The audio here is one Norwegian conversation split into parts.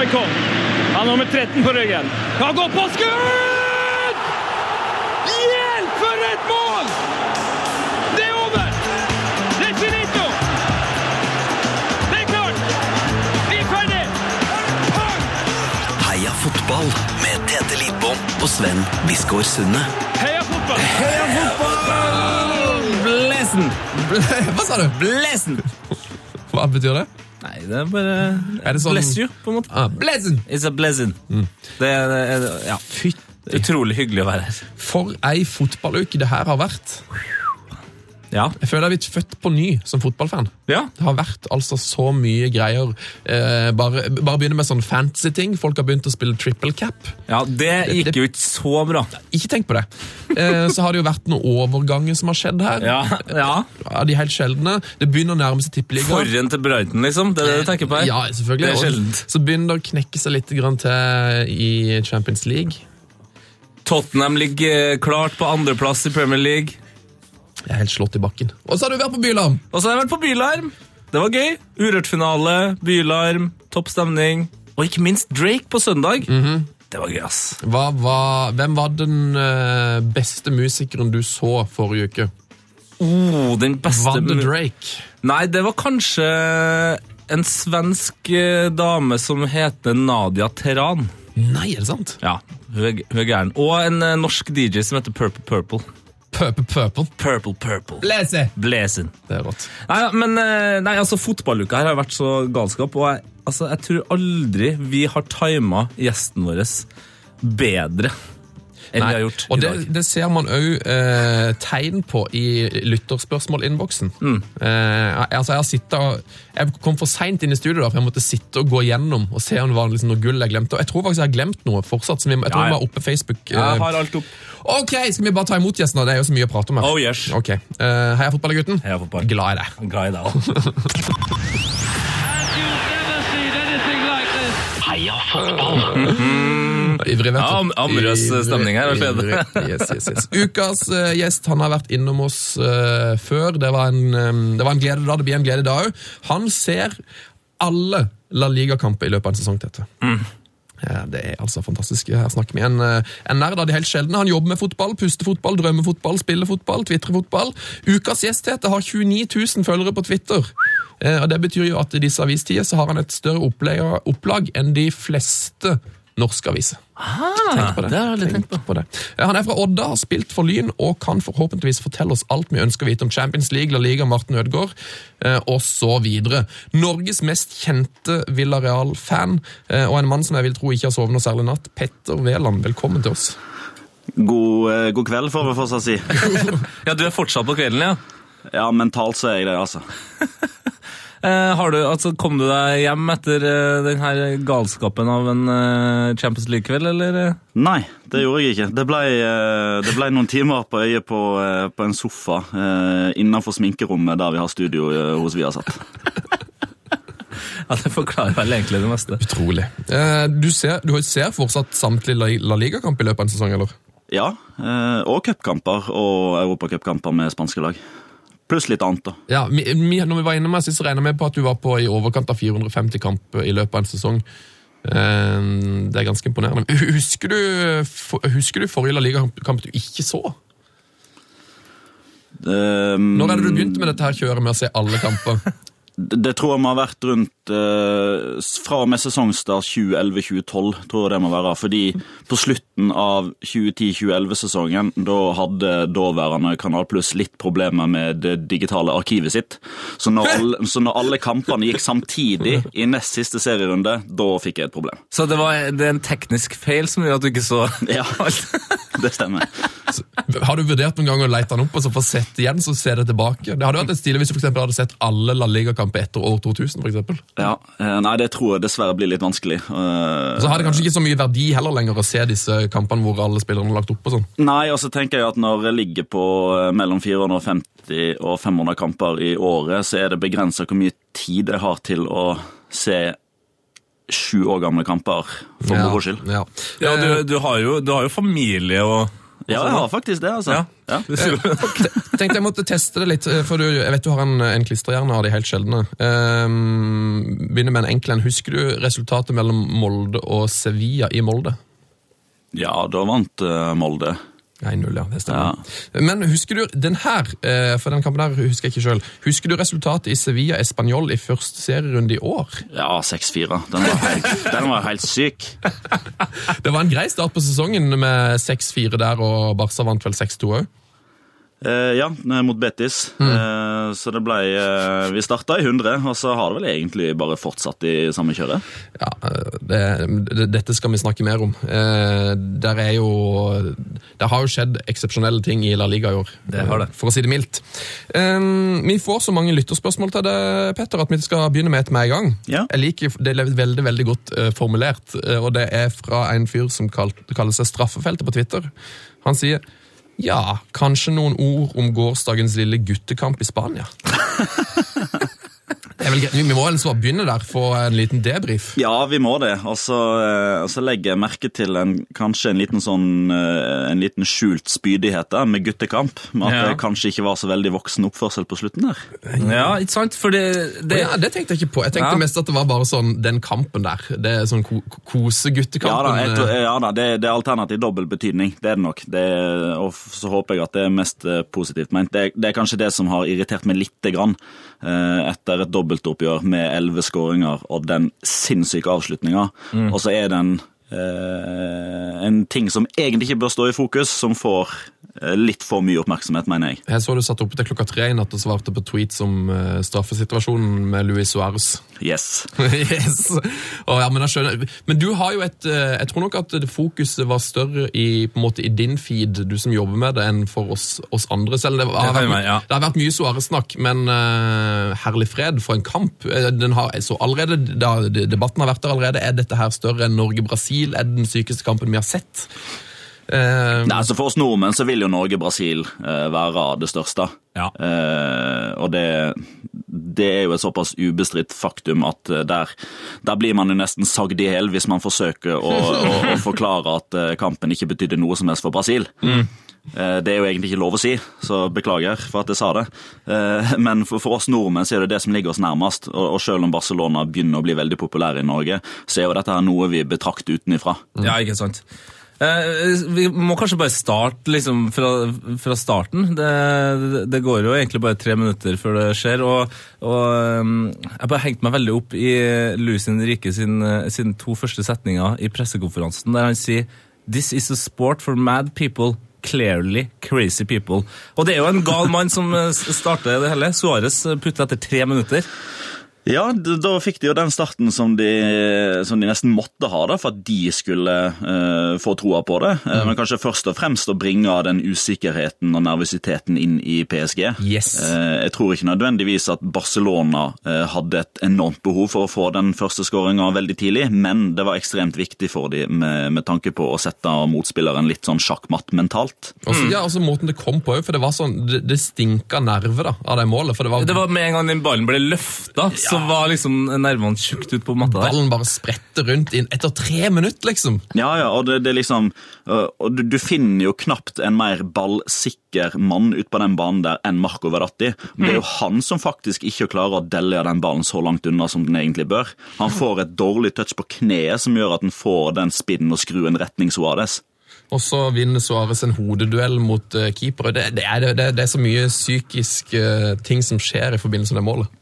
Maikon. Han har nummer 13 på ryggen. Han går på skudd! Hjelp, for et mål! Det er over! Det er finito! Det er klart! Vi er ferdig! Heia fotball med Tete Lidbom og Sven Biskår Sunde. Heia fotball! Heia fotball! Blesen! Hva sa du? Blesen! Hva betyr det? Nei, det er bare Er det sånn- Bless you, på en måte. Ah, blessing. It's a blessing. Det er, det er ja. Det er utrolig hyggelig å være her. For ei fotballuke det her har vært. Ja. Jeg føler jeg er blitt født på ny som fotballfan. ja. Det har vært altså så mye greier. Eh, bare, bare begynne med sånn fancy-ting. Folk har begynt å spille triple cap. Ja, det gikk jo ikke så bra. Ikke tenk på det. Eh, så har det jo vært noen overganger som har skjedd her. Ja, ja. ja de helt sjeldne. Det begynner å nærme seg tippeligaen. Forhen til Brighton, liksom. Det er det du tenker på her? Ja, selvfølgelig. Det er Og sjeldent. Så begynner det å knekke seg litt grann til i Champions League. Tottenham ligger eh, klart på andreplass i Premier League. Jeg er helt slått i bakken. Og så har du vært på Bylarm! Og så har jeg vært på Bylarm. Det var gøy. Urørt-finale, Bylarm, topp stemning. Og ikke minst Drake på søndag. Det var gøy, ass. Hva hva, hvem var den eh, beste musikeren du så forrige uke? Oh, den beste Var det Drake? Nei, det var kanskje en svensk eh, dame som heter Nadia Teran. Nei, er det sant? Ja, hun er, hun er gæren. Og en eh, norsk DJ som heter Purple Purple. Purple Purple. Purple Purple. Lese! Blazing. Det er rått. Nei, ja, men eh, nei, altså, fotballuka her har vært så galskap, og jeg, altså, jeg tror aldri vi har tima gjesten vår bedre enn vi har gjort og i det, dag. det ser man òg eh, tegn på i lytterspørsmålinnboksen. Mm. Eh, altså jeg har sittet og, jeg kom for seint inn i studio, da, for jeg måtte sitte og gå gjennom og se om det var liksom noe gull jeg glemte. Og jeg tror faktisk jeg har glemt noe fortsatt. Som jeg, jeg tror Ja, ja. oppe Facebook. Jeg eh, har alt opp. Ok, skal vi bare ta imot gjesten? da? Det er jo så mye å prate om her. Oh, yes. okay. eh, Heia fotballgutten. Heia fotball. Glad i deg. Glad i deg også. And you've never seen anything like this. Heia fotball! Ivrig, vet du. Ja, am- amorøs stemning her, ivrig. Yes, yes, yes. Ukas uh, gjest han har vært innom oss uh, før. Det var, en, um, det var en glede da, det blir en glede da òg. Han ser alle La Liga-kamper i løpet av en sesong, Tete. Ja, det er altså fantastisk. Her snakker vi en, eh, en nerd av de helt sjeldne. Han jobber med fotball, puster fotball, drømmer fotball, spiller fotball, tvitrer fotball. Ukas gjest heter har 29 000 følgere på Twitter. Eh, og Det betyr jo at i disse avistider så har han et større opplag, opplag enn de fleste norske Ah, Tenk på det. det aldri tenkt på det. Eh, Han er fra Odda, har spilt for Lyn og kan forhåpentligvis fortelle oss alt vi ønsker å vite om Champions League, La Liga, Martin Ødegaard eh, videre. Norges mest kjente Villareal-fan eh, og en mann som jeg vil tro ikke har sovet noe særlig natt, Petter Wæland. Velkommen til oss. God, eh, god kveld, får vi fortsatt si. Ja, du er fortsatt på kvelden, ja. Ja, mentalt så er jeg det, altså. Eh, har du, altså, kom du deg hjem etter denne galskapen av en eh, Champions League-kveld, eller? eh? Nei, det gjorde jeg ikke. Det ble, eh, det ble noen timer på øyet på, eh, på en sofa eh, innenfor sminkerommet der vi har studio eh, hos Viasat. Ja, Det forklarer vel egentlig det meste. Utrolig. Eh, Du ser, du ser fortsatt samtlige La- La Liga-kamp i løpet av en sesong, eller? Ja, eh, og cupkamper og europacupkamper med spanske lag. Pluss litt annet, da. Ja, vi, vi, når vi var inne med sist, så regnet vi på at du var på i overkant av 450 kamper i løpet av en sesong. Eh, Det er ganske imponerende. Husker du, husker du forrige La Liga-kamp du ikke så? Um, Når er det du begynte med dette her kjøret med å se alle kamper? Det, det tror jeg må ha vært rundt eh, fra og med sesongstart 2011-2012, tror jeg det må være. Fordi på slutten av 2010-2011-sesongen, da hadde daværende Kanal Pluss litt problemer med det digitale arkivet sitt. Så når, alle, så når alle kampene gikk samtidig i nest siste serierunde, da fikk jeg et problem. Så det, var, det er en teknisk feil som gjør at du ikke så Ja, det stemmer. Så, Har du vurdert noen gang å lete den opp og så få sett igjen, så se det tilbake? Det hadde vært et stilig hvis du for hadde sett alle La Liga-kamper etter år 2000, for eksempel. Ja, eh, Nei, det tror jeg dessverre blir litt vanskelig. Eh, Så har det kanskje ikke så mye verdi heller lenger å se disse kampene hvor alle spillerne er lagt opp og sånn. Nei, og så tenker jeg at når jeg ligger på eh, mellom 450 og 500 kamper i året, så er det begrensa hvor mye tid jeg har til å se sju år gamle kamper for moro skyld. Ja. Ja, du, du, har jo, du har jo familie og Ja, jeg har faktisk det, altså. Ja. Ja. Tenkte jeg måtte teste det litt, eh, for du, jeg vet du har en, en klisterhjerne av de helt sjeldne. Um, begynner med en enkel en. Husker du resultatet mellom Molde og Sevilla i Molde? Ja, da vant eh, Molde. 1-0, ja. Det stemmer. Men husker du den her, eh, for den kampen her husker jeg ikke sjøl. Husker du resultatet i Sevilla Español i første serierunde i år? Ja, 6-4. Den, den var helt syk. Det var en grei start på sesongen med 6-4 der, og Barca vant vel 6-2 òg. Eh, ja, eh, mot Betis. Eh, så det ble eh, Vi starta i 100, og så har det vel egentlig bare fortsatt i samme kjøret. Ja, det, det, dette skal vi snakke mer om. Eh, der er jo Det har jo skjedd eksepsjonelle ting i La Liga i år. Det har det. For å si det mildt. Eh, vi får så mange lytterspørsmål til det, Petter, at vi skal begynne med et med en gang. Ja. Jeg liker Det er veldig veldig godt eh, formulert, og det er fra en fyr som kal kaller seg Straffefeltet på Twitter. Han sier ja, kanskje noen ord om gårsdagens lille guttekamp i Spania. Er vel. Vi må altså begynne der, få en liten debrief. Ja, vi må det. Og så, eh, og så legger jeg merke til en, kanskje en liten sånn eh, En liten skjult spydighet der med guttekamp. Med at Ja. det kanskje ikke var så veldig voksen oppførsel på slutten der. Ja, ikke sant? For det, det ja, det tenkte jeg ikke på. Jeg tenkte Ja. mest at det var bare sånn den kampen der. Det er sånn ko Ja koseguttekampen. da, tror- ja, da det, det er alternativ dobbel betydning. Det er det nok. Det, og så håper jeg at det er mest eh, positivt ment. Det, er- det er kanskje det som har irritert meg lite grann eh, etter et dobbeltoppgjør med elleve skåringer og den sinnssyke avslutninga. Og så er det en, eh, en ting som egentlig ikke bør stå i fokus, som får litt for mye oppmerksomhet, mener jeg. Jeg så du satt oppe til klokka tre i natt og svarte på tweets om eh, straffesituasjonen med Luis Suárez. Yes. yes. Ja, men, jeg skjønner. men du har jo et eh, Jeg tror nok at fokuset var større i, på en måte, i din feed, du som jobber med det, enn for oss, oss andre. Selv det, har vært, være, ja. det har vært mye Suárez-snakk, men uh, herlig fred for en kamp. Eh, Den har, så allerede, da, Debatten har vært der allerede. Er dette her større enn Norge-Brasil? Er det den sykeste kampen vi har sett? Eh, Nei, så For oss nordmenn så vil jo Norge-Brasil uh, være det største. Ja. Uh, og det, det er jo et såpass ubestridt faktum at eh, der, der blir man jo nesten sagd i hjel hvis man forsøker å, å, å forklare at eh, kampen ikke betydde noe som helst for Brasil. Mm. Eh, det er jo egentlig ikke lov å si, så beklager for at jeg sa det. Eh, men for, oss nordmenn så er det det som ligger oss nærmest. Og, selv om Barcelona begynner å bli veldig populær i Norge, så er jo dette her noe vi betrakter utenifra. Ja, ikke sant. Eh, vi må kanskje bare starte liksom fra, fra starten. Det, det, går jo egentlig bare tre minutter før det skjer. Og, og um, jeg bare hengte meg veldig opp i Lucin Rike sin, sin to første setninger i pressekonferansen, der han sier This is a sport for mad people. Clearly crazy people. Og det er jo en gal mann som eh, starter det hele. Suárez putter etter tre minutter. Ja, da fikk de jo den starten som de, som de nesten måtte ha da, for at de skulle uh, få troa på det. Mm. Men kanskje først og fremst å bringe den usikkerheten og nervøsiteten inn i PSG. Yes. Uh, jeg tror ikke nødvendigvis at Barcelona uh, hadde et enormt behov for å få den første skåringa veldig tidlig, men det var ekstremt viktig for dem med, med tanke på å sette motspilleren litt sånn sjakkmatt mentalt. Også, ja, altså måten det kom på, for det var sånn, det, det stinka nerve da, av det målet. For det var, Det var med en gang den ballen ble løfta, så var liksom nervene tjukt ut på matta der. ballen bare spretter rundt inn etter tre minutter, liksom. Ja, ja, og det, det er liksom øh, Og du, du finner jo knapt en mer ballsikker mann ut på den banen der enn Marco Verratti. Det er jo han som faktisk ikke klarer å delle den ballen så langt unna som den egentlig bør. Han får et dårlig touch på kneet som gjør at han får den spinnen og skruen retning Suárez. Og så vinner Suárez en hodeduell mot uh, keeper. Det, det, er, det, det er så mye psykiske eh, ting som skjer i forbindelse med det målet.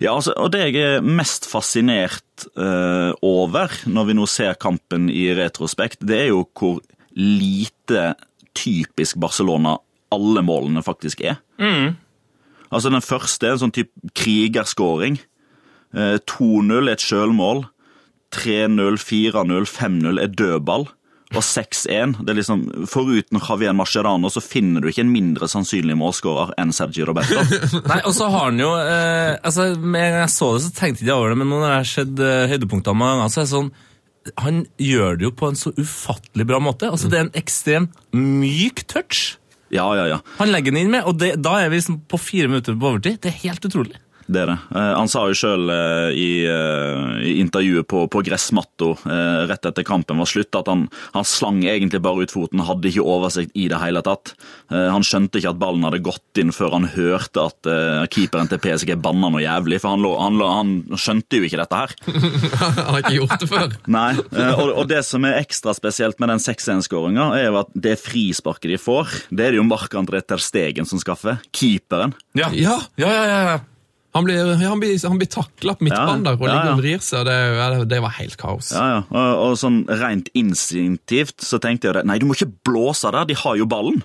Ja, altså, og Det jeg er mest fascinert uh, over når vi nå ser kampen i retrospekt, det er jo hvor lite typisk Barcelona alle målene faktisk er. Altså Den første er en sånn type krigerskåring. Uh, 2-0 er et sjølmål. 3-0, 4-0, 5-0 er dødball. Og 6-1 det er liksom, Foruten Javier Mascherano så finner du ikke en mindre sannsynlig målskårer enn Sergi Roberto. Nei, og så har han jo eh, altså, Med en gang jeg så det, så tenkte jeg over det, men nå når det har skjedd eh, høydepunkter mange ganger, så er det sånn Han gjør det jo på en så ufattelig bra måte. Altså, Det er en ekstremt myk touch Ja, ja, ja. han legger den inn med, og det, da er vi liksom på fire minutter på overtid. Det er helt utrolig. Det er det. Eh, Han sa jo sjøl i, eh, i intervjuet på, på gressmatta eh, rett etter kampen var slutt, at han, han slang egentlig bare ut foten, hadde ikke oversikt i det hele tatt. Eh, Han skjønte ikke at ballen hadde gått inn før han hørte at eh, keeperen til PSG banna noe jævlig, for han, lå, han, lå, han skjønte jo ikke dette her. Han har ikke gjort det før. Nei, eh, og, og det som er ekstra spesielt med den 6-1-skåringa, er jo at det frisparket de får, det er det jo Mark-André Ter Stegen som skaffer. Keeperen. Ja, ja, ja. ja, ja. Han blir, ja, han blir, han blir takla på midtbanen Ja, der og ja, ligger ja. og vrir seg. Det, det- var helt kaos. Ja, ja. Og, og sånn rent instinktivt så tenkte jeg det. Nei, du må ikke blåse der, de har jo ballen.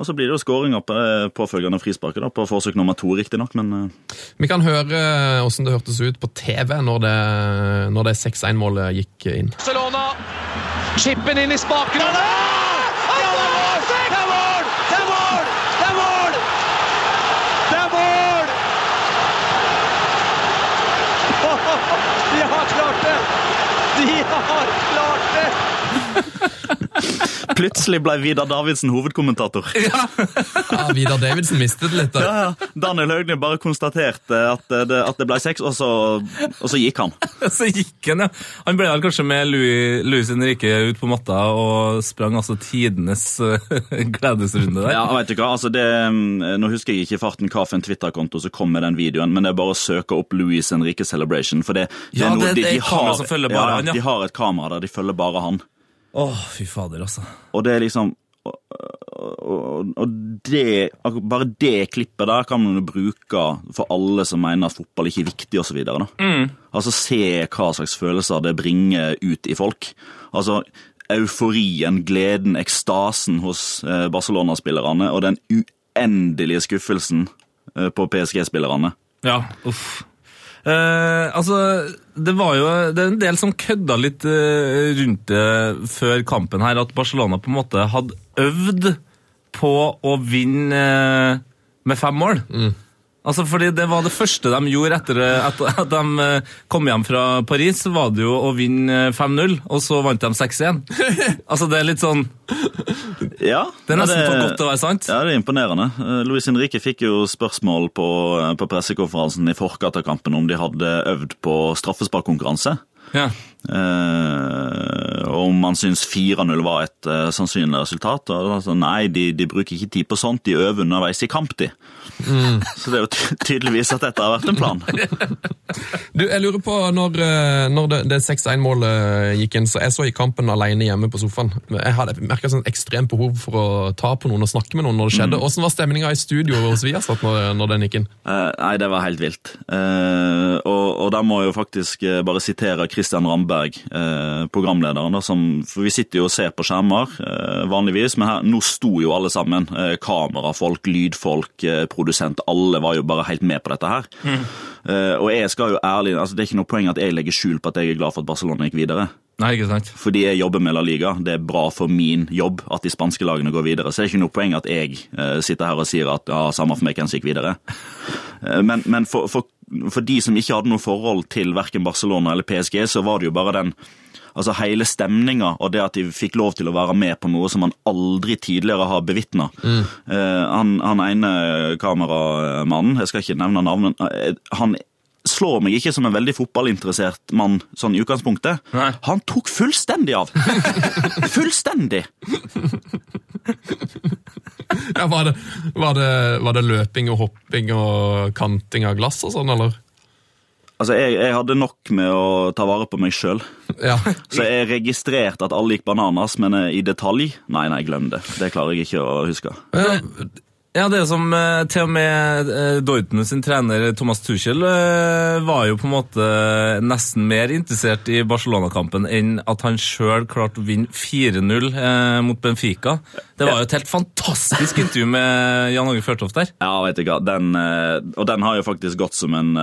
Og så blir det jo skåring på det påfølgende frisparket, da, på forsøk nummer to, riktignok, men eh, Vi kan høre åssen det hørtes ut på TV når det, når det 6-1-målet gikk inn. Barcelona. Chippen inn i spaken. og der! Det er mål! Det er mål! Det er mål! Det er mål! Det er mål! De har klart det! De har klart det! plutselig ble Vidar Davidsen hovedkommentator. Ja, Vidar Davidsen mistet litt. Da. ja. Daniel Hauglie bare konstaterte at det, at det ble sex, og så, og så gikk han. Så gikk han, ja. Han ble vel kanskje med Louis, Louis Henrique ut på matta og sprang altså tidenes eh, gledesrunde der. Ja, vet du hva, altså det, mm, Nå husker jeg ikke i farten hva for en Twitter-konto som kom med den videoen, men det er bare å søke opp Louis Henrique Celebration. for det, det Ja, er noe, de, de, har, ja. de har et kamera der de følger bare han. Åh, fy fader, altså. Og det er liksom og, og, og det, bare det klippet der kan man jo bruke for alle som mener at fotball ikke er viktig osv. Mm. Altså se hva slags følelser det bringer ut i folk. Altså euforien, gleden, ekstasen hos eh, Barcelona-spillerne og den uendelige skuffelsen eh, på PSG-spillerne. Ja, uff. Eh, altså, det var jo det er en del som kødda litt uh, rundt det før kampen her, at Barcelona på en måte hadde øvd på å vinne uh, med fem mål. Altså, fordi Det var det første de gjorde etter eh, at, at de eh, kom hjem fra Paris. var det jo å vinne eh, 5-0, og så vant de 6-1. altså, det er litt sånn Ja, Det er nesten ja, for godt til å være sant. Ja, det er imponerende. Eh, Luis Henrique fikk jo spørsmål på, eh, på pressekonferansen i forkant av kampen om de hadde øvd på straffesparkkonkurranse. Ja. Og om man syns 4-0 var et uh, sannsynlig resultat. Og altså, nei, de, de bruker ikke tid på sånt, de øver underveis i kamp, de. Så det er jo ty tydeligvis at dette har vært en plan. Du, jeg lurer på, Når, eh, når det, det 6-1-målet gikk inn, så jeg så i kampen alene hjemme på sofaen. Jeg hadde merka sånn ekstremt behov for å ta på noen og snakke med noen når det skjedde. Hvordan var stemninga i studio hos Viasat når, når den gikk inn? Uh, nei, det var helt vilt. Og, og da må jeg jo faktisk bare sitere Christian Ramberg, eh, programlederen. Da, som, for vi sitter jo og ser på skjermer eh, vanligvis, men her, nå sto jo alle sammen. Eh, kamerafolk, lydfolk, eh, produsent. Alle var jo bare helt med på dette her. Eh, og jeg skal jo ærlig, altså Det er ikke noe poeng at jeg legger skjul på at jeg er glad for at Barcelona gikk videre. Nei, ikke sant? Fordi jeg jobber med La Liga. Det er bra for min jobb at de spanske lagene går videre. Så det er ikke noe poeng at jeg eh, sitter her og sier at ja, samme for meg hvem som gikk videre. Eh, men men for, for, for de som ikke hadde noe forhold til verken Barcelona eller PSG, så var det jo bare den Altså Hele stemninga og det at de fikk lov til å være med på noe som man aldri tidligere har bevitna. han, han ene kameramannen, jeg skal ikke nevne navnet, han slår meg ikke som en veldig fotballinteressert mann sånn i utgangspunktet. Nei. Han tok fullstendig av! fullstendig! Ja, var, det, var, det, var det løping og hopping og kanting av glass og sånn, eller? Altså, jeg, jeg hadde nok med å ta vare på meg sjøl. Ja. Så jeg registrerte at alle gikk bananas, men eh, i detalj Nei, nei, glem det. Det klarer jeg ikke å huske. Ja, det er som eh, til og med eh, Dortmund sin trener Thomas Tuchel eh, var jo på en måte nesten mer interessert i Barcelona-kampen enn at han sjøl klarte å vinne 4-0 eh, mot Benfica. Det var jo et helt fantastisk intervju med Jan Åge Førtoft der. Ja, vet du hva. Den, og den har jo faktisk gått som en,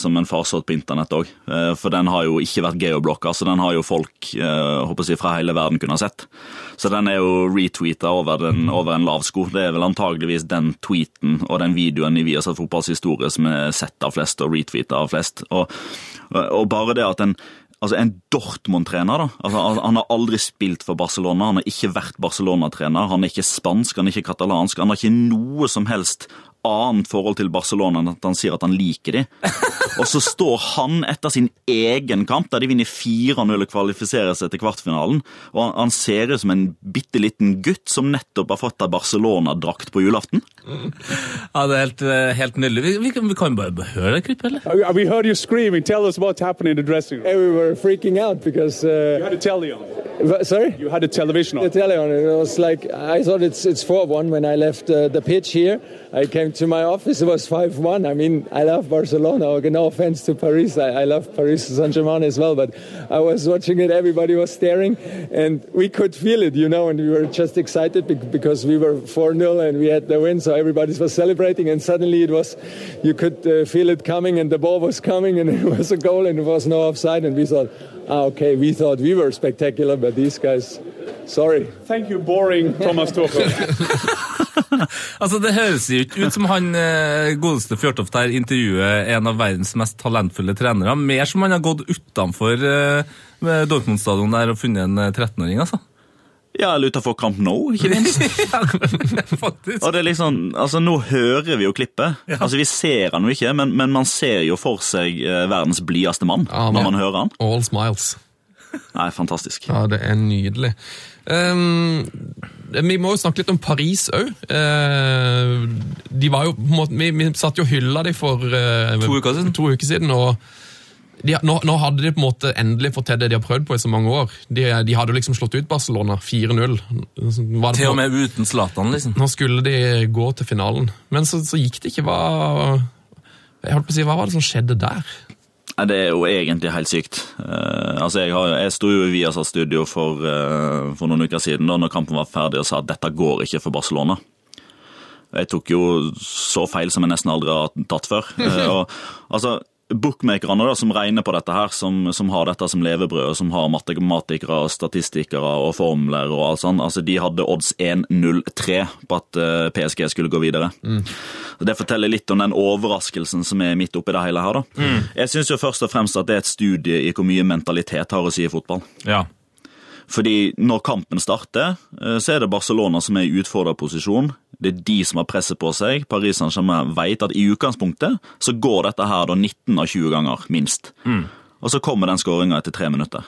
som en farsott på internett òg. For den har jo ikke vært geoblokka, så den har jo folk håper jeg, fra hele verden kunne ha sett. Så den er jo retweeta over, over en lav sko. Det er vel antageligvis den tweeten og den videoen i Viasat Fotballs historie som er sett av flest og retweeta av flest. Og, og bare det at en Altså En Dortmund-trener. da, altså han- Han har aldri spilt for Barcelona, han har ikke vært Barcelona-trener. Han er ikke spansk, han er ikke katalansk. Han har ikke noe som helst annet forhold til Barcelona enn at han sier at han liker de. Og så står han etter sin egen kamp, der de vinner 4-0 og kvalifiserer seg til kvartfinalen, og han, han ser ut som en bitte liten gutt som nettopp har fått ei Barcelona-drakt på julaften. Ja, det er helt, helt nydelig. Vi, vi, kan- vi kan bare høre det klippet, eller? Vi We heard you screaming. Tell us som skjedde in the dressing room. We were freaking out because. You Uh, had a telly on. v- sorry? You had a television The on. tele on it was like I thought it's it's four one when I left uh, the pitch here. I came to my office. It was five one. I mean, I love Barcelona. No offense to Paris. I, I love Paris Saint Germain as well. But I was watching it. Everybody was staring, and we could feel it, you know. And we were just excited because we were four 0 and we had the win. So everybody was celebrating, and suddenly it was, you could uh, feel it coming, and the ball was coming, and it was a goal, and it was no offside, and we thought, ah, okay, we thought we were spectacular, but these guys, sorry. Thank you, boring Thomas Tuchel. Altså, Det høres jo ikke ut som han eh, godeste Fjørtoft her intervjuer en av verdens mest talentfulle trenere. Mer som han har gått utenfor eh, Dortmund stadion der og funnet en eh, 13-åring, altså. Ja, eller utenfor Camp Nou, ikke minst. Ja, Faktisk. Og det er liksom, altså Nå hører vi jo klippet. Altså Vi ser han jo ikke, men, men man ser jo for seg eh, verdens blideste mann Ja, når man hører han. All smiles. Nei, fantastisk. Ja, det er nydelig. Um, vi må jo snakke litt om Paris òg. de var jo på en måte, vi, vi satt jo og hylla dem for uh, To uker siden. To uker siden og de, nå, nå hadde de på en måte endelig fått til det de har prøvd på i så mange år. De, de hadde liksom slått ut Barcelona 4-0. Var det Til og med uten Zlatan, liksom. Nå skulle de gå til finalen, men så, så gikk det ikke. Hva, jeg holdt på å si, hva var det som skjedde der? Det er jo egentlig helt sykt. Uh, altså Jeg, har, jeg sto jo i Viasat Studio for, uh, for noen uker siden da når kampen var ferdig og sa at dette går ikke for Barcelona. Jeg tok jo så feil som jeg nesten aldri har tatt før. Uh, og, altså, Bookmakerne da, som regner på dette, her, som, som har dette som levebrød, og som har matematikere, og statistikere og formler og alt sånt, altså, de hadde odds 1-0-3 på at eh, PSG skulle gå videre. Så Det forteller litt om den overraskelsen som er midt oppi det hele her. da. Jeg syns først og fremst at det er et studie i hvor mye mentalitet har å si i fotball. Ja. Fordi når kampen starter, eh, så er det Barcelona som er i utfordrerposisjon. Det er de som har presset på seg. Paris Saint-Germain vet at i utgangspunktet så går dette her da 19 av 20 ganger, minst. Og så kommer den skåringa etter tre minutter.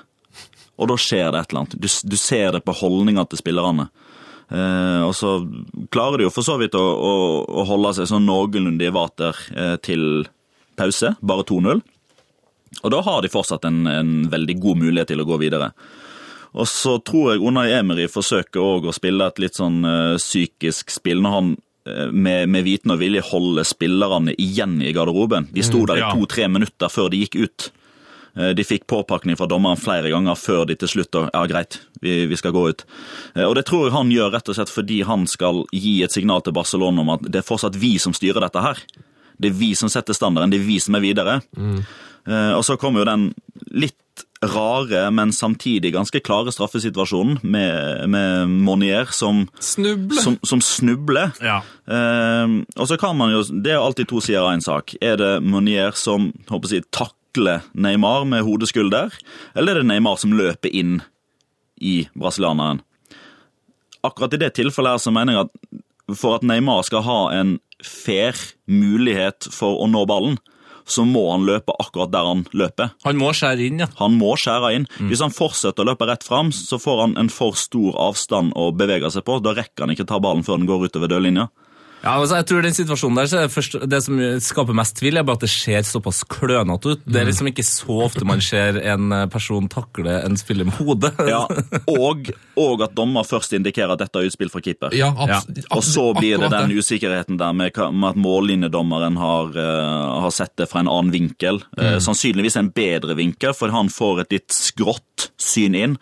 Og da skjer det et eller annet. Du, du ser det på holdninga til spillerne. Eh, og så klarer de jo for så vidt å, å, å holde seg sånn noenlunde i vater eh, til pause, bare 2-0. Og da har de fortsatt en, en veldig god mulighet til å gå videre. Og så tror jeg Unai Emery forsøker òg å spille et litt sånn eh, psykisk spill når han eh, med, med viten og vilje holder spillerne igjen i garderoben. De sto der i to-tre minutter før de gikk ut. Eh, De fikk påpakning fra dommeren flere ganger før de til slutt og, ja greit, vi, vi skal gå ut. Og Det tror jeg han gjør rett og slett fordi han skal gi et signal til Barcelona om at det er fortsatt vi som styrer dette her. Det er vi som setter standarden, det er vi som er videre. Mm. Og så kommer jo den litt rare, men samtidig ganske klare straffesituasjonen med, med Monier som, Snuble! som, som snubler. Ja. Eh, og så kan man jo, Det er alltid to sider av en sak. Er det Monier som håper jeg, takler Neymar med hodeskulder, eller er det Neymar som løper inn i brasilianeren? Akkurat i det tilfellet her så mener jeg at for at Neymar skal ha en fair mulighet for å nå ballen, så må han løpe akkurat der han løper. Han må skjære inn, ja. Han må skjære inn. Hvis han fortsetter å løpe rett fram, så får han en for stor avstand å bevege seg på. Da rekker han ikke ta ballen før den går utover dørlinja. Ja, altså jeg tror den situasjonen der, så er det, først, det som skaper mest tvil, er bare at det ser såpass klønete ut. Det er liksom ikke så ofte man ser en eh, person takle en spiller med hodet. Ja, og, og at dommer først indikerer at dette er utspill fra keeper. Ja, ja. Og så blir det den usikkerheten der med, med at mållinjedommeren har, uh, har sett det fra en annen vinkel. Eh, sannsynligvis en bedre vinkel, for han får et litt skrått syn inn.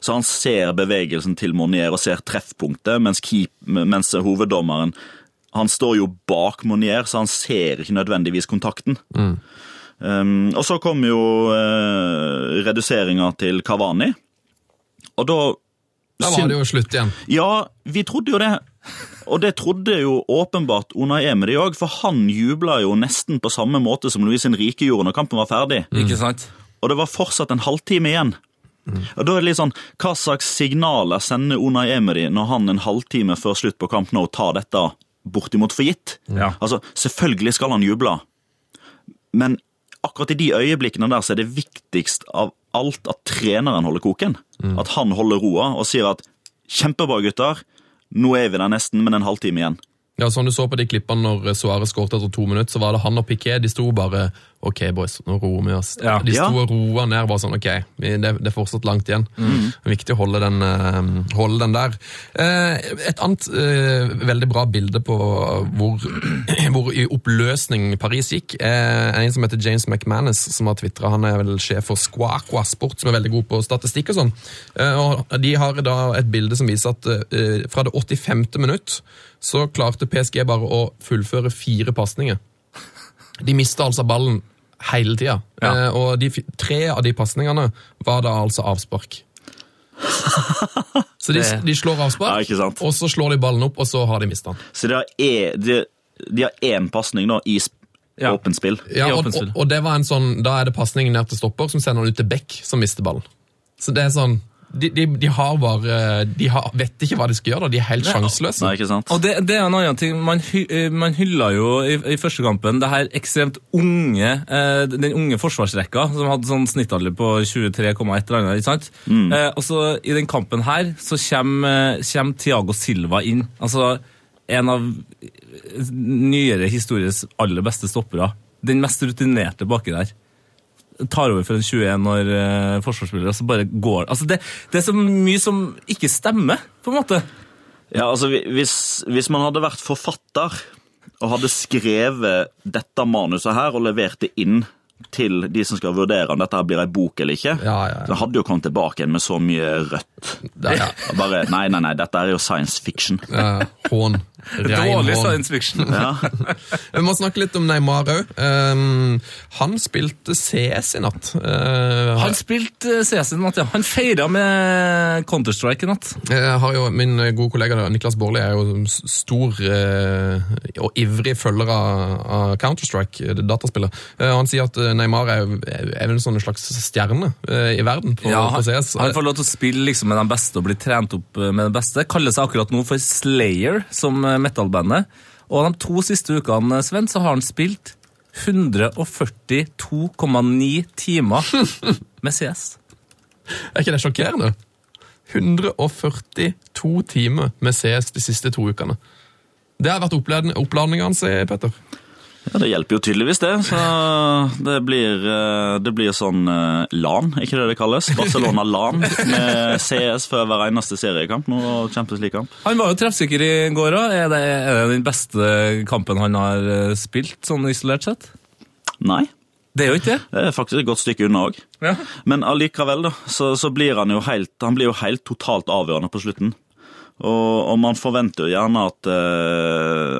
Så han ser bevegelsen til Monier og ser treffpunktet, mens, keep, mens hoveddommeren han står jo bak Monier, så han ser ikke nødvendigvis kontakten. Um, og så kom jo uh, reduseringa til Kavani. Og da Da var det jo slutt igjen. ja, vi trodde jo det. Og det trodde jo åpenbart Unai Emery òg, for han jubla jo nesten på samme måte som Louis Henrique gjorde når kampen var ferdig. Ikke sant? Og det var fortsatt en halvtime igjen. Og da er det litt sånn, Hva slags signaler sender Unai Emery når han en halvtime før slutt på kamp nå tar dette bortimot for gitt. Ja. Altså, Selvfølgelig skal han juble, men akkurat i de øyeblikkene der så er det viktigst av alt at treneren holder koken. At han holder roa og sier at 'kjempebra, gutter', nå er vi der nesten, men en halvtime igjen. Ja, Som du så på de klippene når Suárez skåret etter to minutter, så var det han og Piquet. De sto bare Ok, boys, nå roer vi oss. Ja. De sto og roa ned. bare sånn, ok, det, det er fortsatt langt igjen. Er viktig å holde den, eh, holde den der. Eh, et annet eh, veldig bra bilde på hvor, hvor i oppløsning Paris gikk, er en som heter James McManus, som har tvitra. Han er vel sjef for Squaqua Sport, som er veldig god på statistikk og sånn. Eh, og De har da et bilde som viser at fra det 85. minutt så klarte PSG bare å fullføre fire pasninger. De mista altså ballen hele tida. Ja. Eh, og de, tre av de pasningene var da altså avspark. Så de, de slår avspark, ja, og så slår de ballen opp, og så har de mista den. Så de har, e, de, de har én pasning nå i Ja. åpent spill. Ja, og, og, og det var en sånn, Da er det pasningen ned til stopper, som sender den ut til Beck, som mister ballen. Så det er sånn De, de, de har bare De har, vet ikke hva de skal gjøre, da. De er helt sjanseløse. Nei, ikke sant? Og det, det er en annen ting. Man, hy, eh, man hylla jo i, i første kampen det her ekstremt unge eh, den unge forsvarsrekka, som hadde sånn snittalder på 23,1 eller annet. ikke sant? Eh, og så I den kampen her så kommer, kommer Thiago Silva inn. Altså en av nyere histories aller beste stoppere. Den mest rutinerte baki der tar over for en 21 år eh, forsvarsspiller, og så bare går altså det. Det er så mye som ikke stemmer, på en måte. Ja, altså hvis, hvis man hadde vært forfatter og hadde skrevet dette manuset her og levert det inn til de som skal vurdere om dette her blir ei bok eller ikke, Ja, ja, ja. så hadde jo kommet tilbake igjen med så mye rødt. Det ja. Bare, nei, nei, nei, dette er jo science fiction. ja, hån. Dårlig science fiction. Ja, Vi må snakke litt om Neymar òg. han spilte CS i natt. Uh, Han spilte eh, CS i natt, ja. Han feira med Counter-Strike i natt. Jeg har jo, Min gode kollega Niklas Baarli er jo stor uh, og ivrig følger av, av Counter-Strike, det dataspillet. Uh, han sier at eh, Neymar er, er en sånn slags stjerne eh, i verden på, Ja, på han, CS. han får lov til å spille liksom med de beste og bli trent opp eh, med de beste. Kaller seg akkurat nå for Slayer, som eh, metal-bandet. Og de to siste ukene, Sven, så har han spilt 142,9 timer med CS. Er ikke det sjokkerende? 142 timer med CS de siste to ukene. Det har vært oppladning- oppladninga hans, eh, Petter. Ja, det hjelper jo tydeligvis det. Så det blir, eh, det blir sånn eh, LAN, ikke det det kalles? Barcelona LAN med CS før hver eneste seriekamp nå og Champions League-kamp. Han var jo treffsikker i går òg. Er, det- er det den beste kampen han har eh, spilt, sånn isolert sett? Nei, Det er jo ikke det. det er faktisk et godt stykke unna òg. Ja. Men allikevel, da, så, så blir han jo helt, han blir jo helt totalt avgjørende på slutten. Og, og man forventer jo gjerne at,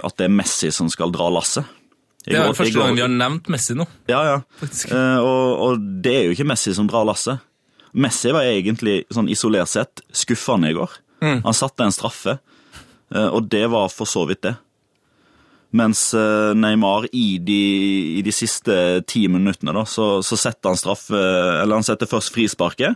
at det er Messi som skal dra lasset. Det er går- første gang vi har nevnt Messi nå. Ja, ja. Eh, og, og det er jo ikke Messi som drar lasset. Messi var egentlig sånn isolert sett skuffende i går. Han satte en straffe, eh, og det var for så vidt det. Mens eh, Neymar i de, i de siste ti minuttene, da, så, så setter han straffe Eller han setter først frisparket.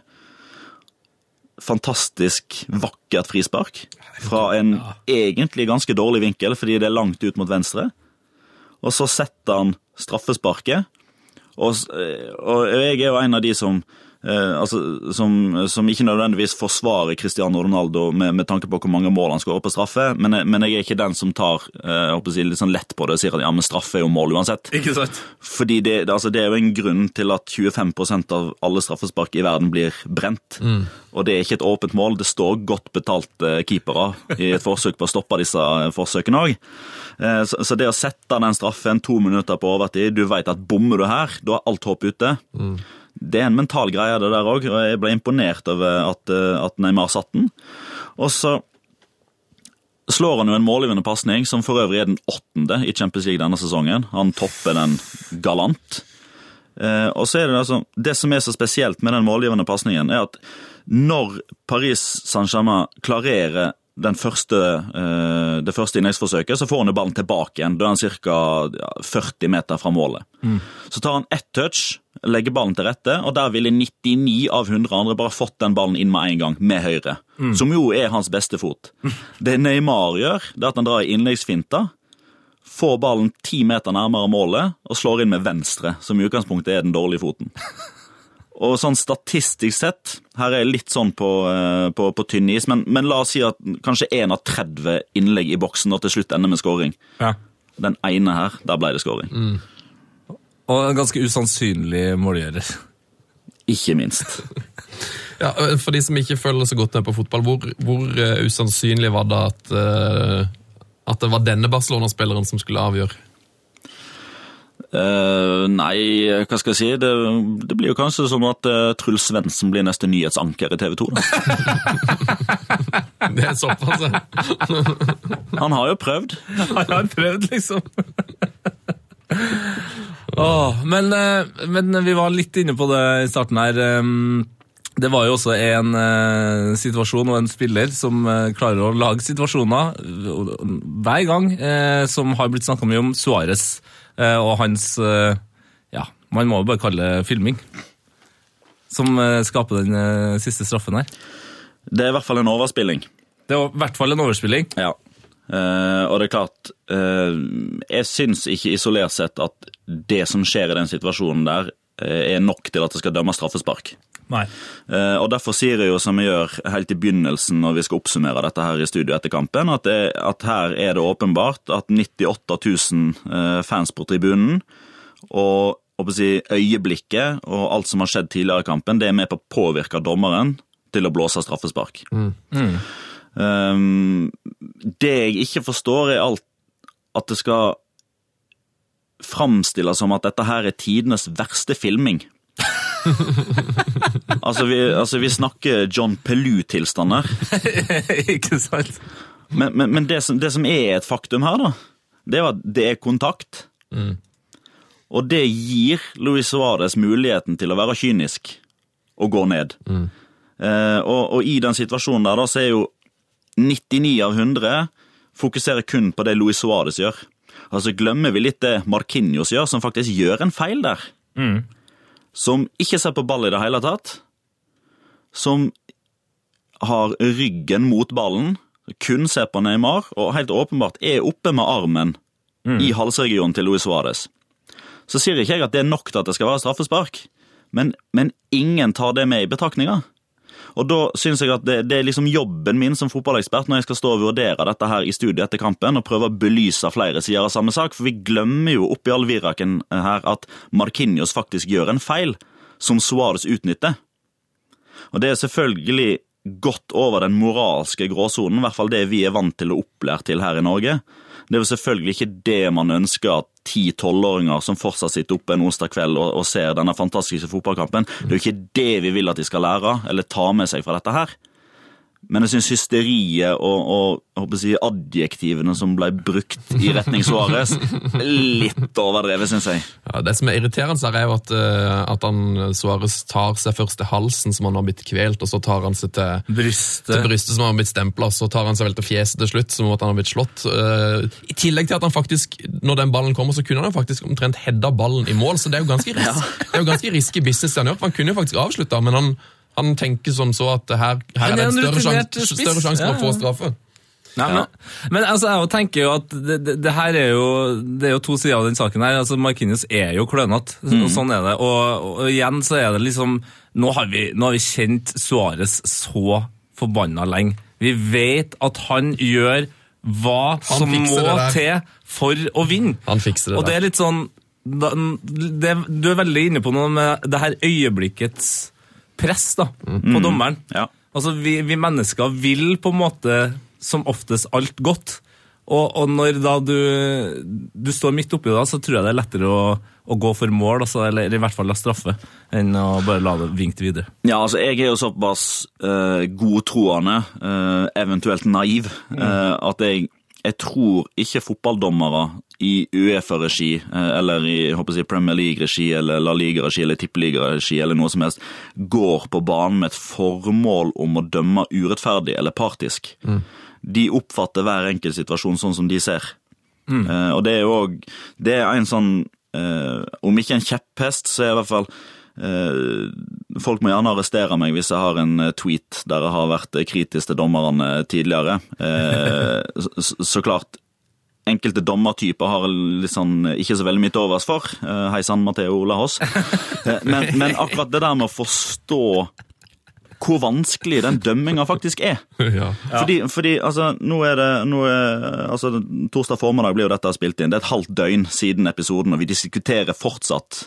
Fantastisk vakkert frispark. Fra en egentlig ganske dårlig vinkel, fordi det er langt ut mot venstre. Og så setter han straffesparket. Og, eh, og jeg er jo en av de som, altså, som, som ikke nødvendigvis forsvarer Cristiano Ronaldo med, med tanke på hvor mange mål han skårer på straffe, men, men jeg er ikke den som tar eh, jeg å si, litt sånn lett på det og sier at ja, men straffe er jo mål uansett. Ikke sant? Fordi det, det- altså, det er jo en grunn til at 25% av alle straffespark i verden blir brent. Og det er ikke et åpent mål. Det står godt betalte keepere i et forsøk på å stoppe disse eh, forsøkene òg. Så, så det å sette den straffen to minutter på overtid, du vet at bommer du her, da er alt håp ute. Det er en mental greie, det der òg, og jeg ble imponert over at, eh, at Neymar satt den. Og så slår han jo en målgivende pasning, som for øvrig er den åttende i Champions League denne sesongen. Han topper den galant. Eh, og så er Det altså, det som er så spesielt med den målgivende pasningen, er at når Paris Saint-Germain klarerer den første, eh, det første innleggsforsøket, så får han jo ballen tilbake igjen. Da er han ca. 40 meter fra målet. Så tar han ett touch, legger ballen til rette, og der ville 99 av 100 andre bare fått den ballen inn med en gang, med høyre. Som jo er hans beste fot. Det Neymar gjør, det er at han drar i innleggsfinta, får ballen ti meter nærmere målet og slår inn med venstre, som i utgangspunktet er den dårlige foten. Og sånn statistisk sett, her er jeg litt sånn på, eh, på, på tynn is, men, men la oss si at kanskje én av 30 innlegg i boksen og til slutt ender med scoring. Ja. Den ene her, der ble det scoring. Og en ganske usannsynlig målgjører. Ikke minst. Ja, For de som ikke følger så godt med på fotball, hvor, hvor uh, usannsynlig var det at, uh, at det var denne Barcelona-spilleren som skulle avgjøre? Uh, nei, hva skal jeg si? Det, det blir jo kanskje som at uh, Truls Svendsen blir neste nyhetsanker i TV 2. Det er såpass, ja. Han har jo prøvd. Han har prøvd, liksom. Åh, men, eh, men vi var litt inne på det i starten her. Det var jo også en eh, situasjon og en spiller som eh, klarer å lage situasjoner eh, hver gang, eh, som har blitt snakka mye om Suárez eh, og hans Ja, man må jo bare kalle det filming. Som skaper den siste straffen her. Det er i hvert fall en overspilling. Det er i hvert fall en overspilling. Ja. Eh, og det er klart uh, Jeg syns ikke isolert sett at det som skjer i den situasjonen der, uh, er nok til at det skal dømmes straffespark. Nei. Eh, og Derfor sier jeg jo som jeg gjør helt i begynnelsen når vi skal oppsummere dette her i studio etter kampen, at, det, at her er det åpenbart at 98 000 eh, fans på tribunen og å si, øyeblikket og alt som har skjedd tidligere i kampen, det er med på å påvirke dommeren til å blåse straffespark. Um, det jeg ikke forstår, er alt at det skal framstilles som at dette her er tidenes verste filming. altså, vi, altså, vi snakker John Pelou-tilstander. Ikke sant? Men, men, men det, som, det som er et faktum her, da, det er at det er kontakt. Og det gir Luis Suárez muligheten til å være kynisk og gå ned. Eh, og, og i den situasjonen der, da, så er jo 99 av 100 fokuserer kun på det Luis Suárez gjør. Altså glemmer vi litt det Marquinhos gjør, som faktisk gjør en feil der. Som ikke ser på ball i det hele tatt. Som har ryggen mot ballen, kun ser på Neymar, og helt åpenbart er oppe med armen i halsregionen til Luis Suárez. Så sier ikke jeg at det er nok til at det skal være straffespark, men, men ingen tar det med i betraktninga. Og da syns jeg at det, det er liksom jobben min som fotballekspert når jeg skal stå og vurdere dette her i studiet etter kampen og prøve å belyse flere sider av samme sak, for vi glemmer jo oppi all viraken her at Marquinhos faktisk gjør en feil som Suárez utnytter. Og det er selvfølgelig godt over den moralske gråsonen, i hvert fall det vi er vant til å opplære til her i Norge. Det er jo selvfølgelig ikke det man ønsker at ti-tolvåringer som fortsatt sitter oppe en onsdag kveld og, og ser denne fantastiske fotballkampen, det er jo ikke det vi vil at de skal lære eller ta med seg fra dette her. Men jeg syns hysteriet og, og jeg adjektivene som ble brukt i retning Suárez, litt overdrevet, syns jeg. Ja, det som er irriterende, her er jo at, eh, at han Suárez tar seg først til halsen, som han har blitt kvelt, og så tar han seg til Brystet. til brystet som han har blitt stempla, så tar han seg vel til fjeset til slutt, som om han har blitt slått. Eh, I tillegg til at han faktisk, når den ballen kommer, så kunne han faktisk omtrent hedda ballen i mål, så det er jo ganske, ris det er jo ganske risky business det han gjør. Han kunne jo faktisk avslutta, men han, han tenker som så at her, her er det en større sjanse, større sjanse for Ja, å få ja. straffe. Nei, men, men altså, jeg tenker jo at det, det, det her er jo Det er jo to sider av den saken her. altså Marquinhos er jo klønete, og sånn er det. Og, og igjen så er det liksom Nå har vi, nå har vi kjent Suárez så forbanna lenge. Vi vet at han gjør hva som må til for å vinne. Han fikser det der. Og det er litt sånn da, det, Du er veldig inne på noe med det her øyeblikkets press da, på dommeren. Ja. Altså, vi, vi mennesker vil på en måte som oftest alt godt. Og, og når da du, du står midt oppi det, så tror jeg det er lettere å, å gå for mål, altså, eller i hvert fall la straffe, enn å bare la det vinke videre. Ja, altså jeg er jo såpass uh, godtroende, uh, eventuelt naiv, eh, at jeg, jeg tror ikke fotballdommere i Uefa-regi, eh, eller i jeg Premier League-regi, eller La Liga-regi, eller Tippeliga-regi, eller noe som helst, går på banen med et formål om å dømme urettferdig eller partisk. De oppfatter hver enkelt situasjon sånn som de ser. Eh, og det er jo òg Det er en sånn eh, Om ikke en kjepphest, så er det i hvert fall eh, Folk må gjerne arrestere meg hvis jeg har en eh, tweet der jeg har vært kritisk til dommerne tidligere. Så klart enkelte dommertyper har sånn, ikke så veldig mye til overs for. Eh, Hei sann, Matheo Ola Haas. Men, men akkurat det der med å forstå hvor vanskelig den dømminga faktisk er. Ja. Fordi, fordi altså, nå er det nå er, altså, Torsdag formiddag blir jo dette spilt inn. Det er et halvt døgn siden episoden, og vi diskuterer fortsatt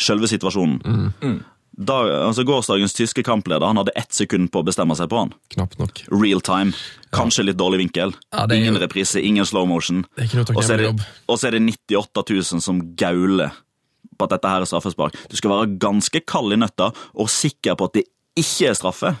selve situasjonen. Da, altså, gårsdagens tyske kampleder han hadde ett sekund på å bestemme seg på han. Knapt nok. Real time. Kanskje litt dårlig vinkel. Ja, det er ingen jo- reprise, ingen slow motion. Det er ikke noe Og så er det, og så er det 98 000 som gauler på at dette her er straffespark. Du skal være ganske kald i nøtta og sikker på at det ikke er straffe.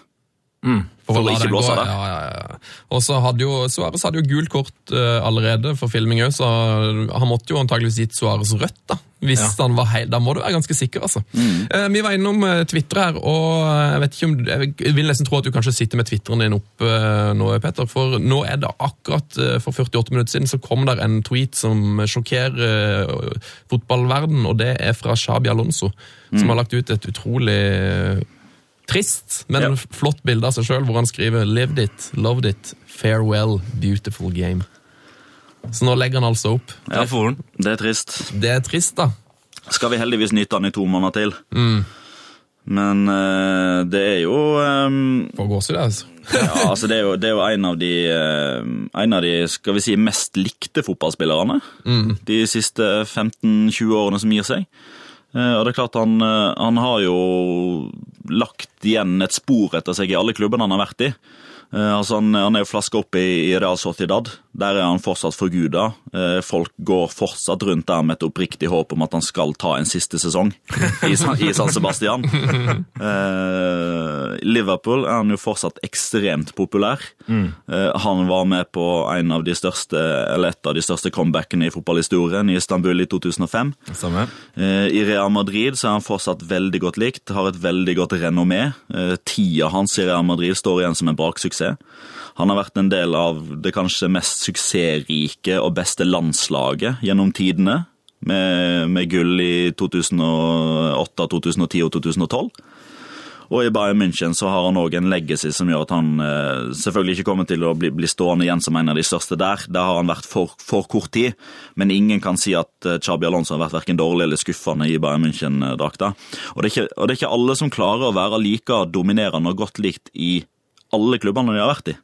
For å la ikke blåse gå. det. Ja, ja, ja. Og så hadde jo Suárez hadde jo gult kort uh, allerede for filming òg, så han måtte jo antageligvis gitt Suárez rødt, da. Hvis han var heil, Da må du være ganske sikker, altså. Mm. Uh, vi var innom uh, Twitter her, og jeg vet ikke om Jeg vil nesten tro at du kanskje sitter med Twitteren din oppe eh, nå, Petter. For nå er det akkurat for 48 minutter siden så kom der en tweet som sjokkerer fotballverden, og det er fra Shabi Alonso, Mm. som har lagt ut et utrolig trist, men Ja. flott bilde av seg sjøl, hvor han skriver 'Lived it, loved it, farewell, beautiful game'. Så nå legger han altså opp. Ja, for han. Det er trist. Det er trist, da. Skal vi heldigvis nyte han i to måneder til. Men eh, det er jo eh, For gåsehud, altså. Ja, altså det er jo, det er jo en, av de, eh, en av de skal vi si, mest likte fotballspillerne de siste 15-20 årene som gir seg. Eh, Og det er klart han, eh, han har jo lagt igjen et spor etter seg i alle klubbene han har vært i. Eh, altså han, han er jo flaska opp i, i Real Sociedad. Der er han fortsatt forguda. Eh, folk går fortsatt rundt der med et oppriktig håp om at han skal ta en siste sesong i, San- Sebastian. Eh, Liverpool er han jo fortsatt ekstremt populær. Eh, han var med på en av de største, eller et av de største comebackene i fotballhistorien i Istanbul i 2005. Samme. Eh, I Real Madrid så er han fortsatt veldig godt likt, har et veldig godt renommé. Tida hans i Real Madrid står igjen som en braksuksess. Han har vært en del av det kanskje mest suksessrike og beste landslaget gjennom tidene, med, med gull i 2008, 2010 og 2012. Og i Bayern München så har han òg en legacy som gjør at han eh, selvfølgelig ikke kommer til å bli, bli stående igjen som en av de største der. Der har han vært for, for kort tid, men ingen kan si at Chabi Xabi Alonso har vært verken dårlig eller skuffende i Bayern München-drakta. Og, er ikke- og det er ikke alle som klarer å være like dominerende og godt likt i alle klubbene de har vært i.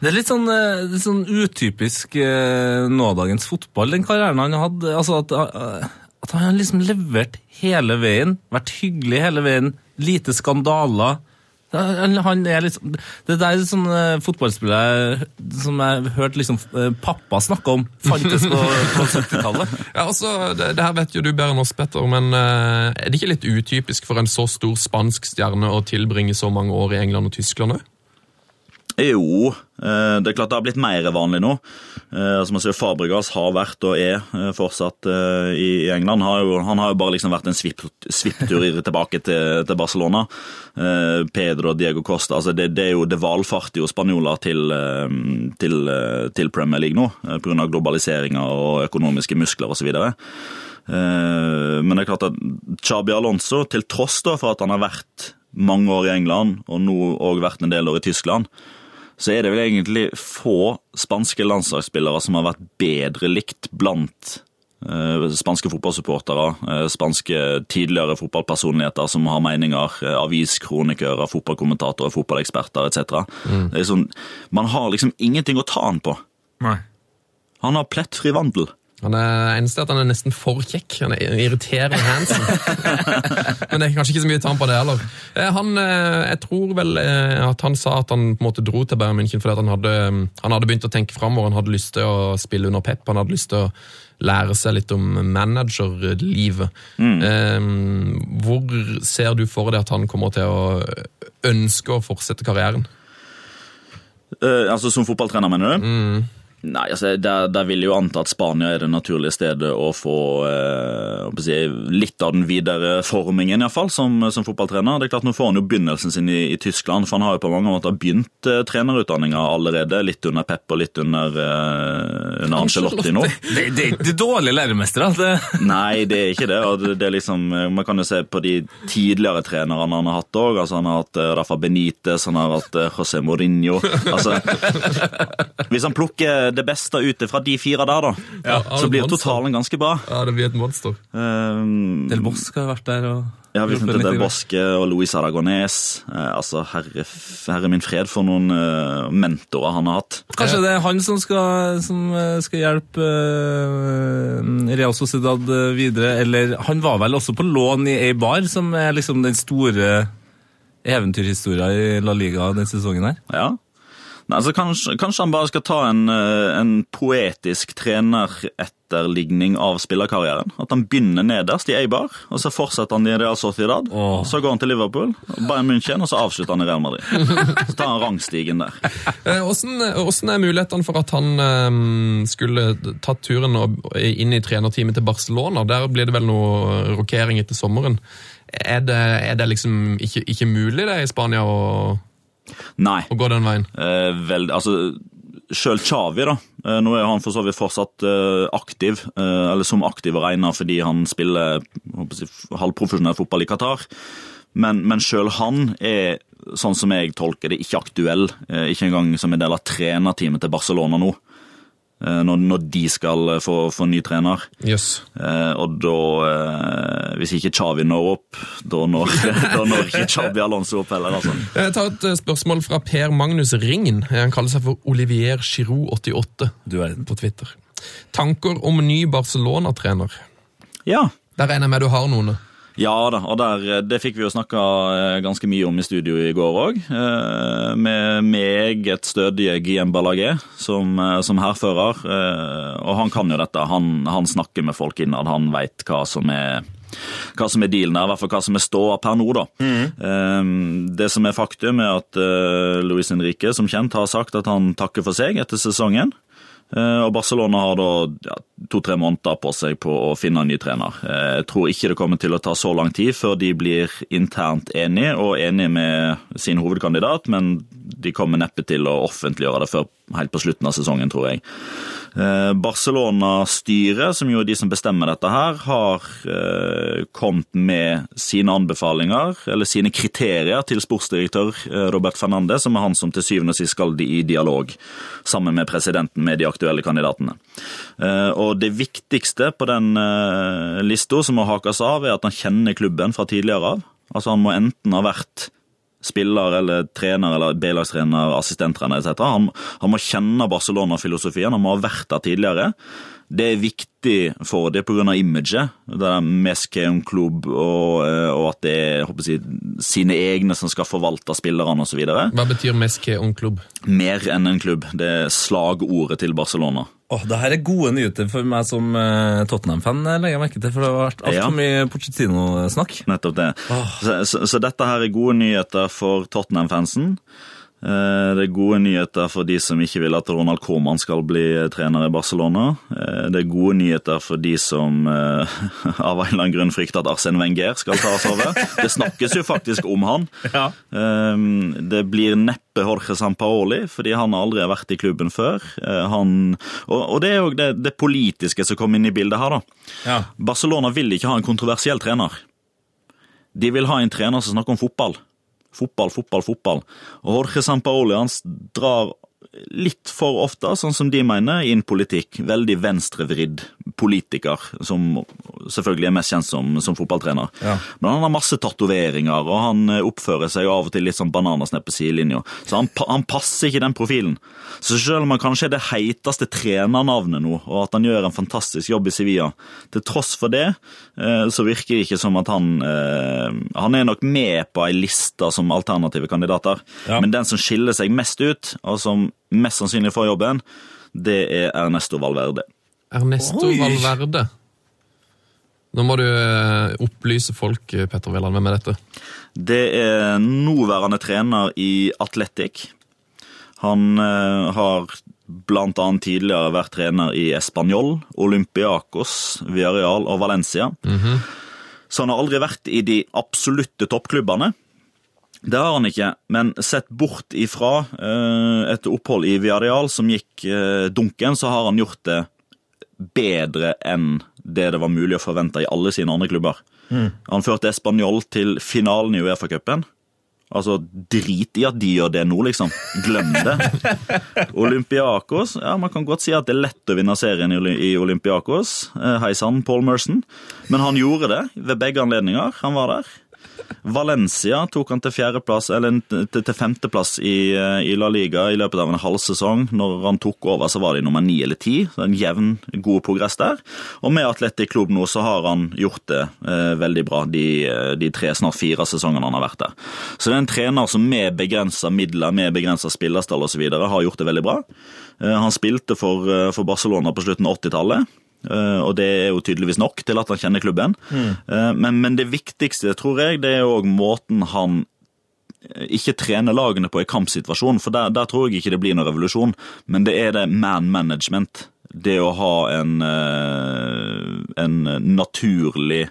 Det er litt sånn, eh, litt sånn utypisk eh, nådagens fotball, den karrieren han hadde. Altså at, eh, at han har liksom levert hele veien, vært hyggelig hele veien, lite skandaler. Han, er liksom, det der er sånn fotballspillere fotballspiller som jeg hørte liksom, eh, pappa snakke om, fantes på, på 70-tallet. Ja, altså, det, det her vet jo du bedre enn oss, Petter, men eh, er det ikke litt utypisk for en så stor spansk stjerne å tilbringe så mange år i England og Tyskland òg? Jo, eh, det er klart det har blitt mer vanlig nå. Som jeg sier, Fabregas har vært og er eh, fortsatt eh, i England. Han har jo, han har jo bare liksom vært en svipp- svipptur tilbake til, til Barcelona. Pedro og Diego Costa altså det, det er jo det valfarter jo spanjoler til, til, til Premier League nå, pga. globaliseringa og økonomiske muskler osv. Men det er klart at Chabi Alonso, til tross for at han har vært mange år i England, og nå òg vært en del år i Tyskland, så er det vel egentlig få spanske landslagsspillere som har vært bedre likt blant eh, spanske fotballsupportere, eh, spanske tidligere fotballpersonligheter som har meninger, aviskronikere, aviskronikører, fotballkommentatorer, fotballeksperter etc. Det er sånn, man har liksom ingenting å ta han på. Nei. Han har plettfri vandel. Han er eneste at han er nesten for kjekk. Han er irriterende handsome. Men det er kanskje ikke så mye å ta han på det heller. Eh, Han, eh, jeg tror vel eh, at han sa at han på en måte dro til Bayern München fordi han hadde, han hadde begynt å tenke framover. Han hadde lyst til å spille under Pep. Han hadde lyst til å lære seg litt om managerlivet. Mm. Hvor ser du for deg at han kommer til å ønske å fortsette karrieren? Eh, altså Som fotballtrener, mener du? Nei, altså der, der vil jeg jo anta at Spania er det naturlige stedet å få eh, si, litt av den videre formingen, iallfall, som, som fotballtrener. Det er klart Nå får han jo begynnelsen sin i, i Tyskland, for han har jo på mange måter begynt eh, trenerutdanninga allerede. Litt under Pep og litt under, eh, under Ancelotti nå. Det, det er ikke dårlige læremestere. Det. Nei, det er ikke det. og det- det er liksom, Man kan jo se på de tidligere trenerne han har hatt òg. Altså, han har hatt eh, Rafa Benitez, han har hatt eh, José Mourinho. Altså, hvis han plukker det beste ut fra de fire der, da, Ja, så blir monster. totalen ganske bra. Ja, det blir et monster. Um, Del Bosque har vært der og ja, vi funnet Del. Bosque og Luis Aragonés. Eh, altså, herre, herre min fred for noen eh, mentorer han har hatt. Kanskje det er han som skal, som eh, skal hjelpe eh, Real Sociedad eh, videre, eller han var vel også på lån i Eibar, som er liksom den store eventyrhistoria i La Liga denne sesongen her. Ja. Nei, altså kanskje, kanskje han bare skal ta en, eh, en poetisk treneretterligning av spillerkarrieren. At han begynner nederst i Eibar, og så fortsetter han i Real Sociedad. Oh. Så går han til Liverpool, Bayern München, og så avslutter han i Real Madrid. Så tar han rangstigen der. Åssen Hvordan, hvordan er mulighetene for at han eh, skulle tatt turen inn i trenerteamet til Barcelona? Der blir det vel noe rokering etter sommeren. Er det, er det liksom ikke, ikke mulig det i Spania å, Nei. å gå den veien? Eh, vel, altså, Sjøl Xavi, da. Eh, nå er han for så vidt fortsatt eh, aktiv, eh, eller som aktiv å regne fordi han spiller jeg, halvprofesjonell fotball i Qatar. Men, men sjøl han er, sånn som jeg tolker det, ikke aktuell. Ikke engang som en del av trenerteamet til Barcelona nå. Eh, når, når de skal eh, få, få ny trener. Yes. Eh, og da, eh, hvis ikke Chavi når opp, da når, da når ikke Chavi Alonso opp heller, altså. Jeg tar et eh, spørsmål fra Per Magnus Ringen. Han kaller seg for Olivier Giroud88 Du er på Twitter. Tanker om ny Barcelona-trener? Ja, Der regner jeg med du har noen. Ja da, og der, eh, det fikk vi jo snakka eh, ganske mye om i studio i går òg. Med meget stødige Guillaume Ballagé som, eh, som hærfører. eh, Og han kan jo dette. Han, han snakker med folk innad. Han veit hva som er hva som er dealen der, i hvert fall hva som er ståa per nå. da. Eh, Det som er faktum, er at Louis Luis Henrique som kjent har sagt at han takker for seg etter sesongen. Eh, Og Barcelona har da ja, to-tre måneder på seg på å finne en ny trener. Eh, Jeg tror ikke det kommer til å ta så lang tid før de blir internt enige, og enige med sin hovedkandidat, men de kommer neppe til å offentliggjøre det før helt på slutten av sesongen, tror jeg. Eh, Barcelona-styret, som jo er de som bestemmer dette her, har eh, kommet med sine anbefalinger, eller sine kriterier, til sportsdirektør eh, Robert Fernandez, som er han som til syvende og sist skal i dialog sammen med presidenten med de aktuelle kandidatene. Og det viktigste på den lista som må hakes av, er at han kjenner klubben fra tidligere av. Altså Han må enten ha vært spiller eller trener eller B-lagstrener, assistenttrener etc. Han, han må kjenne Barcelona-filosofien, han må ha vært der tidligere. Det er viktig for det pga. imaget. Det er mest en klubb, og, eh, og at det er jeg sine egne som skal forvalte spillerne osv. Hva betyr Meske en klubb? Mer enn en klubb. Det er slagordet til Barcelona. Åh, det her er gode nyheter for meg som eh, Tottenham-fan, eh, legger jeg merke til, for det har vært altfor Ja. mye Pochettino-snakk. Nettopp det. Så, så, så dette her er gode nyheter for Tottenham-fansen. Eh, Det er gode nyheter for de som ikke vil at Ronald Koeman skal bli trener i Barcelona. Eh, Det er gode nyheter for de som eh, av en eller annen grunn frykter at Arsène Wenger skal ta oss over. Det snakkes jo faktisk om han. Ja. Eh, Det blir neppe Jorge Sampaoli, fordi han aldri har vært i klubben før. Eh, Han, og, det er jo det, det politiske som kom inn i bildet her, da. Ja. Barcelona vil ikke ha en kontroversiell trener. De vil ha en trener som snakker om fotball. Fotball, fotball, fotball. Og Jorge Sampaoli hans drar litt for ofte, sånn som de mener, inn politikk. Veldig venstrevridd politiker, som selvfølgelig er mest kjent som, som fotballtrener. Ja. Men han har masse tatoveringer, og han eh, oppfører seg av og til litt sånn bananasnepp på sidelinja. Så han, han passer ikke den profilen. Så selv om han kanskje er det heiteste trenernavnet nå, og at han gjør en fantastisk jobb i Sevilla, til tross for det, eh, så virker det ikke som at han eh, Han er nok med på ei liste som alternative kandidater, Ja. men den som skiller seg mest ut, og som mest sannsynlig får jobben, det er Ernesto Valverde. Ernesto Oi. Valverde. Nå må du eh, opplyse folk, eh, Petter Veland. Hvem er dette? Det er nåværende trener i Atletic. Han eh, har annet tidligere vært trener i Español, Olympiacos, Villarreal og Valencia. Så han har aldri vært i de absolutte toppklubbene. Det har han ikke, men sett bort ifra eh, et opphold i Villarreal som gikk dunken, så har han gjort det bedre enn det det var mulig å forvente i alle sine andre klubber. Han førte Español til finalen i Uefa-cupen. Altså, drit i at de gjør det nå, liksom. Glem det. Olympiakos ja, Man kan godt si at det er lett å vinne serien i Olympiakos. Eh, Hei sann, Paul Merson. Men han gjorde det ved begge anledninger. Han var der. Valencia tok han til fjerdeplass, eller til, femteplass i, eh, i La Liga i løpet av en halv sesong. Når han tok over, så var de nummer ni eller ti. En jevn, god progress der. Og med Atletic Klubb nå så har han gjort det eh, veldig bra de, eh, de tre, snart fire sesongene han har vært der. Så det er en trener som med begrensa midler, med begrensa spillerstall osv. har gjort det veldig bra. Eh, han spilte for, eh, for Barcelona på slutten av 80-tallet. Eh, og det er jo tydeligvis nok til at han kjenner klubben. Mm. Men, men det viktigste, tror jeg, det er òg måten han eh, ikke trener lagene på i kampsituasjon, for der, der tror jeg ikke det blir noen revolusjon. Men det er det man management. Det å ha en, eh, en naturlig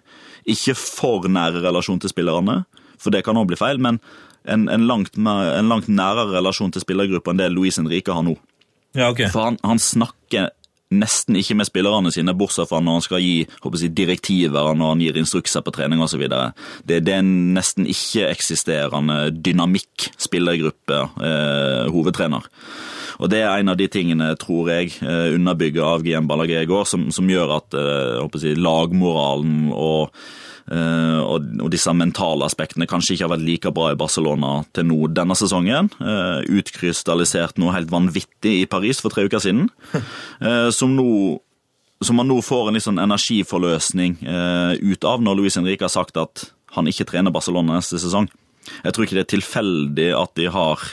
Ikke for nære relasjon til spillerne, for det kan òg bli feil, men en, en, langt, mer- en langt nærere relasjon til spillergruppa enn det Luis Henrique har nå. Ja, okay. For han, han snakker nesten ikke med spillerne sine, bortsett fra når han skal gi jeg, direktiver, når han gir instrukser på trening osv. Det, det er en nesten ikke-eksisterende dynamikk spillergruppe, eh, hovedtrener. Og Det er en av de tingene, tror jeg, eh, underbygget av GM Ballagé i går, som, som gjør at eh, jeg, lagmoralen og og, og disse mentale aspektene kanskje ikke har vært like bra i Barcelona til nå denne sesongen. Uh, utkrystallisert noe helt vanvittig i Paris for tre uker siden. eh, som nå som man nå får en litt sånn energiforløsning eh, ut av når Luis Henrique har sagt at han ikke trener Barcelona neste sesong. Jeg tror ikke det er tilfeldig at de har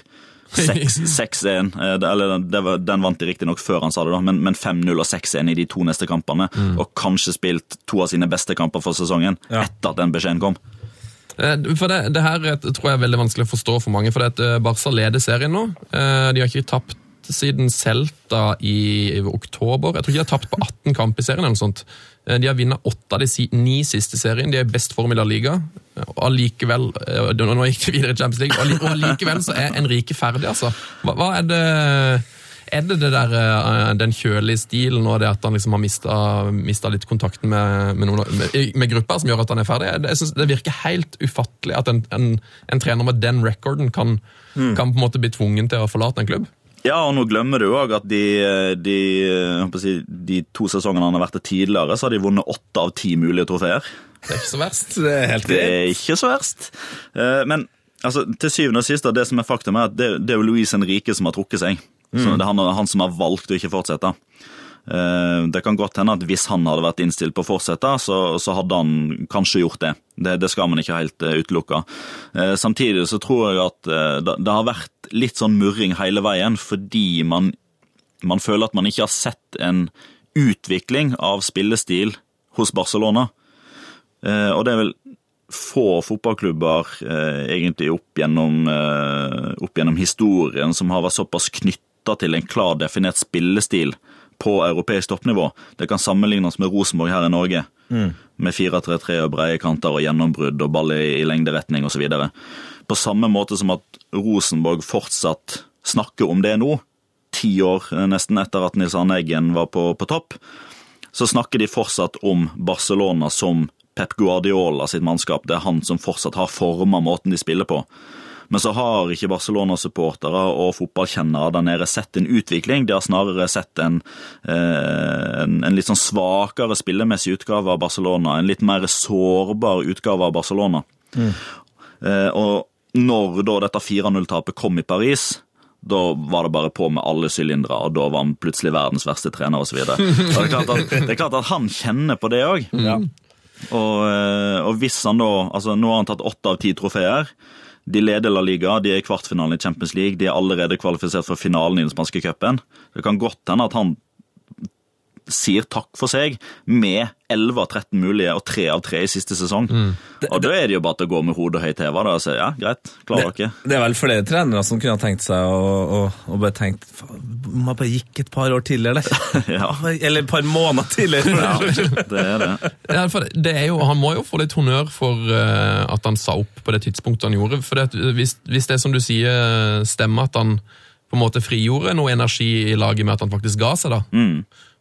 6-1. eh, Eller den- den vant de riktignok før han sa det, da, men, men 5-0 og 6-1 i de to neste kampene. Og kanskje spilt to av sine beste kamper for sesongen Ja. etter at den beskjeden kom. Eh, For det, det her eh, tror jeg er veldig vanskelig å forstå for mange, for det at Barca leder serien nå. De har ikke tapt siden Celta i, i oktober. Jeg tror ikke de har tapt på 18 kamp i serien. eller noe sånt. Eh, De har vunnet åtte av de ni siste serien. De er i best form i La Liga. Og allikevel eh, Nå gikk de videre i Champions League, og alli- allikevel så er Enrique ferdig, altså. Hva, hva er det er det det der, eh, den kjølige stilen og det at han liksom har mista, litt kontakten med, med, noen, med, med grupper, som gjør at han er ferdig? Jeg synes Det virker helt ufattelig at en, en, en trener med den recorden kan, kan på en måte bli tvungen til å forlate en klubb. Ja, og nå glemmer du òg at de, de, håper si, de to sesongene han har vært der tidligere, så har de vunnet åtte av ti mulige trofeer. Det er ikke så verst. Det er helt Det er ikke så verst. Eh, Men altså, til syvende og sist, det som er faktum, er at det, det er jo Louise Henrique som har trukket seg. Så det er han, han som har valgt å ikke fortsette. Eh, Det kan godt hende at hvis han hadde vært innstilt på å fortsette, så, så hadde han kanskje gjort det. Det, det skal man ikke helt eh, utelukke. Eh, Samtidig så tror jeg at det, har vært litt sånn murring hele veien, fordi man, man føler at man ikke har sett en utvikling av spillestil hos Barcelona. Og det er vel få fotballklubber egentlig opp gjennom, opp gjennom historien som har vært såpass knytta til en klar definert spillestil på europeisk toppnivå. Det kan sammenlignes med Rosenborg her i Norge, med 4-3-3 og breie kanter og gjennombrudd og ball i, i lengderetning osv. På samme måte som at Rosenborg fortsatt snakker om det nå, ti år eh, nesten etter at Nils Arne Eggen var på, på topp, så snakker de fortsatt om Barcelona som Pep Guardiola sitt mannskap. Det er han som fortsatt har forma måten de spiller på. Men så har ikke Barcelona-supportere og fotballkjennere der nede sett en utvikling. De har snarere sett en, eh, en, en litt sånn svakere spillemessig utgave av Barcelona. En litt mer sårbar utgave av Barcelona. Mm. og når da dette 4-0-tapet kom i Paris, da var det bare på med alle sylindere, og da var han plutselig verdens verste trener osv. Det, er klart at- det er klart at han kjenner på det òg. Og, eh, og hvis han da altså Nå har han tatt åtte av ti trofeer. De leder La Liga, de er i kvartfinalen i Champions League, de er allerede kvalifisert for finalen i den spanske cupen. Det kan godt hende at han sier takk for seg med 11 av 13 mulige og 3 av 3 i siste sesong. Og da er det jo bare til å gå med hodet høyt heva da, og si ja, greit, klarer dere. Det er vel flere trenere som kunne ha tenkt seg å, å, å bare tenkt "Faen, Om bare gikk et par år tidligere, der. Ja. Eller et par måneder tidligere. Ja, det er det. Ja, for det er jo, han må jo få litt honnør for uh, at han sa opp på det tidspunktet han gjorde. For det, hvis, hvis det som du sier stemmer at han på en måte frigjorde noe energi i laget med at han faktisk ga seg, da,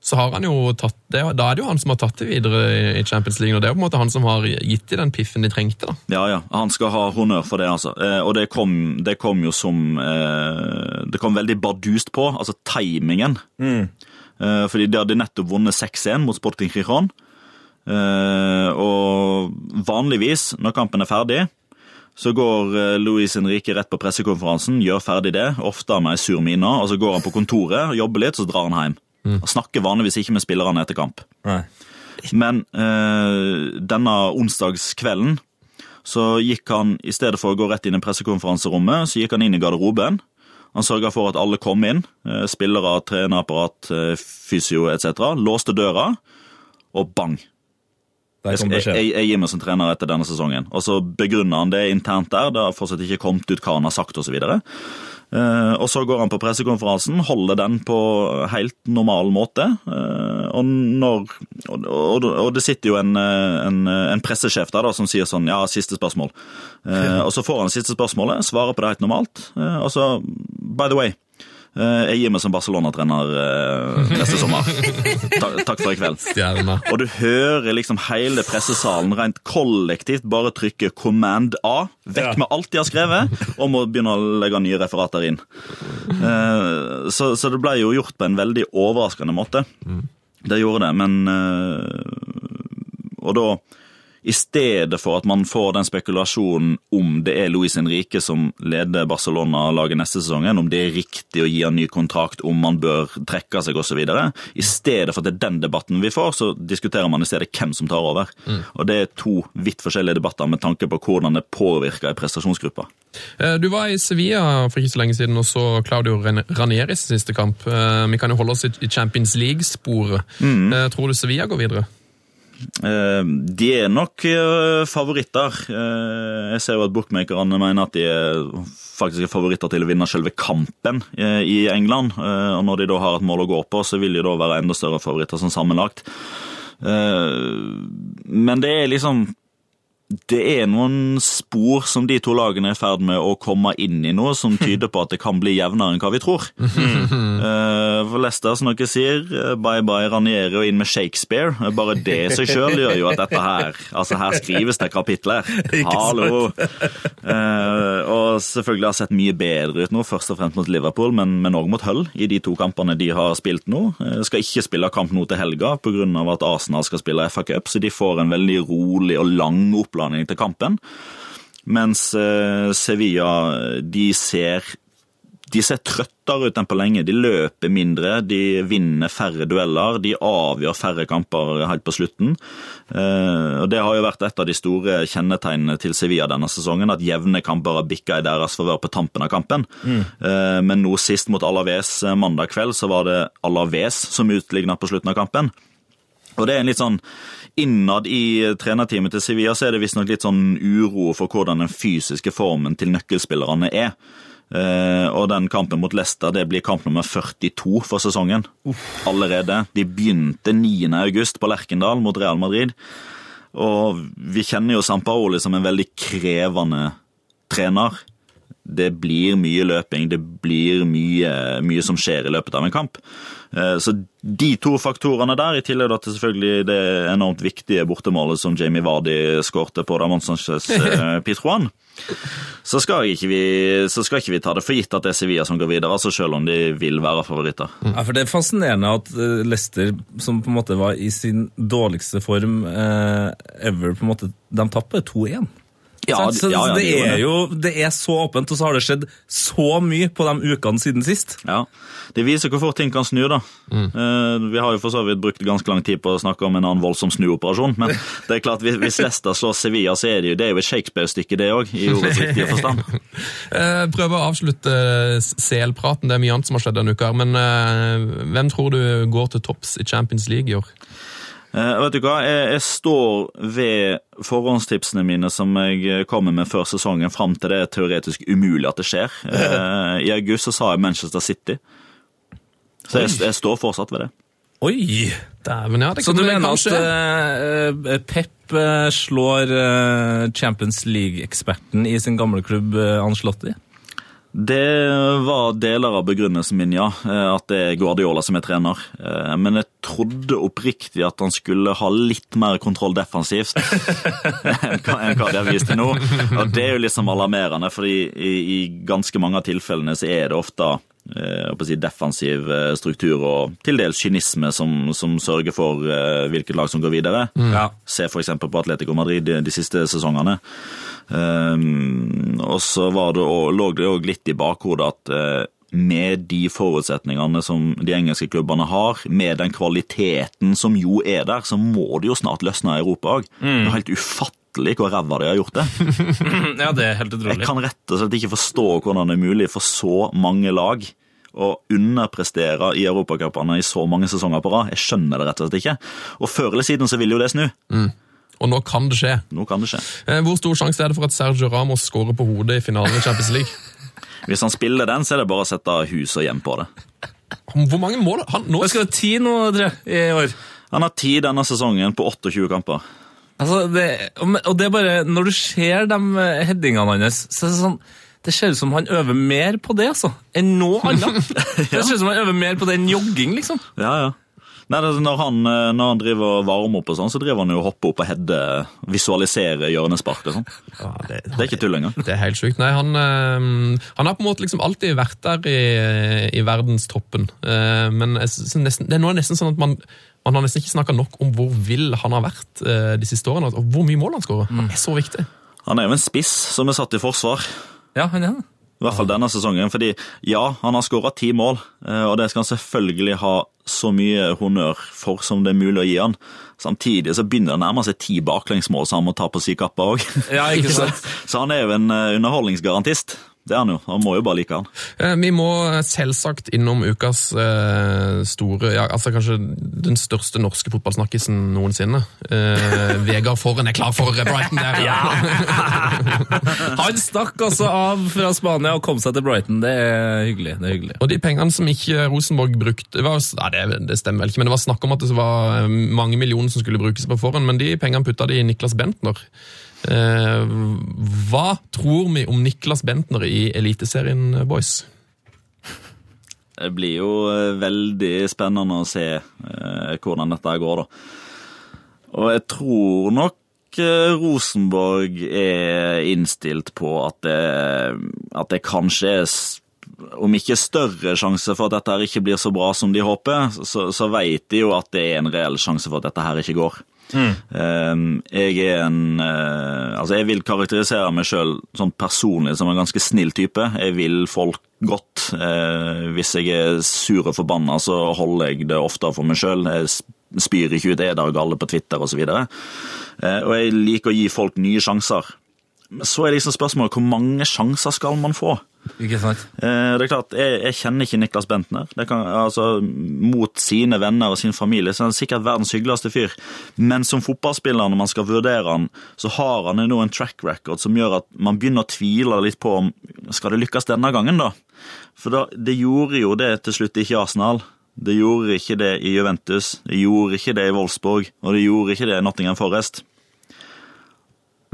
så har han jo tatt det, Da er det jo han som har tatt det videre i- Champions League, og det er jo på en måte han som har gitt dem den piffen de trengte. da. Ja, ja. Han skal ha honnør for det, altså. Eh, og det kom, det kom jo som eh, Det kom veldig bardust på, altså timingen. Eh, fordi de hadde nettopp vunnet 6-1 mot Sporting. Eh, og vanligvis, når kampen er ferdig, så går Luis Henrique rett på pressekonferansen, gjør ferdig det, ofte med ei sur mine, og så går han på kontoret, jobber litt, så drar han hjem. Han snakker vanligvis ikke med spillerne etter kamp. Nei. Men eh, denne onsdagskvelden så gikk han, i stedet for å gå rett inn i pressekonferanserommet, så gikk han inn i garderoben. Han sørga for at alle kom inn, eh, spillere, trenerapparat, eh, fysio etc. Låste døra, og bang! Jeg, jeg, jeg gir meg som trener etter denne sesongen. Og så begrunner han det internt der. Det har fortsatt ikke kommet ut hva han har sagt osv. Uh, og så går han på pressekonferansen, holder den på helt normal måte. eh, og, når, og, det sitter jo en, eh, en, en pressesjef der da, som sier sånn Ja, siste spørsmål. Eh, og så får han siste spørsmålet, svarer på det helt normalt. eh, og så, by the way eh, jeg gir meg som Barcelona-trener eh, neste sommer. Ta, takk for i kveld. Stjerne. Og du hører liksom hele pressesalen rent kollektivt bare trykke 'command A', vekk Ja. med alt de har skrevet, og må begynne å legge nye referater inn. Eh, så, så det ble jo gjort på en veldig overraskende måte. Det gjorde det, men eh, Og da i stedet for at man får den spekulasjonen om det er Luis Henrique som leder Barcelona-laget neste sesongen, om det er riktig å gi han ny kontrakt, om man bør trekke seg osv. I stedet for at det er den debatten vi får, så diskuterer man i stedet hvem som tar over. Og Det er to vidt forskjellige debatter med tanke på hvordan det påvirker en prestasjonsgruppe. Eh, Du var i Sevilla for ikke så lenge siden og så Claudio Ran- Ranieris siste kamp. Eh, Vi kan jo holde oss i i Champions League-sporet. Mm. Tror du Sevilla går videre? Eh, De er nok eh, favoritter. Eh, Jeg ser jo at bookmakerne mener at de faktisk er favoritter til å vinne selve kampen i England. Og når de da har et mål å gå på, så vil de da være enda større favoritter som sammenlagt. Men det er liksom det er noen spor som de to lagene er i ferd med å komme inn i nå, som tyder på at det kan bli jevnere enn hva vi tror. Eh, For Leicester, som dere sier, eh, bye bye Ranieri og inn med Shakespeare. Eh, Bare det i seg sjøl gjør jo at dette her Altså, her skrives det kapitler. Hallo! Og selvfølgelig har sett mye bedre ut nå, først og fremst mot Liverpool, men òg mot Hull i de to kampene de har spilt nå. Eh, Skal ikke spille kamp nå til helga pga. at Arsenal skal spille FA Cup, så de får en veldig rolig og lang oppladning til kampen. Mens eh, Sevilla, de ser de ser trøttere ut enn på lenge. De løper mindre, de vinner færre dueller, de avgjør færre kamper helt på slutten. Eh, og Det har jo vært et av de store kjennetegnene til Sevilla denne sesongen, at jevne kamper har bikka i deres favør på tampen av kampen. Mm. men nå sist mot Alaves eh, mandag kveld, så var det Alaves som utligna på slutten av kampen. Og det er en litt sånn Innad i trenerteamet til Sevilla så er det visstnok litt sånn uro for hvordan den fysiske formen til nøkkelspillerne er. Uh, og den kampen mot Leicester det blir kamp nummer 42 for sesongen. Allerede. De begynte 9. august på Lerkendal mot Real Madrid. Og vi kjenner jo Sampaoli som en veldig krevende trener. Det blir mye løping, det blir mye, mye som skjer i løpet av en kamp. Uh, Så de to faktorene der, i tillegg til selvfølgelig det enormt viktige bortemålet som Jamie Vardy skårte på Ramón Sánchez Pitruan, så skal, ikke vi, så skal ikke vi ta det for gitt at det er Sevilla som går videre, altså selv om de vil være favoritter. Ja, for Det er fascinerende at eh, Leicester, som på en måte var i sin dårligste form eh, ever, på en måte, de tapper 2-1. Ja, så, ja, ja, det, det er jo det er så åpent, og så har det skjedd så mye på de ukene siden sist. Ja, Det viser hvor fort ting kan snu, da. Eh, Vi har jo for så vidt brukt ganske lang tid på å snakke om en annen voldsom snuoperasjon, men det er klart, hvis- Lester Leicester slår Sevilla, så er det jo, det er jo et Shakespeare-stykke, det òg, i ordets riktige forstand. uh, Prøve å avslutte CL-praten. Det er mye annet som har skjedd denne uka. Men uh, hvem tror du går til topps i Champions League i år? Eh, vet du hva, jeg, jeg står ved forhåndstipsene mine som jeg kommer med før sesongen, fram til det er teoretisk umulig at det skjer. Uh, I august så sa jeg Manchester City. Så jeg, jeg står fortsatt ved det. Oi! Dæven, ja, det Så du mener kanskje... at eh, eh, Pep eh, slår eh, Champions League-eksperten i sin gamle klubb uh, Anslotti? Det var deler av begrunnelsen min, ja. eh, At det er Guardiola som er trener. Eh, Men jeg trodde oppriktig at han skulle ha litt mer kontroll defensivt enn hva enn hva de har vist til nå. Og det er jo liksom alarmerende, for i, i ganske mange av tilfellene så er det ofte eh, å si, defensiv eh, struktur og til dels kynisme som, som sørger for eh, hvilket lag som går videre. Ja. Se f.eks. på Atletico Madrid de, de siste sesongene. Um, og så var det, og, lå det òg litt i bakhodet at eh, med de forutsetningene som de engelske klubbene har, med den kvaliteten som jo er der, så må det jo snart løsne i Europa òg. Det er helt ufattelig hvor ræva de har gjort det. ja, det er helt utrolig. Jeg kan rett og slett ikke forstå hvordan det er mulig for så mange lag å underprestere i europacupene i så mange sesonger på rad. Jeg skjønner det rett og slett ikke. Og før eller siden så vil jo det snu. Og nå kan det skje. Nå kan det skje. Eh, Hvor stor sjanse er det for at Sergio Ramos skårer på hodet i finalen i Champions League? Hvis han spiller den, så er det bare å sette hus og hjem på det. Hvor mange mål han nå? Skal være ti nå, tre, i år. Han har ti denne sesongen på 28 kamper. Altså, det, og det er bare, Når du ser de headingene hans, så er det sånn det ser ut som han øver mer på det altså, enn noe annet. Det ser ut som han øver mer på det enn jogging, liksom. Ja, ja. Nei, når, han, eh, når han driver og varmer opp, og sånn, så driver han jo og hopper opp og header, visualiserer hjørnespark. og sånn. Ja, det, Det er ikke tull engang. det er helt sjukt. Nei, han, eh, han har på en måte liksom alltid vært der i, i verdenstoppen. Eh, men nesten, det er nå nesten sånn at man, man har nesten ikke snakka nok om hvor vill han har vært de siste årene. Og hvor mye mål han skårer. Han er så viktig. Han er jo en spiss som er satt i forsvar. Ja, han er det. I hvert fall denne sesongen. fordi ja, han har skåra ti mål, eh, og det skal han selvfølgelig ha så mye honnør for som det er mulig å gi han. Samtidig så begynner det å nærme seg ti baklengsmål, så han må ta på si kappe òg. Ja, så. Så han er jo en eh, underholdningsgarantist. Det er han jo. Han må jo bare like han. Eh, Vi må selvsagt innom ukas eh, store, ja, altså kanskje den største norske fotballsnakkisen noensinne. Eh, Vegard Forren er klar for Brighton der. Han stakk altså av fra Spania og kom seg til Brighton. Det er hyggelig. det er hyggelig. Og de pengene som ikke Rosenborg brukte det, var, nei, det, det stemmer vel ikke, men det var snakk om at det var eh, mange millioner som skulle brukes på forhånd, men de pengene putta de i Niklas Bentner. Eh, hva tror vi om Niklas Bentner i Eliteserien, boys? Det blir jo eh, veldig spennende å se eh, hvordan dette går, da. Og jeg tror nok eh, Rosenborg er innstilt på at det, at det kanskje er om ikke større sjanse for at dette her ikke blir så bra som de håper, så, så vet de jo at det er en reell sjanse for at dette her ikke går. Eh, jeg er en eh, Altså, jeg vil karakterisere meg sjøl sånn personlig som en ganske snill type. Jeg vil folk godt. Eh, hvis jeg er sur og forbanna, så holder jeg det ofte for meg sjøl. Jeg sp- spyr ikke ut eder og galle på Twitter osv. Eh, og jeg liker å gi folk nye sjanser. Så er liksom spørsmålet hvor mange sjanser skal man få? Ikke sant? Eh, Det er klart, Jeg, jeg kjenner ikke Niklas Bentner. Kan, altså, mot sine venner og sin familie så er han sikkert verdens hyggeligste fyr. Men som fotballspiller, når man skal vurdere han, så har han nå en track record som gjør at man begynner å tvile litt på om skal det lykkes denne gangen. da? For da, Det gjorde jo det til slutt ikke i Arsenal. Det gjorde ikke det i Juventus, det gjorde ikke det i Wolfsburg, og det gjorde ikke det i Nottingham Forest.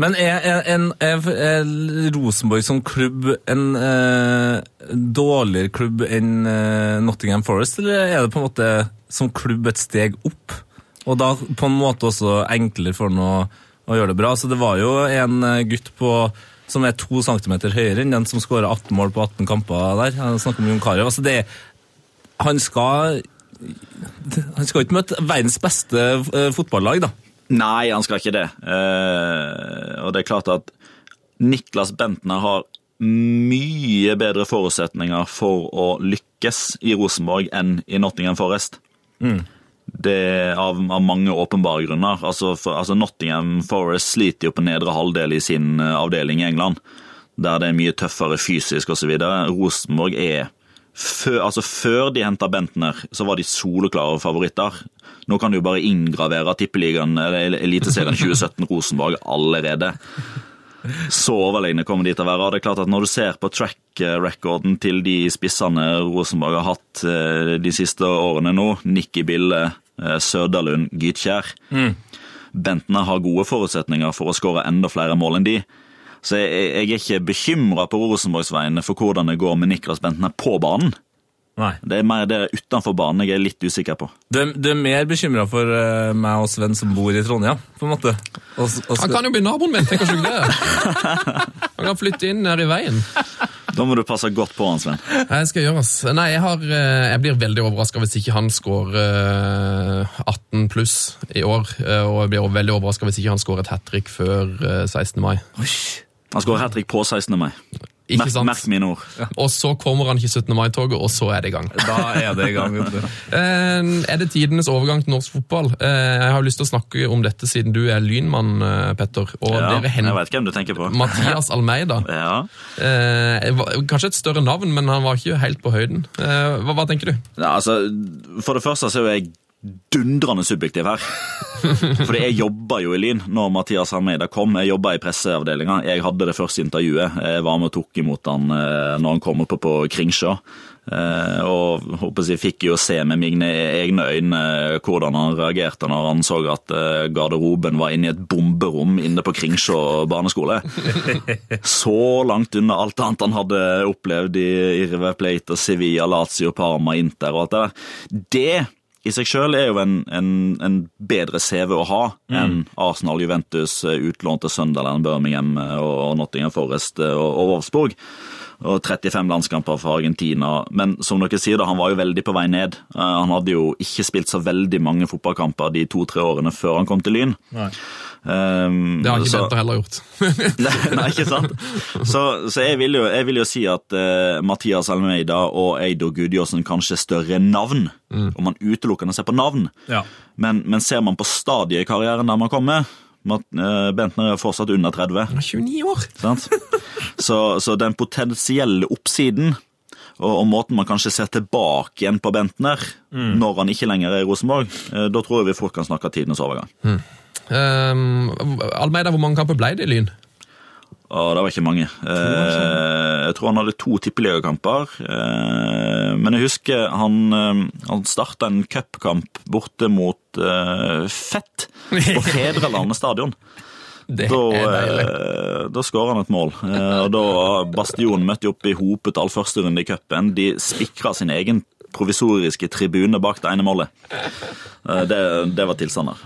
Men er, er, er, er Rosenborg som klubb en eh, dårligere klubb enn eh, Nottingham Forest, eller er det på en måte som klubb et steg opp? Og da på en måte også enklere for ham å, å gjøre det bra. Så det var jo en eh, gutt på som er to centimeter høyere enn den som skåra 18 mål på 18 kamper der. Jeg snakker om Jon Carew. Altså han skal han skal ikke møte verdens beste eh, fotballag, da. Nei, han skal ikke det. Eh, og det er klart at Niklas Bentner har mye bedre forutsetninger for å lykkes i Rosenborg enn i Nottingham Forest. Det er av, av mange åpenbare grunner. Altså, for, altså Nottingham Forest sliter jo på nedre halvdel i sin eh, avdeling i England, der det er mye tøffere fysisk osv. Rosenborg er før, altså før de henta Bentner, så var de soleklare favoritter. Nå kan du jo bare inngravere tippeligaen, eller Eliteserien 2017 Rosenborg allerede. Så overlegne kommer de til å være. Det er klart at Når du ser på track recorden til de spissene Rosenborg har hatt eh, de siste årene nå, Nikki Bille, eh, Søderlund, Gytkjær Bentner har gode forutsetninger for å skåre enda flere mål enn de. Så jeg, jeg er ikke bekymra på Rosenborgs vegne for hvordan det går med Niklas Bentner på banen. Nei. Det er mer det utenfor banen jeg er litt usikker på. Du er, du er mer bekymra for uh, meg og Sven som bor i Trondheim, på en måte? Og, og, Han kan jo bli naboen min, tenker du ikke det? Han kan flytte inn her i veien. Da må du passe godt på han, Sven. Jeg skal gjøre, ass. Nei, jeg, har, eh, jeg blir veldig overraska hvis ikke han skårer eh, 18 pluss i år. eh, Og jeg blir veldig overraska hvis ikke han scorer et hat trick før eh, 16. mai. Han scorer hat trick på 16. mai. Ikke Merk, sant? merk mine ord. Og så kommer han ikke 17. mai-toget, og så er det i gang. Da er det i gang. Eh, Er det tidenes overgang til norsk fotball? Eh, Jeg har lyst til å snakke om dette siden du er lynmann, eh, Petter. Og Ja, dere jeg vet hvem du tenker på. Mathias Almeida. Ja. Eh, Kanskje et større navn, men han var ikke helt på høyden. Eh, Hva, hva tenker du? Ja, altså, for det første så er jeg dundrende subjektiv her. Fordi jeg jobba jo i Lyn når Mathias Almeida kom. Jeg jobba i presseavdelinga. Jeg hadde det første intervjuet. Jeg var med og tok imot han eh, når han kom oppe på Kringsjå. Eh, og håper jeg fikk jo se med mine egne øyne hvordan han reagerte når han så at eh, garderoben var inne i et bomberom inne på Kringsjå barneskole. Så langt unna alt annet han hadde opplevd i River Plate og Sevilla, Lazio, Parma, Inter og alt det der. Det i seg sjøl er jo en, en, en bedre CV å ha enn Arsenal, Juventus, eh, utlån til Sunderland, Birmingham eh, og, Nottingham Forest eh, og, Wolfsburg. Og 35 landskamper for Argentina. Men som dere sier, da, han var jo veldig på vei ned. Han hadde jo ikke spilt så veldig mange fotballkamper de to-tre årene før han kom til Lyn. Um, Det har ikke så- Bente heller gjort. nei, nei, ikke sant? Så, så jeg, vil jo, jeg vil jo si at uh, Mathias Almeida og Eido Gudjåsen kanskje er større navn, om man utelukkende ser på navn. Ja. Men, men ser man på stadiet i karrieren der man kommer Mat, eh, Bentner er fortsatt under 30. Han er 29 år! Så, så den potensielle oppsiden og, og måten man kanskje ser tilbake igjen på Bentner når han ikke lenger er i Rosenborg, eh, da tror jeg vi fort kan snakke tidenes overgang. Um, Almeida, hvor mange kamper ble det i Lyn? Å, det var ikke mange. Eh, jeg tror han hadde to tippeligakamper. Eh, men jeg husker han, eh, han starta en cupkamp borte mot eh, Fett på Fedrelandet stadion. Det Da, er deilig. da skåra han et mål. Og da Bastion møtte opp i hopetall første runde i cupen. De spikra sin egen provisoriske tribune bak det ene målet. Eh, det, det var tilstander.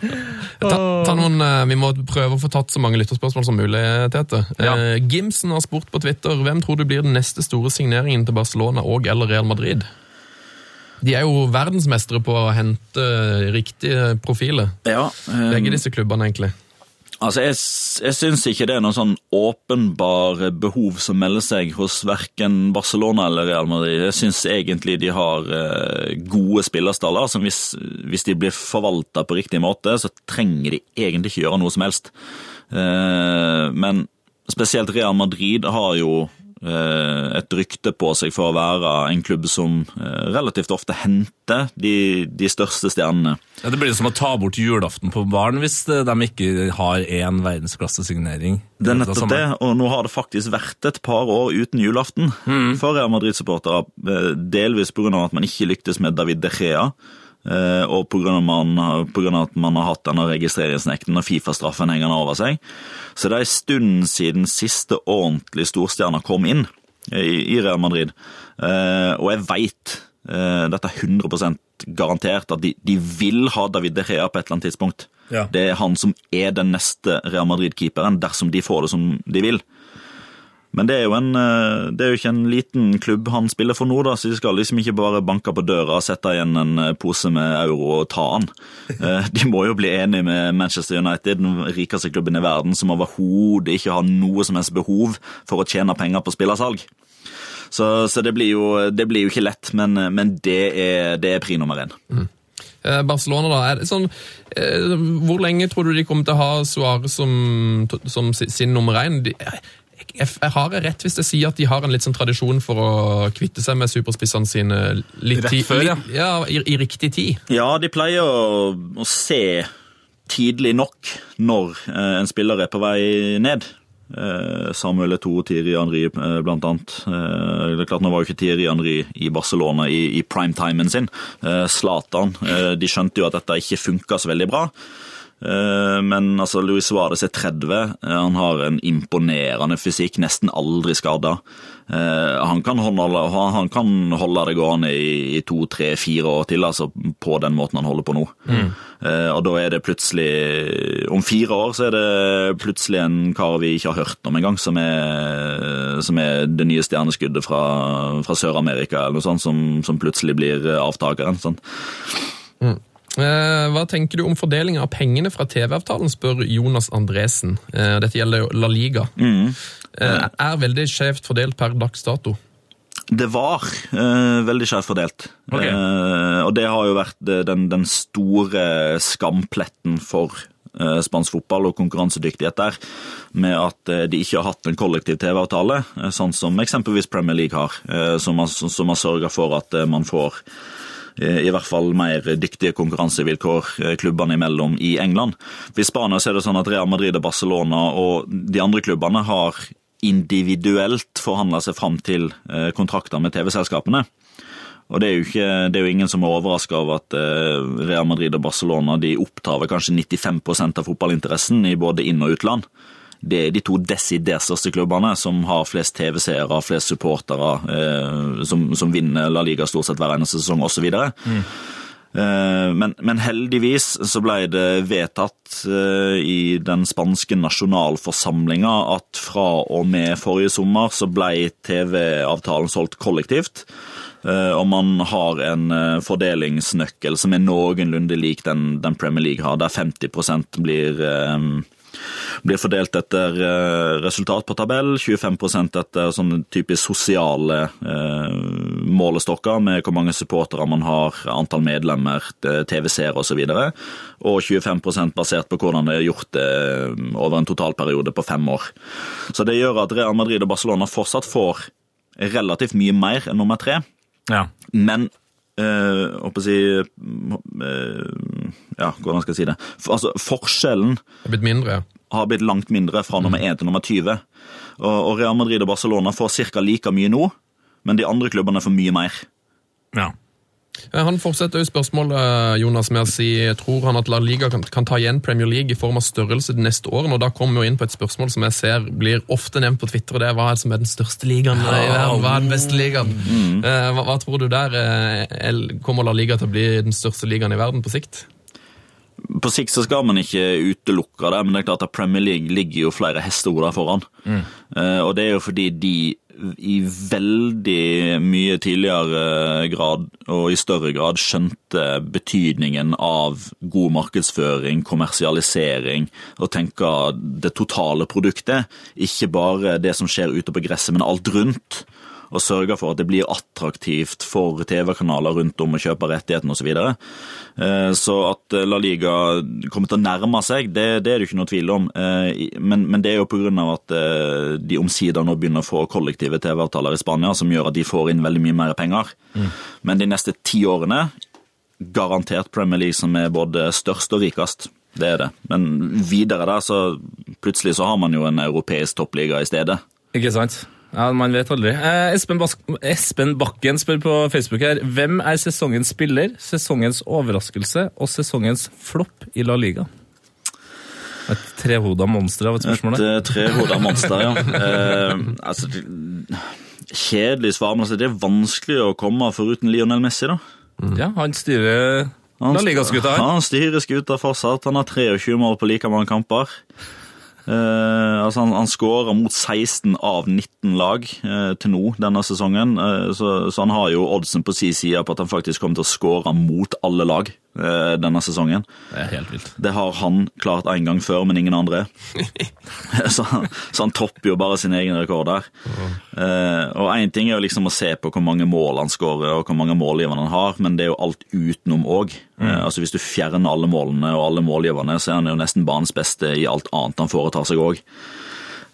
Ta, ta noen, eh, vi må prøve å få tatt så mange lytterspørsmål som mulig, Tete. Ja. Eh, Gimsen har spurt på Twitter hvem tror du blir den neste store signeringen til Barcelona og eller Real Madrid. De er jo verdensmestere på å hente riktige profiler, Ja, um, begge disse klubbene, egentlig. Altså, Jeg, jeg syns ikke det er noen sånn åpenbare behov som melder seg hos verken Barcelona eller Real Madrid. Jeg syns egentlig de har eh, gode spillerstaller som hvis, hvis de blir forvalta på riktig måte, så trenger de egentlig ikke gjøre noe som helst. Eh, men spesielt Real Madrid har jo et rykte på seg for å være en klubb som eh, relativt ofte henter de, de største stjernene. Ja, det blir som å ta bort julaften på baren hvis eh, de ikke har én verdensklassesignering. Det er nettopp det, og nå har det faktisk vært et par år uten julaften for Real Madrid-supportere. eh, Delvis pga. at man ikke lyktes med David De Gea, eh, og pga. at man har hatt denne registreringsnekten og Fifa-straffen hengende over seg. Så det er en stund siden siste ordentlig storstjerna kom inn eh, i Real Madrid. Eh, Og jeg veit, dette er 100% garantert, at de, de vil ha David De Rea på et eller annet tidspunkt. Ja. Det er han som er den neste Real Madrid-keeperen, dersom de får det som de vil. Men det er, jo en, eh, det er jo ikke en liten klubb han spiller for nå, da, så de skal liksom ikke bare banke på døra og sette igjen en eh, pose med euro og ta han. Eh, De må jo bli enige med Manchester United, den rikeste klubben i verden, som overhodet ikke har noe som helst behov for å tjene penger på spillersalg. Så, så det, blir jo, det blir jo ikke lett, men, men det, er, det er pri nummer én. Eh, Barcelona, da. Er det sånn, hvor lenge tror du de kommer til å ha Suárez som, som sin nummer én? Jeg, har jeg rett hvis jeg sier at de har en litt sånn tradisjon for å kvitte seg med superspissene sine litt Rett før, ja. litt- ja i, I riktig tid. Ja, de pleier å, å se tidlig nok når eh, en spiller er på vei ned. Eh, Samuel og Thierry Henry eh, blant annet. Eh, det er klart Nå var jo ikke Thierry Henry i Barcelona i, i primetimen sin. Eh, Zlatan. De skjønte jo at dette ikke funka så veldig bra. Eh, Men altså, Luis Suárez er 30. Eh, Han har en imponerende fysikk, nesten aldri skada. Eh, han, han kan holde det gående i, to, tre, fire år til, altså på den måten han holder på nå. Mm. og da er det plutselig Om fire år så er det plutselig en kar vi ikke har hørt om engang, som er, som er det nye stjerneskuddet fra, fra Sør-Amerika, eller noe sånt, som, som plutselig blir avtakeren. Sånn. Eh, Hva tenker du om fordelinga av pengene fra TV-avtalen, spør Jonas Andresen. Eh, Dette gjelder La Liga. Mm. Eh, Er veldig skjevt fordelt per dags dato. Det var uh, veldig skjevt fordelt. Okay. Uh, og det har jo vært den, den store skampletten for uh, spansk fotball og konkurransedyktighet der, med at de ikke har hatt en kollektiv TV-avtale, sånn som eksempelvis Premier League har, som har, som har sørga for at man får i hvert fall mer dyktige konkurransevilkår eh, klubbene imellom i England. I Spania er det sånn at Real Madrid og Barcelona og de andre klubbene har individuelt forhandla seg fram til eh, kontrakter med TV-selskapene. Og det er, jo ikke, det er jo ingen som er overraska over at eh, Real Madrid og Barcelona de opptar kanskje 95% av fotballinteressen i både inn- og utland. Det er de to desidert største klubbene som har flest TV-seere, flest supportere, eh, som, som vinner La Liga stort sett hver eneste sesong osv. Eh, Men, men heldigvis så ble det vedtatt eh, i den spanske nasjonalforsamlinga at fra og med forrige sommer så ble TV-avtalen solgt kollektivt. Eh, Og man har en eh, fordelingsnøkkel som er noenlunde lik den, den Premier League har, der 50% blir eh, blir fordelt etter eh, resultat på tabell, 25 etter sånne typisk sosiale eh, målestokker med hvor mange supportere man har, antall medlemmer, TV-seere osv. Og 25% basert på hvordan det er gjort eh, over en totalperiode på fem år. Så det gjør at Real Madrid og Barcelona fortsatt får relativt mye mer enn nummer tre. Ja. Men eh, håper å si eh, Ja, hvordan skal jeg si det? For, altså, forskjellen Det er blitt mindre. Har blitt langt mindre fra nummer 1 til nummer 20. Og, og Real Madrid og Barcelona får ca. like mye nå, men de andre klubbene får mye mer. ja. Eh, Han fortsetter jo spørsmålet Jonas, med å si tror han at La Liga kan, kan ta igjen Premier League i form av størrelse de neste årene. og Da kommer vi jo inn på et spørsmål som jeg ser blir ofte nevnt på Twitter. og det er Hva er det som er den største ligaen i verden? Hva er den beste ligaen? Mm. Hva, hva tror du der? eh, Kommer La Liga til å bli den største ligaen i verden på sikt? På sikt så skal man ikke utelukke det, men det er klart at Premier League ligger jo flere hestehoder foran. Eh, og det er jo fordi de i veldig mye tidligere grad og i større grad skjønte betydningen av god markedsføring, kommersialisering, og tenke det totale produktet, ikke bare det som skjer ute på gresset, men alt rundt. Og sørge for at det blir attraktivt for TV-kanaler rundt om å kjøpe rettighetene osv. Så, videre. Eh, så at La Liga kommer til å nærme seg, det, det er det ikke noe tvil om. Eh, Men, men det er jo pga. at eh, de omsider nå begynner å få kollektive TV-avtaler i Spania, som gjør at de får inn veldig mye mer penger. Men de neste ti årene, garantert Premier League som er både størst og rikest. Det er det. Men videre der, så plutselig så har man jo en europeisk toppliga i stedet. Ikke sant? Ja, Man vet aldri. Eh, Espen, Bas Espen Bakken spør på Facebook her. Hvem er sesongens spiller, sesongens overraskelse og sesongens flopp i La Liga? Et trehoda monster av et spørsmål. Et der. eh, trehoda monster, ja. Eh, altså, kjedelig svar, men altså, det er vanskelig å komme foruten Lionel Messi, da. Ja, Han styrer Han, La Liga-skuta her. Han styrer skuta fortsatt. Han har 23 mål på like mange kamper. Eh, altså han, han skårer mot 16 av 19 lag eh, til nå denne sesongen, eh, så, så han har jo oddsen på sin side på at han faktisk kommer til å skåre mot alle lag denne sesongen. Det er helt vilt. Det har han klart en gang før, men ingen andre. så, han- så han topper jo bare sin egen rekord der. Eh, og én ting er jo liksom å se på hvor mange mål han skårer, og hvor mange målgivere han har, men det er jo alt utenom òg. Eh, altså Hvis du fjerner alle målene og alle målgiverne, så er han jo nesten banens beste i alt annet han foretar seg òg.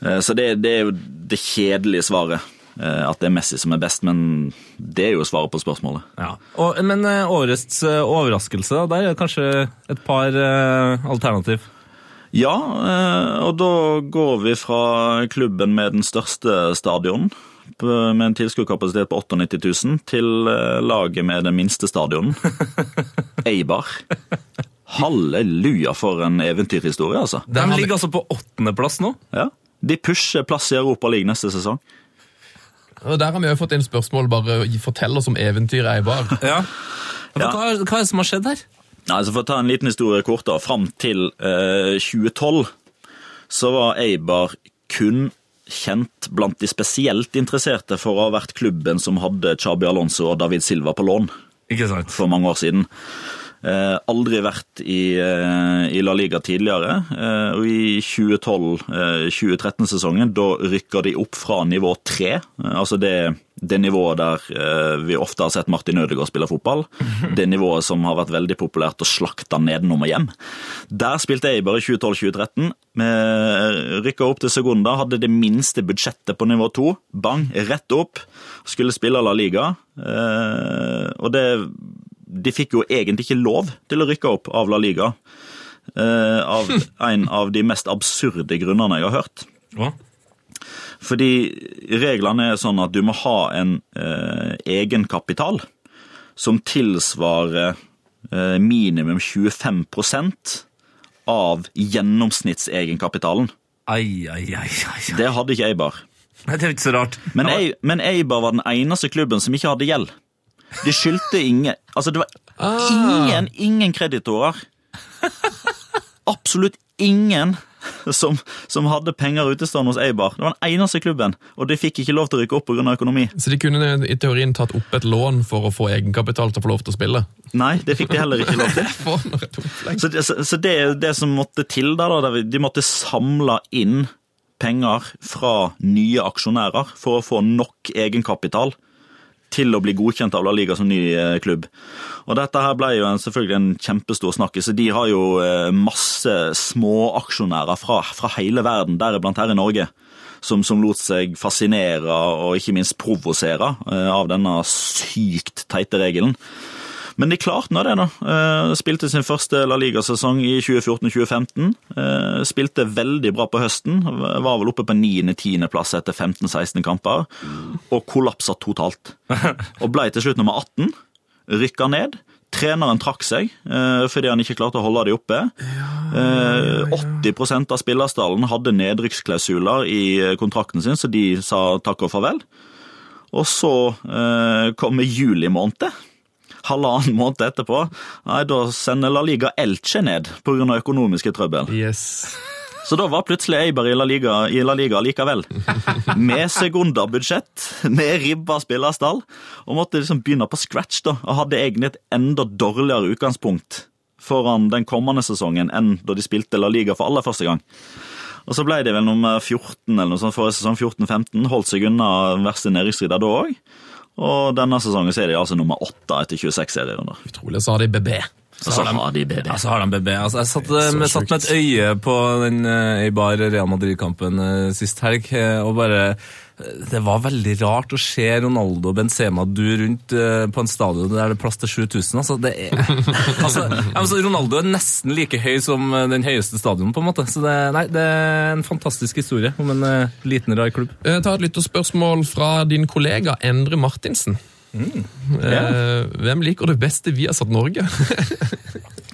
Eh, så det, det er jo det kjedelige svaret. Eh, At det er Messi som er best, men det er jo svaret på spørsmålet. Ja. Og, men eh, årets eh, overraskelse, da, der er det kanskje et par eh, alternativ. Ja, og da går vi fra klubben med den største stadionen, med en tilskuerkapasitet på 98 000, til laget med den minste stadionen, Eibar. Halleluja for en eventyrhistorie, altså. De ligger altså på åttendeplass nå. Ja. De pusher plass i Europa League neste sesong. Og Der har vi jo fått inn spørsmål. bare Fortell oss om eventyret Eibar. Ja. Ja. Hva, hva er det som har skjedd her? Nei, så For å ta en liten historie kort, da. Fram til eh, 2012 så var Eibar kun kjent blant de spesielt interesserte for å ha vært klubben som hadde Chabi Alonso og David Silva på lån Ikke sant? for mange år siden. Eh, aldri vært i, eh, i La Liga tidligere. Eh, og i 2012-2013-sesongen, da rykker de opp fra nivå tre. Altså det, det nivået der vi ofte har sett Martin Ødegaard spille fotball. Det nivået som har vært veldig populært å slakte nedenom og hjem. Der spilte jeg bare 2012-2013. Vi rykka opp til Segunda, hadde det minste budsjettet på nivå to. Bang, rett opp. Skulle spille La Liga. Og det de fikk jo egentlig ikke lov til å rykke opp av La Liga. eh, av en av de mest absurde grunnene jeg har hørt. Hva? Fordi reglene er sånn at du må ha en eh, egenkapital som tilsvarer eh, minimum 25% av gjennomsnittsegenkapitalen. Ai, ai, ai, ai. Det hadde ikke Eibar. Nei, Det er ikke så rart. Men, Ei- men Eibar var den eneste klubben som ikke hadde gjeld. De skyldte ingen Altså, det var ingen, ingen kreditorer. Absolutt ingen som, som hadde penger utestående hos Eibar. Det var den eneste klubben, og de fikk ikke lov til å rykke opp pga. økonomi. Så de kunne i teorien tatt opp et lån for å få egenkapital til å få lov til å spille. Nei, det fikk de heller ikke lov til. Opplegg. Så det, så så det, det som måtte til da, da, de måtte samle inn penger fra nye aksjonærer for å få nok egenkapital til å bli godkjent av La Liga som ny eh, klubb. Og dette her ble jo en, selvfølgelig en kjempestor snakkis. De har jo eh, masse småaksjonærer fra, fra hele verden, deriblant her i Norge, som, som lot seg fascinere og ikke minst provosere eh, av denne sykt teite regelen. Men de klarte nå det, da. Eh, Spilte sin første La Liga-sesong i 2014-2015. Eh, Spilte veldig bra på høsten. Var vel oppe på 9.-10.-plass etter 15-16 kamper. Og kollapsa totalt. Og ble til slutt nummer 18. Rykka ned. Treneren trakk seg eh, fordi han ikke klarte å holde de oppe. Eh, 80% av spillerstallen hadde nedrykksklausuler i kontrakten sin, så de sa takk og farvel. Og så eh, kommer juli måned halvannen måned etterpå, nei, da sender La Liga Elche ned pga. økonomiske trøbbel. Yes. Så da var plutselig Eibar i La Liga, i La Liga likevel. Med sekundabudsjett, med ribba spillerstall, og måtte liksom begynne på scratch, da, og hadde egentlig et enda dårligere utgangspunkt foran den kommende sesongen enn da de spilte La Liga for aller første gang. Og så ble de vel nummer 14 eller noe sånt forrige sesong, 14-15, holdt seg unna verste nedrykksrider da òg. Og denne sesongen så er de altså nummer åtte etter 26 serierunder. Utrolig, så har de BB. Så, så har de BB. Ja, så har de BB. Altså, jeg satt, jeg med, satt med et øye på den eh, Eibar Real Madrid-kampen eh, sist helg, eh, og bare eh, Det var veldig rart å se Ronaldo og Benzema du rundt eh, på en stadion der det er plass til 7000. Altså, det er, altså, altså, Ronaldo er nesten like høy som eh, den høyeste stadionen, på en måte. Så det, nei, det er en fantastisk historie om en eh, liten, rar klubb. Ta et lytterspørsmål fra din kollega Endre Martinsen. Eh, hvem liker du best i Viasat Norge?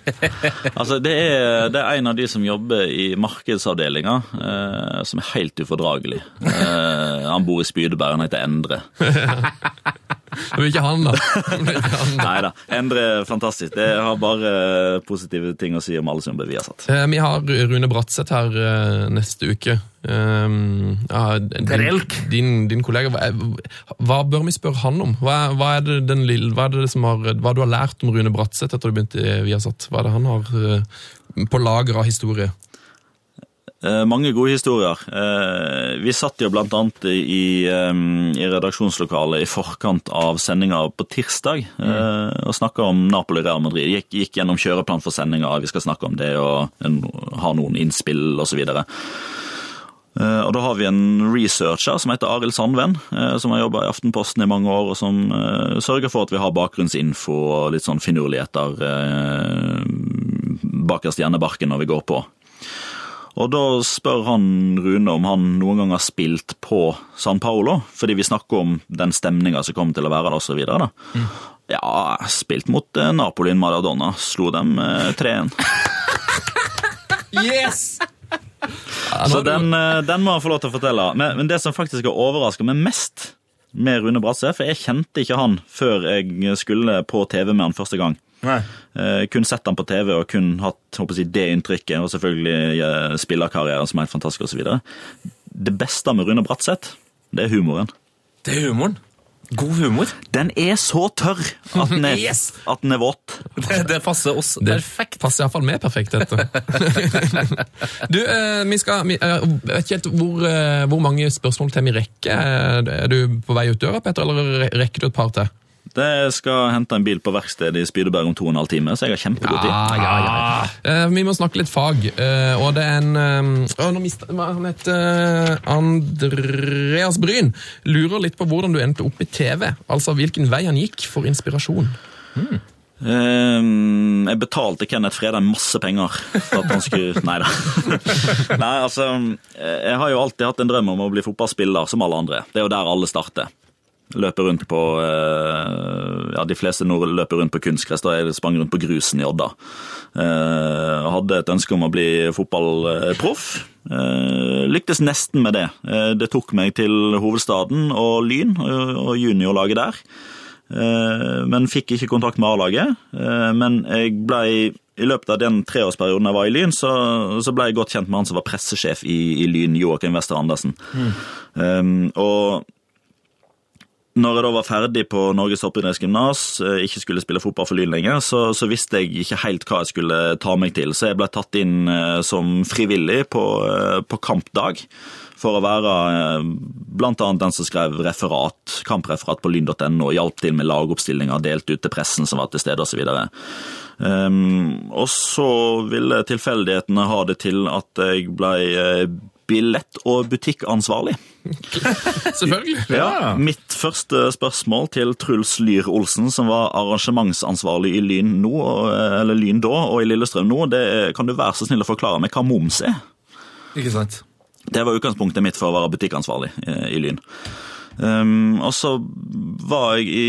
Altså, det er, det er en av de som jobber i markedsavdelinga, eh, som er helt ufordragelig. Eh, han bor i Spydeberg, han heter Endre. Er ikke han, da. Nei da, Endre er fantastisk. Det har bare positive ting å si om alle som jobber i Viasat. Eh, Vi har Rune Bratseth her eh, neste uke. Um, ja, din, din, din kollega, hva, hva bør vi spørre han om? Hva, er- hva er det den lille, hva er det som har, hva du har lært om Rune Bratseth etter du begynte i Viasat? Hva er det han har eh, på lager av historie? Eh, mange gode historier. Eh, vi satt jo annet i, eh, i redaksjonslokalet i forkant av sendinga på tirsdag mm. og snakka om Napoli Real Madrid. Gikk, gikk gjennom kjøreplan for sendinga, vi skal snakke om det og ha noen innspill osv. Og da har vi en researcher som heter Arild Sandven, eh, som har jobba i Aftenposten i mange år, og som eh, sørger for at vi har bakgrunnsinfo og litt sånn finurligheter bakerst i hjernebarken når vi går på. Og da spør han Rune om han noen gang har spilt på San Paolo, fordi vi snakker om den stemninga som kommer til å være der, og så videre. Ja, spilt mot Napoleon Napoli Maradona. Slo dem eh, 3-1. Yes! Så den, eh, den må han få lov til å fortelle. Men, men det som faktisk har overraska meg mest, med Rune Brasse, for jeg kjente ikke han før jeg skulle på TV med han første gang. Eh, kun sett han på TV og kun hatt håper jeg, det inntrykket, og selvfølgelig eh, spillerkarrieren som er helt fantastisk osv. Det beste med Rune Bratseth, det er humoren. Det er humoren. God humor. Den er så tørr at den er, Yes! at den er våt. Det, det passer oss Det perfekt. passer iallfall meg perfekt, dette. du, eh, vi skal vi, eh, vet ikke helt hvor, hvor mange spørsmål til vi rekker. Er er du på vei ut døra, Petter, eller rekker du et par til? Det skal hente en bil på verkstedet i Spydeberg om to og en halv time, så jeg har kjempegod tid. ja, ja. Eh, vi må snakke litt fag, eh, og det er en eh, nå mistet, hva Han heter eh, Andreas Bryn. Lurer litt på hvordan du endte opp i TV. Altså hvilken vei han gikk for inspirasjon. Ehm, jeg betalte Kenneth Fredheim masse penger for at han skulle Nei da. Nei, altså, jeg har jo alltid hatt en drøm om å bli fotballspiller som alle andre. Det er jo der alle starter. Løper rundt på eh, Ja, de fleste nord løper rundt på kunstgress. Da jeg sprang rundt på grusen i Odda. Jeg hadde et ønske om å bli fotballproff. Eh, lyktes nesten med det. Eh, det tok meg til hovedstaden og Lyn og, juniorlaget der. Eh, men fikk ikke kontakt med A-laget. Eh, Men jeg ble, i løpet av den treårsperioden jeg var i Lyn, så, så ble jeg godt kjent med han som var pressesjef i, i Lyn, Joakim Wester Andersen. Um, og når jeg da var ferdig på Norges toppidrettsgymnas, eh, ikke skulle spille fotball for Lyn lenger, så, så visste jeg ikke helt hva jeg skulle ta meg til. Så jeg ble tatt inn eh, som frivillig på, eh, på kampdag. For å være bl.a. den som skrev referat, kampreferat på lyn.no, hjalp til med lagoppstillinger, delte ut til pressen som var til stede osv. Um, og så ville tilfeldighetene ha det til at jeg ble billett- og butikkansvarlig. Selvfølgelig. Ja. Mitt første spørsmål til Truls Lyr Olsen, som var arrangementsansvarlig i Lyn nå, eller Lyn da, og i Lillestrøm nå, det er, kan du være så snill å forklare meg hva moms er? Ikke sant? Det var utgangspunktet mitt for å være butikkansvarlig eh, i Lyn. Um, og så var jeg i,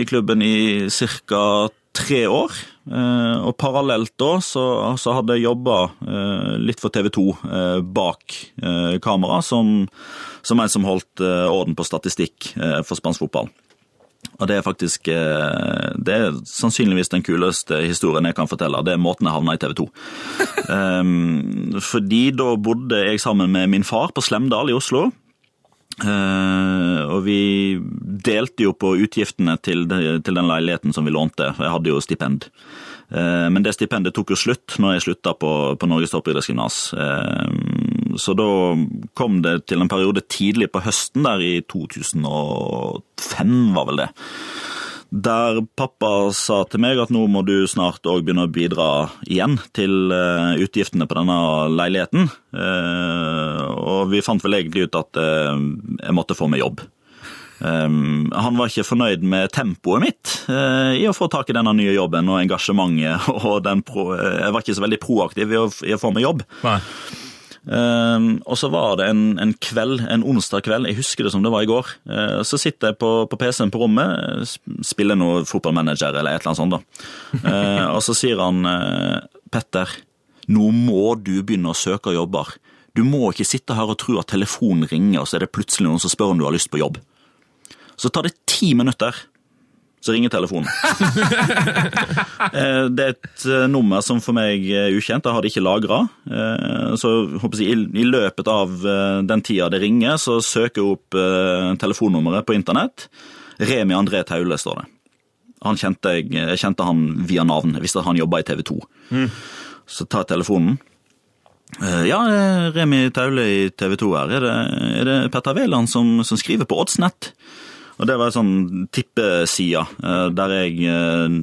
i klubben i ca. tre år. eh, og parallelt da så, så hadde jeg jobba eh, litt for TV 2 eh, bak kamera, som, som en som holdt orden på statistikk for spansk fotball. Og det er faktisk Det er sannsynligvis den kuleste historien jeg kan fortelle. Det er måten jeg havna i TV 2. Um, fordi da bodde jeg sammen med min far på Slemdal i Oslo. Eh, og vi delte jo på utgiftene til, de, til den leiligheten som vi lånte. Jeg hadde jo stipend. Uh, men det stipendet tok jo slutt når jeg slutta på, på Norges toppidrettsgymnas. Uh, så da kom det til en periode tidlig på høsten, der i 2005 var vel det. Der pappa sa til meg at nå må du snart òg begynne å bidra igjen til eh, utgiftene på denne leiligheten. Eh, og vi fant vel egentlig ut at eh, jeg måtte få meg jobb. Han var ikke fornøyd med tempoet mitt i å få tak i denne nye jobben og engasjementet. og pro Jeg var ikke så veldig proaktiv i å få meg jobb. Nei. Um, og så var det en, en kveld, en onsdag kveld, jeg husker det som det var i går. Uh, så sitter jeg på, på PC-en på rommet, spiller noe fotballmanager eller et eller annet sånt. da. Uh, og så sier han uh, Petter, nå må du begynne å søke jobber. Du må ikke sitte her og tro at telefonen ringer, og så er det plutselig noen som spør om du har lyst på jobb. Så tar det ti minutter, så ringer telefonen. Eh, Det er et eh, nummer som for meg er ukjent, jeg har det ikke lagra. Så håper jeg, i- løpet av eh, den tida det ringer, så søker jeg opp eh, telefonnummeret på internett. Remi André Taule, står det. Han kjente jeg, jeg kjente han via navn, jeg visste at han jobba i TV 2. Så tar jeg telefonen. Eh, Ja, eh, Remi Taule i TV 2 her. Er det, er det Petter Wæland som, som skriver på Oddsnett? Og Det var en sånn tippeside eh, der jeg eh,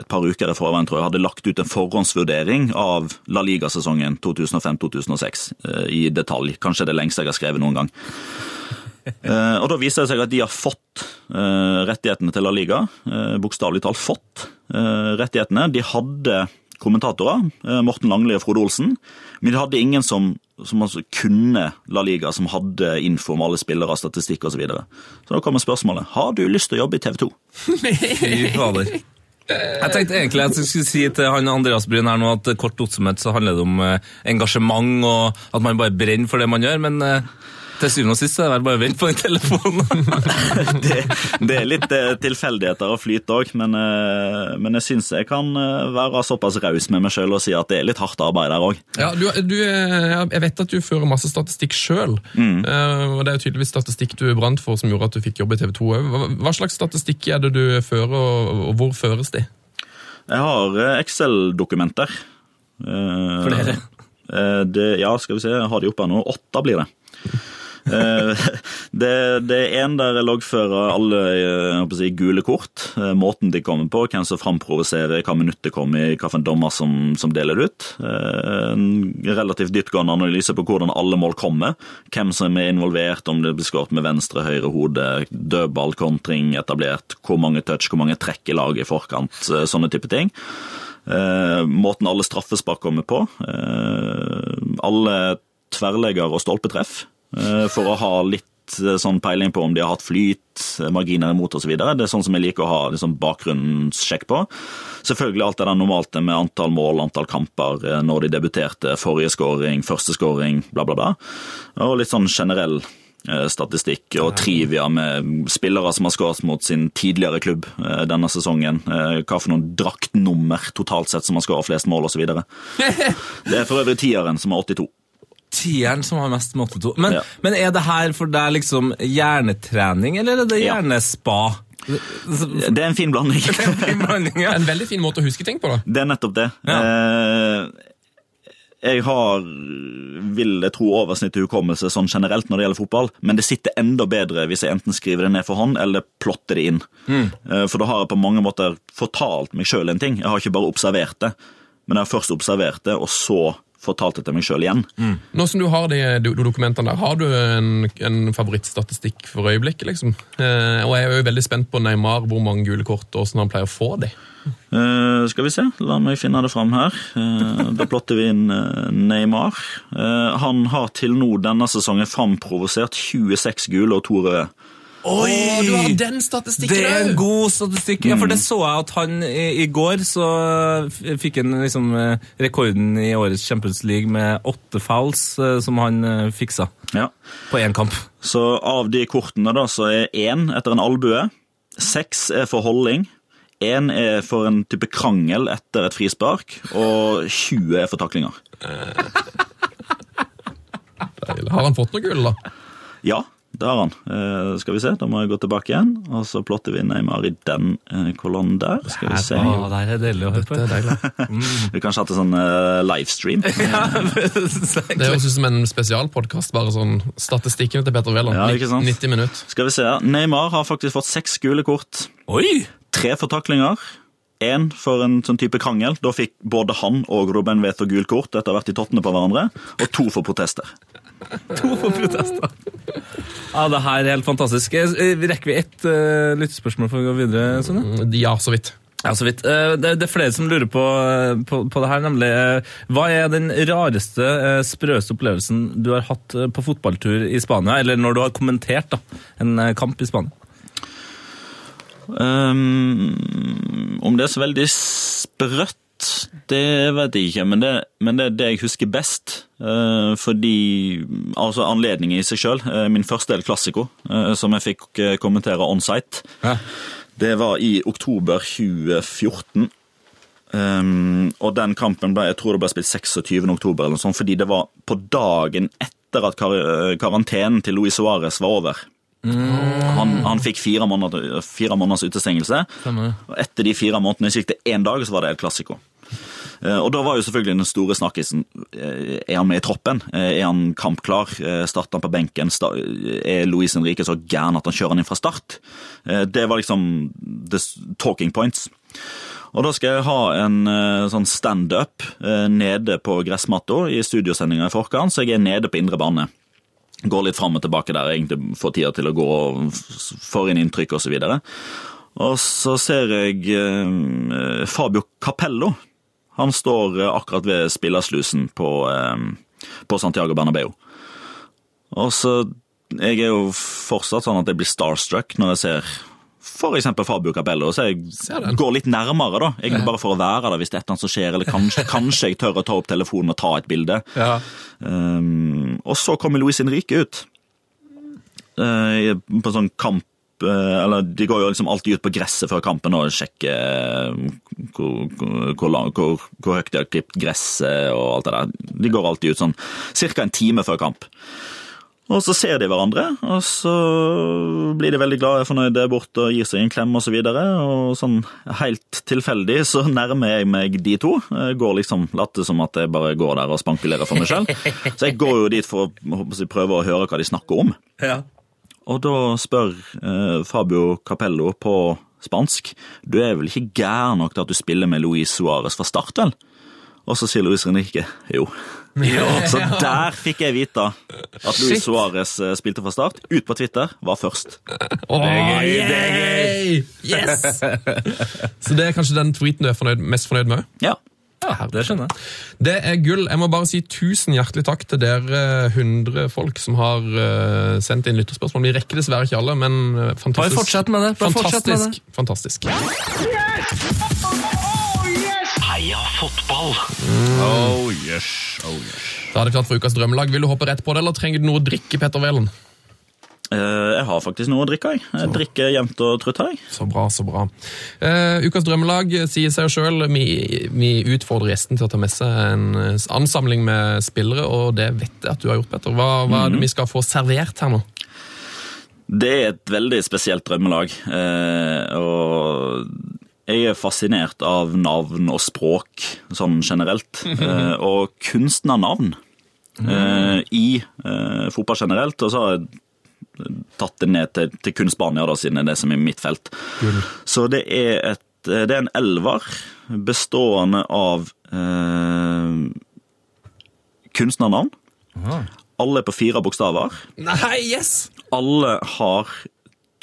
et par uker i forveien tror jeg, hadde lagt ut en forhåndsvurdering av La Liga-sesongen 2005-2006 eh, i detalj. Kanskje det lengste jeg har skrevet noen gang. Og Da viser det seg at de har fått rettighetene til La Liga. Bokstavelig talt fått rettighetene. De hadde kommentatorer, Morten Langli og Frode Olsen, men de hadde ingen som, som altså kunne La Liga, som hadde info om alle spillere, statistikk osv. Så, videre. så da kommer spørsmålet har du lyst til å jobbe i TV 2. Fy fader. Jeg tenkte egentlig at jeg skulle si til han Andreas Bryn her nå at kort oppsummert så handler det om eh, engasjement og at man bare brenner for det man gjør, men eh, Til syvende og sist er det vel bare å vente på den telefonen. det, det er litt eh, tilfeldigheter og flyt òg, men, eh, men jeg syns jeg kan eh, være såpass raus med meg sjøl og si at det er litt hardt arbeid der òg. Ja, du, du, jeg vet at du fører masse statistikk sjøl. og det er jo tydeligvis statistikk du brant for som gjorde at du fikk jobb i TV 2 òg. Hva, slags statistikk er det du fører, og, hvor føres de? Jeg har Excel-dokumenter. Eh, Flere? eh, Det, ja, skal vi se, jeg har de oppe her nå. Åtte blir det. Eh, det, det er en der jeg loggfører alle eh, jeg si, gule kort. eh, Måten de kommer på, hvem som framprovoserer, hva minutt det kommer i, hvilken dommer som, som deler det ut. En relativt dyptgående analyse på hvordan alle mål kommer. Hvem som er involvert, om det blir skåret med venstre, høyre hode, dødball, kontring etablert, hvor mange touch, hvor mange trekk i laget i forkant, sånne type ting. Måten alle straffespark kommer på. Alle tverrlegger og stolpetreff. Eh, for å ha litt eh, sånn peiling på om de har hatt flyt, eh, marginer imot osv. Det er sånn som jeg liker å ha liksom, bakgrunnssjekk på. Selvfølgelig alt det der normalt med antall mål, antall kamper, når de debuterte, forrige scoring, første scoring, bla, bla, bla. Og litt sånn generell statistikk og trivia med spillere som har skåret mot sin tidligere klubb denne sesongen. Hva for noen draktnummer totalt sett som har skåret flest mål osv. Det er for øvrig tieren som har 82. Tieren som har mest 82. Men, Ja. men er det her for deg liksom hjernetrening, eller er det Ja. hjernespa? Det er en fin blanding. En blanding, ja. En veldig fin måte å huske ting på, da. Det er nettopp det. Eh, Jeg har, vil jeg tro, oversnittet hukommelse sånn generelt når det gjelder fotball, men det sitter enda bedre hvis jeg enten skriver det ned for hånd eller plotter det inn. Mm. For da har jeg på mange måter fortalt meg sjøl en ting. Jeg har ikke bare observert det, men jeg har først observert det, og så fortalt det til meg sjøl igjen. Nå som du har de, de dokumentene der, har du en, en favorittstatistikk for øyeblikket? liksom? Eh, og jeg er jo veldig spent på Neymar, hvor mange gule kort og hvordan han pleier å få de. Eh, skal vi se, la meg finne det fram her. Eh, da plotter vi inn eh, Neymar. Eh, han har til nå denne sesongen framprovosert 26 gule og to røde. Oi! Å, du har den statistikken Det er en god statistikk. Ja, for det så jeg at han i, i går så fikk han liksom eh, rekorden i årets Champions League med åtte fouls eh, som han eh, fiksa Ja. på én kamp. Så av de kortene da, så er én etter en albue, seks er for holding, én er for en type krangel etter et frispark, og 20 er for taklinger. Deilig. Har han fått noe gull, da? Ja, det har han. Eh, skal vi se, da må jeg gå tilbake igjen, og så plotter vi Neymar i den eh, kolonnen der. Skal vi se. Å, det er deilig å høre på. Det er. Vi kanskje hatt sånn eh, livestream. Det høres ut som en spesialpodkast, bare sånn statistikken til Petter Wæland. Ja, 90 minutter. Skal vi se, her. Neymar har faktisk fått seks gule kort. Oi! Tre fortaklinger. Én for en sånn type krangel. Da fikk både han og Ruben Veto gult kort etter å ha vært i tottene på hverandre. Og to for protester. To for protester. Ja, det her er helt fantastisk. Eh, Rekker vi ett uh, lyttespørsmål for å gå videre? Sonja? Ja, så vidt. Ja, så vidt. Eh, Det, er flere som lurer på, på, på det her, nemlig Hva er den rareste, sprøeste opplevelsen du har hatt på fotballtur i Spania, eller når du har kommentert da, en kamp i Spania? Um, om det er så veldig sprøtt, det vet jeg ikke, men det, men det er det jeg husker best. Eh, fordi Altså anledningen i seg sjøl. min første El Clásico, eh, som jeg fikk eh, kommentere on site, det var i oktober 2014. Um, og den kampen ble jeg tror det ble spilt 26. oktober, eller noe sånt, fordi det var på dagen etter at kar karantenen til Luis Suárez var over. Han, han fikk fire, måneder, fire måneders utestengelse. Og etter de fire månedene gikk det én dag, så var det El Clásico. Eh, Og da var jo selvfølgelig den store snakkisen eh, Er han med i troppen? Eh, Er han kampklar? Starter han på benken? Er Luis Henrique så gæren at han kjører han inn fra start? Det var liksom the talking points. Og da skal jeg ha en sånn standup nede på gressmatta i studiosendinga i forkant, så jeg er nede på indre bane. Går litt fram og tilbake der, egentlig får tida til å gå og får inn inntrykk osv. Og, og så ser jeg Fabio Capello. Han står eh, akkurat ved spillerslusen på, eh, på Santiago Bernabeu. Og så Jeg er jo fortsatt sånn at jeg blir starstruck når jeg ser eksempel Fabio Capello, så jeg går litt nærmere, da. Egentlig bare for å være der hvis det er annet som skjer, eller kanskje, kanskje jeg tør å ta opp telefonen og ta et bilde. Ja. Um, og så kommer Luis Henrique ut. uh, på sånn kamp eller De går jo liksom alltid ut på gresset før kampen og sjekker eh, hvor, hvor, lang- hvor, hvor høyt de har klippet gresset og alt det der. De går alltid ut sånn ca. en time før kamp. Og så ser de hverandre, og så blir de veldig glade, fornøyde bort og gir seg en klem osv. Og, så videre, og sånn helt tilfeldig så nærmer jeg meg de to. Jeg går liksom later som at jeg bare går der og spankulerer for meg sjøl. Så jeg går jo dit for å prøve å høre hva de snakker om. Ja. Og da spør eh, Fabio Capello på spansk Du er vel ikke gæren nok til at du spiller med Luis Suárez fra start, vel? Og så sier Luis Renike jo. Så der fikk jeg vite at Luis Suárez eh, spilte fra start. Ut på Twitter var først. Åh, gøy. Yes! Så det er kanskje den tweeten du er fornøyd, mest fornøyd med? Ja. Ja, det skjønner jeg. Det er gull. Jeg må bare si tusen hjertelig takk til dere 100 folk som har eh, sendt inn lytterspørsmål. Vi rekker dessverre ikke alle, men eh, fantastisk. Bare fortsett med det. Bare fantastisk. med det. fantastisk. fantastisk. Heia fotball! Oh yes, oh yes. Da er det klart for ukas drømmelag. Vil du hoppe rett på det, eller trenger du noe å drikke, Petter Wæland? Eh, Jeg har faktisk noe å drikke, jeg. Jeg drikker jevnt og trutt her. Så bra, så bra. Uh, ukas drømmelag sier seg sjøl. Vi, vi utfordrer gjesten til å ta med seg en eh, ansamling med spillere, og det vet jeg at du har gjort, Petter. Hva, hva er det vi skal få servert her nå? Det er et veldig spesielt drømmelag. Uh, Og jeg er fascinert av navn og språk sånn generelt. uh, Og kunstnernavn eh, i uh, fotball generelt. Og så har jeg tatt det ned til, til kun Spania, da, siden det er det som er mitt felt. Så det er, et, det er en elver bestående av eh, kunstnernavn. Alle er på fire bokstaver. Nei, yes! Alle har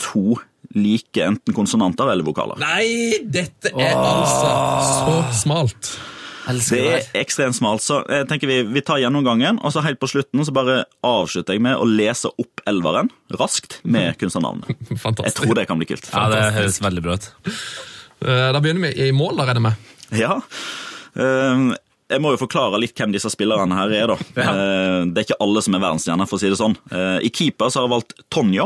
to like enten konsonanter eller vokaler. Nei, dette er altså så smalt. Det er ekstremt smalt, så jeg tenker vi, vi tar gjennomgangen, og så helt på slutten så bare avslutter jeg med å lese opp elveren raskt med kunstnernavnet. Jeg tror det kan bli kult. Ja, det høres veldig bra ut. Eh, Da begynner vi i mål, da, regner jeg med. Ja. Eh, Jeg må jo forklare litt hvem disse spillerne her er, da. Ja. Det er ikke alle som er verdensstjerner, for å si det sånn. Eh, I keeper så har jeg valgt Tonja.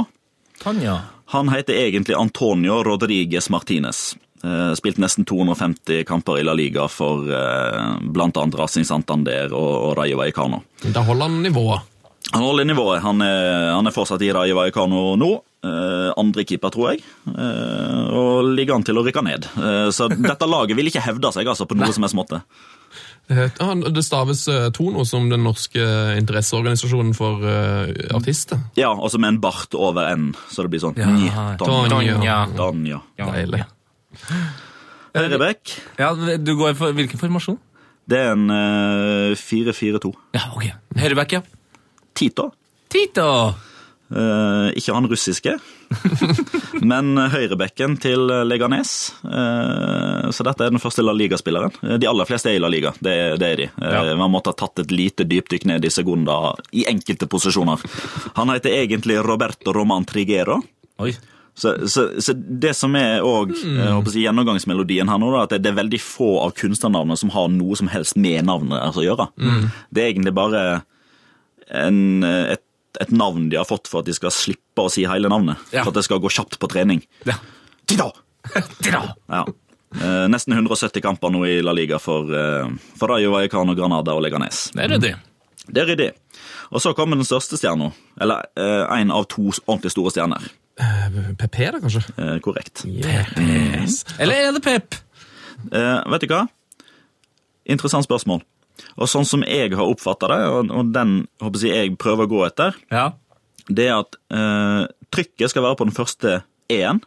Tanja. Han heter egentlig Antonio Rodriguez Martinez. Eh, Spilt nesten 250 kamper i La Liga for bl.a. blant annet Racing Santander og, Rayo Vallecano. Da holder han nivået. Han holder nivået. Han er, han er fortsatt i Rayo Vallecano nå. Eh, andre keeper, tror jeg. Eh, og ligger an til å rykke ned. Eh, så dette laget vil ikke hevde seg altså, på noe som er småtte. Eh, Det staves eh, Tono som den norske interesseorganisasjonen for eh, artister. Ja, også med en bart over N, så det blir sånn Ja. Danja. Deilig. Høyrebekk, Ja, du går for hvilken formasjon? det er en eh, 4-4-2. Ja, ok. Høyrebekk, ja. Tito. Tito! Eh, ikke han russiske, men høyrebekken til Leganes. Eh, så dette er den første La Liga-spilleren. Eh, De aller fleste er i La Liga, det, er- det er de. Eh, Ja. Man måtte ha tatt et lite dypdykk ned i Segunda i enkelte posisjoner. Han heter egentlig Roberto Roman Trigero. Oi. Så, så, så det som er òg mm. gjennomgangsmelodien her nå, da, at det, er veldig få av kunstnernavnene som har noe som helst med navnet altså, å gjøre. Det er egentlig bare en, et, et navn de har fått for at de skal slippe å si hele navnet. Ja. For at det skal gå kjapt på trening. Ja. Tida! Tida! Ja. Eh, nesten 170 kamper nå i La Liga for, eh, for Rayo Vallecano, Granada og Leganes. Det er ryddig. Det er ryddig. Og så kommer den største stjerna. Eller eh, en av to ordentlig store stjerner. PP, da, kanskje? Eh, korrekt. Yes. Eller er det Pep? Eh, vet du hva? Interessant spørsmål. Og sånn som jeg har oppfatta det, og, og den håper jeg, jeg prøver å gå etter, Ja. det er at eh, trykket skal være på den første E-en,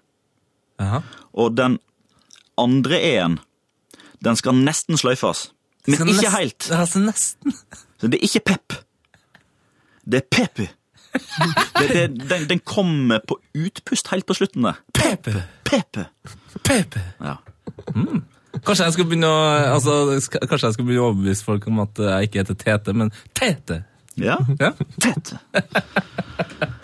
og den andre E-en, den skal nesten sløyfes. Men ikke nest- helt. Altså nesten. Så det er ikke pep. Det er pepu. Det, det, den, den kommer på utpust helt på slutten det. Pepe. Pepe. Pepe. Ja. Kanskje jeg skal begynne å altså, Kanskje jeg skal begynne å overbevise folk om at jeg ikke heter Tete, men Tete. Ja. Ja. Tete.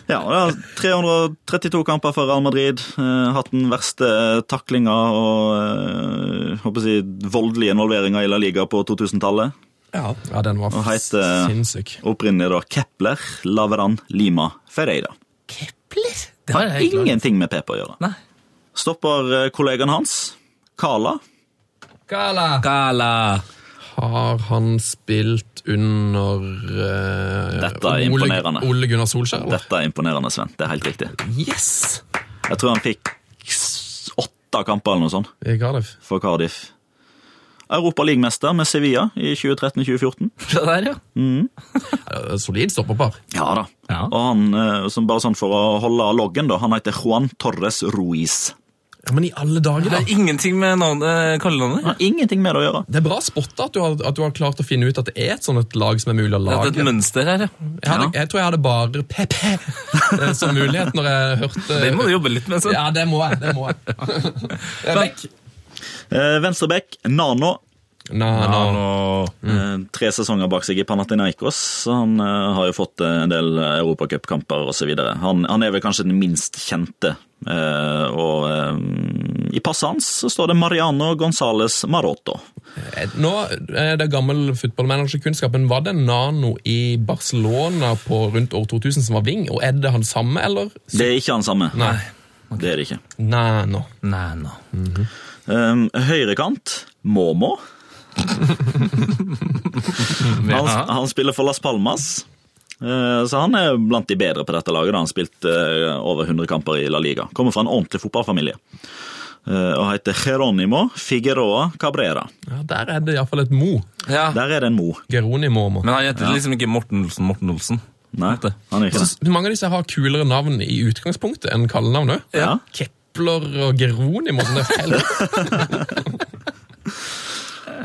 Ja, det er 332 kamper for Real Madrid. Eh, hatt den verste taklinga og eh, håper jeg, voldelige involveringa i La Liga på 2000-tallet. Ja, den var Og heter- sinnssyk. Opprinnelig da Kepler, Laveran, Lima, Ferreira. Kepler? Det har ingenting med Pep å gjøre. Nei. Stopper eh, kollegaen hans, Kala. Kala. Kala. Har han spilt under uh, Dette er imponerende. Ole, Ole Gunnar Solskjær? eller? Dette er imponerende, Sven. Det er helt riktig. Yes! Jeg tror han fikk åtte kamper eller noe sånt I Cardiff. for Cardiff. Europaligamester med Sevilla i 2013-2014. Se der, ja. Ja, Solid stopperpar. Ja da. Ja. Og han, eh, som bare sånn for å holde loggen, da, han heter Juan Torres Ruiz. Ja, Men i alle dager, da! Det er ingenting med navnet, kallenavnet. Ja, ingenting med det å gjøre. Det er bra spotta at at du har klart å finne ut at det er et sånt et lag som er mulig å lage. Det er et mønster her, ja. Jeg, hadde, jeg tror jeg hadde bare PP eh, som mulighet når jeg hørte Det må du jobbe litt med. Så. Ja, det må jeg. det må jeg. Vekk. Eh, Venstrebekk, Nano. Nå, Nano. nå- Eh, tre sesonger bak seg i Panathinaikos, så han eh, har jo fått eh, en del europacupkamper osv. Han, han er vel kanskje den minst kjente. eh, og i passet hans så står det Mariano Gonzales Maroto. Nå er det gammel fotballmanagerkunnskap, men var det Nano i Barcelona på rundt år 2000 som var wing, og er det han samme, eller? Det er ikke han samme. Nei. Det er det ikke. Nano. Nano. Mm -hmm. Um, Høyrekant, Momo. Han, han spiller for Las Palmas. Eh, Så han er blant de bedre på dette laget. da Han har spilt eh, over 100 kamper i La Liga. Kommer fra en ordentlig fotballfamilie. Eh, Og heter Geronimo Figueroa Cabrera. Ja, der er det iallfall et Mo. Ja. Der er det en Mo. Geronimo. Må. Men han heter liksom ikke Morten Olsen Morten Olsen. Nei, han er ikke det. Mange av disse har kulere navn i utgangspunktet enn kallenavn òg. Ja. Kepler og Geronimo. Sånn det er feil.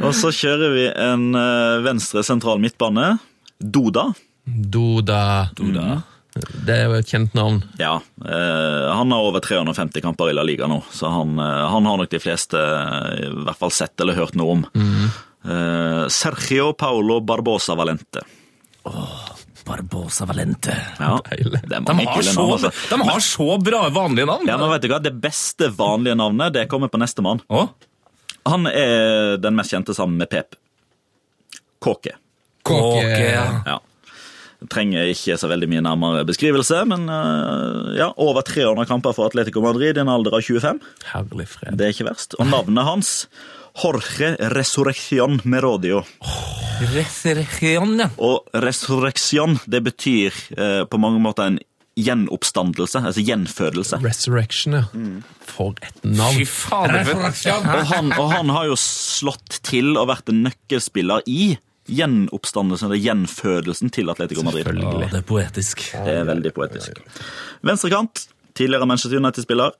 Og så kjører vi en eh, venstre sentral midtbane. Doda. Doda. Doda. Det er jo et kjent navn. Ja, eh, han har over 350 kamper i La Liga nå, så han, eh, han har nok de fleste i hvert fall sett eller hørt noe om. Eh, Sergio Paulo Barbosa Valente. Barbosa Valente. Ja, Deilig. De har, så, navn, altså. de har så bra vanlige navn. Ja, men vet du hva? Det beste vanlige navnet det kommer på nestemann. Å? Han er den mest kjente sammen med Pep. Kåke. Kåke, ja. Ja. Trenger ikke så veldig mye nærmere beskrivelse, men eh, ja, over 300 kamper for Atletico Madrid i en alder av 25. Herlig fred. Det er ikke verst. Og navnet hans Jorge Resurrección Merodio. Resurrection, ja. Og resurrection, det betyr eh, på mange måter en gjenoppstandelse, altså gjenfødelse. Resurrection, ja. For et navn. Fy faen! Og han, og han har jo slått til og vært en nøkkelspiller i gjenoppstandelsen, eller gjenfødelsen til Atletico Madrid. Å, det er poetisk. Det er veldig poetisk. Venstrekant, tidligere Manchester United-spiller,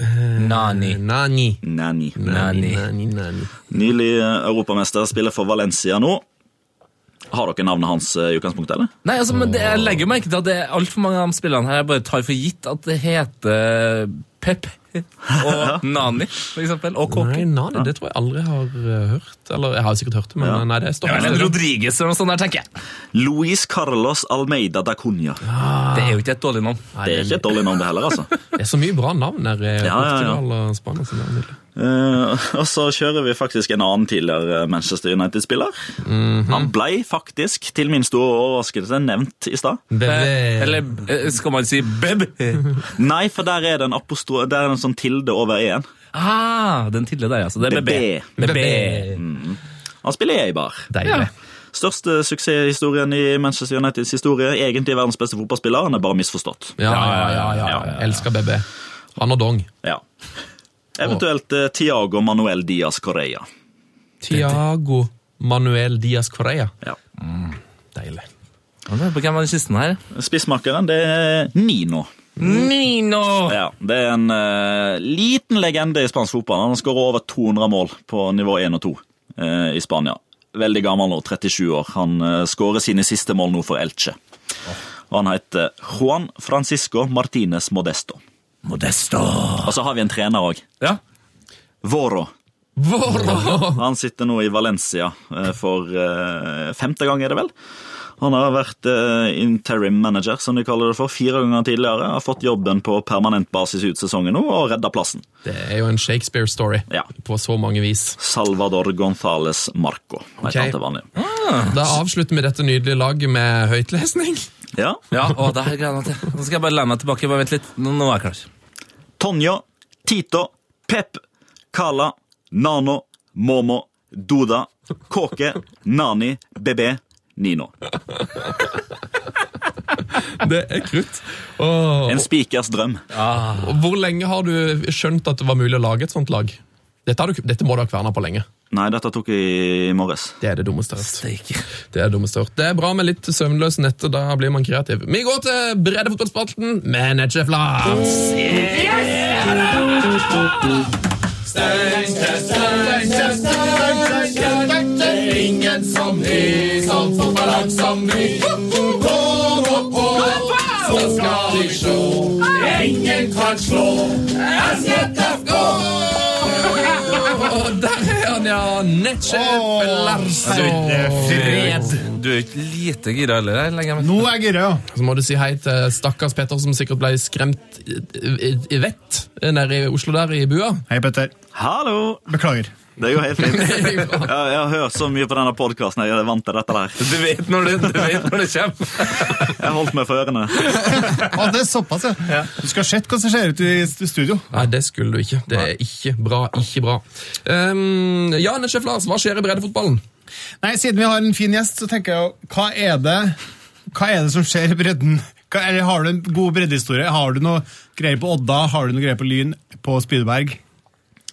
Nani. Nani. Nani. Nani. Nani, nani. Nylig eh, europamester, spiller for Valencia nå. Har dere navnet hans eh, i utgangspunktet, eller? Nei, altså, men det, Jeg legger merke til at det er altfor mange av de spillene her jeg bare tar for gitt at det heter Pep og Nani, for eksempel. Og Nei, Kåke. Nani, det tror jeg aldri har eh, hørt. Eller jeg har sikkert hørt det, men Ja. nei, det Ja, står eller en Rodriguez eller noe sånt der, tenker jeg. Luis Carlos Almeida da Cunha. Det er jo ikke et dårlig navn. Det er ikke et dårlig navn, det heller, altså. Det er så mye bra navn her i Ja, ja, ja. Portugal og Spania. Så er nydelig. Eh, og så kjører vi faktisk en annen tidligere Manchester United-spiller. Han ble faktisk, til min store overraskelse, nevnt i stad. Eller eh, skal man si Beb? Nei, for der er det en, apostro der er det en sånn tilde over e-en. Ah, den tilde der, altså. Det er BB. BB. BB. Han spiller i Eibar. Deilig. Største suksesshistorien i Manchester Uniteds historie. Egentlig verdens beste fotballspiller, han er bare misforstått. Ja, ja, ja. ja, ja. Elsker BB. Han og Dong. Ja. Eventuelt oh. Tiago Manuel Diaz Correa. Tiago Manuel Diaz Correa. Ja. Deilig. Hvem er den siste her? Spissmakeren, det er Nino. Nino! Ja, Det er en uh, liten legende i spansk fotball. Han har skåret over 200 mål på nivå 1 og 2 uh, i Spania. Veldig gammel nå, 37 år. Han uh, skårer sine siste mål nå for Elche. Og han heter Juan Francisco Martinez Modesto. Modesto. Og så har vi en trener òg. Ja. Voro. Voro! Han sitter nå i Valencia eh, for eh, femte gang, er det vel? Han har vært eh, interim manager, som de kaller det for, fire ganger tidligere. Har fått jobben på permanent basis ut sesongen nå og redda plassen. Det er jo en Shakespeare-story Ja. på så mange vis. Salvador Gonzales Marco. Okay. Ok. han. Da avslutter vi dette nydelige laget med høytlesning. Ja. Ja, å, det her jeg til. Nå skal jeg bare lene meg tilbake. Bare vent litt. Nå, nå er jeg klar. Tonja, Tito, Pep, Kala, Nano, Momo, Doda, Kåke, Nani, BB, Nino. Det er krutt. Åh, En spikers drøm. Ah. hvor lenge har du skjønt at det var mulig å lage et sånt lag? Dette, har du, dette må du ha kverna på lenge. Nei, dette tok jeg i morges. Det er det dummeste jeg har hørt. Det er dummeste. Det er bra med litt søvnløse netter, da blir man kreativ. Vi går til breddefotballspalten med Netchef Lars. Ingen som er sånn fotballag som vi. Gå nå på, så skal de slå. Ingen kan slå. SJF Og Der er han, ja. Netsjef Larsson. Fred. Du er ikke lite gira heller. Nå er jeg gira, ja. Så må du si hei til stakkars Petter, som sikkert ble skremt i, i, i vett nede i Oslo der i bua. Hei, Petter. Hallo! Beklager. Det går helt fint. Jeg, jeg har hørt så mye på denne podkasten. Jeg er vant til dette der. Du vet når det, du vet når det kommer. Jeg holdt meg for ørene. Å, det er såpass, ja. Du skal ha sett hva som skjer ute i studio. Nei, det skulle du ikke. Det er ikke bra. Ikke bra. Um, ja, Sjef Lars, hva skjer i breddefotballen? Nei, Siden vi har en fin gjest, så tenker jeg jo, hva er det Hva er det som skjer i bredden? Hva, eller Har du en god breddehistorie? Har du noe greier på Odda? Har du noe greier på Lyn? På Spydeberg?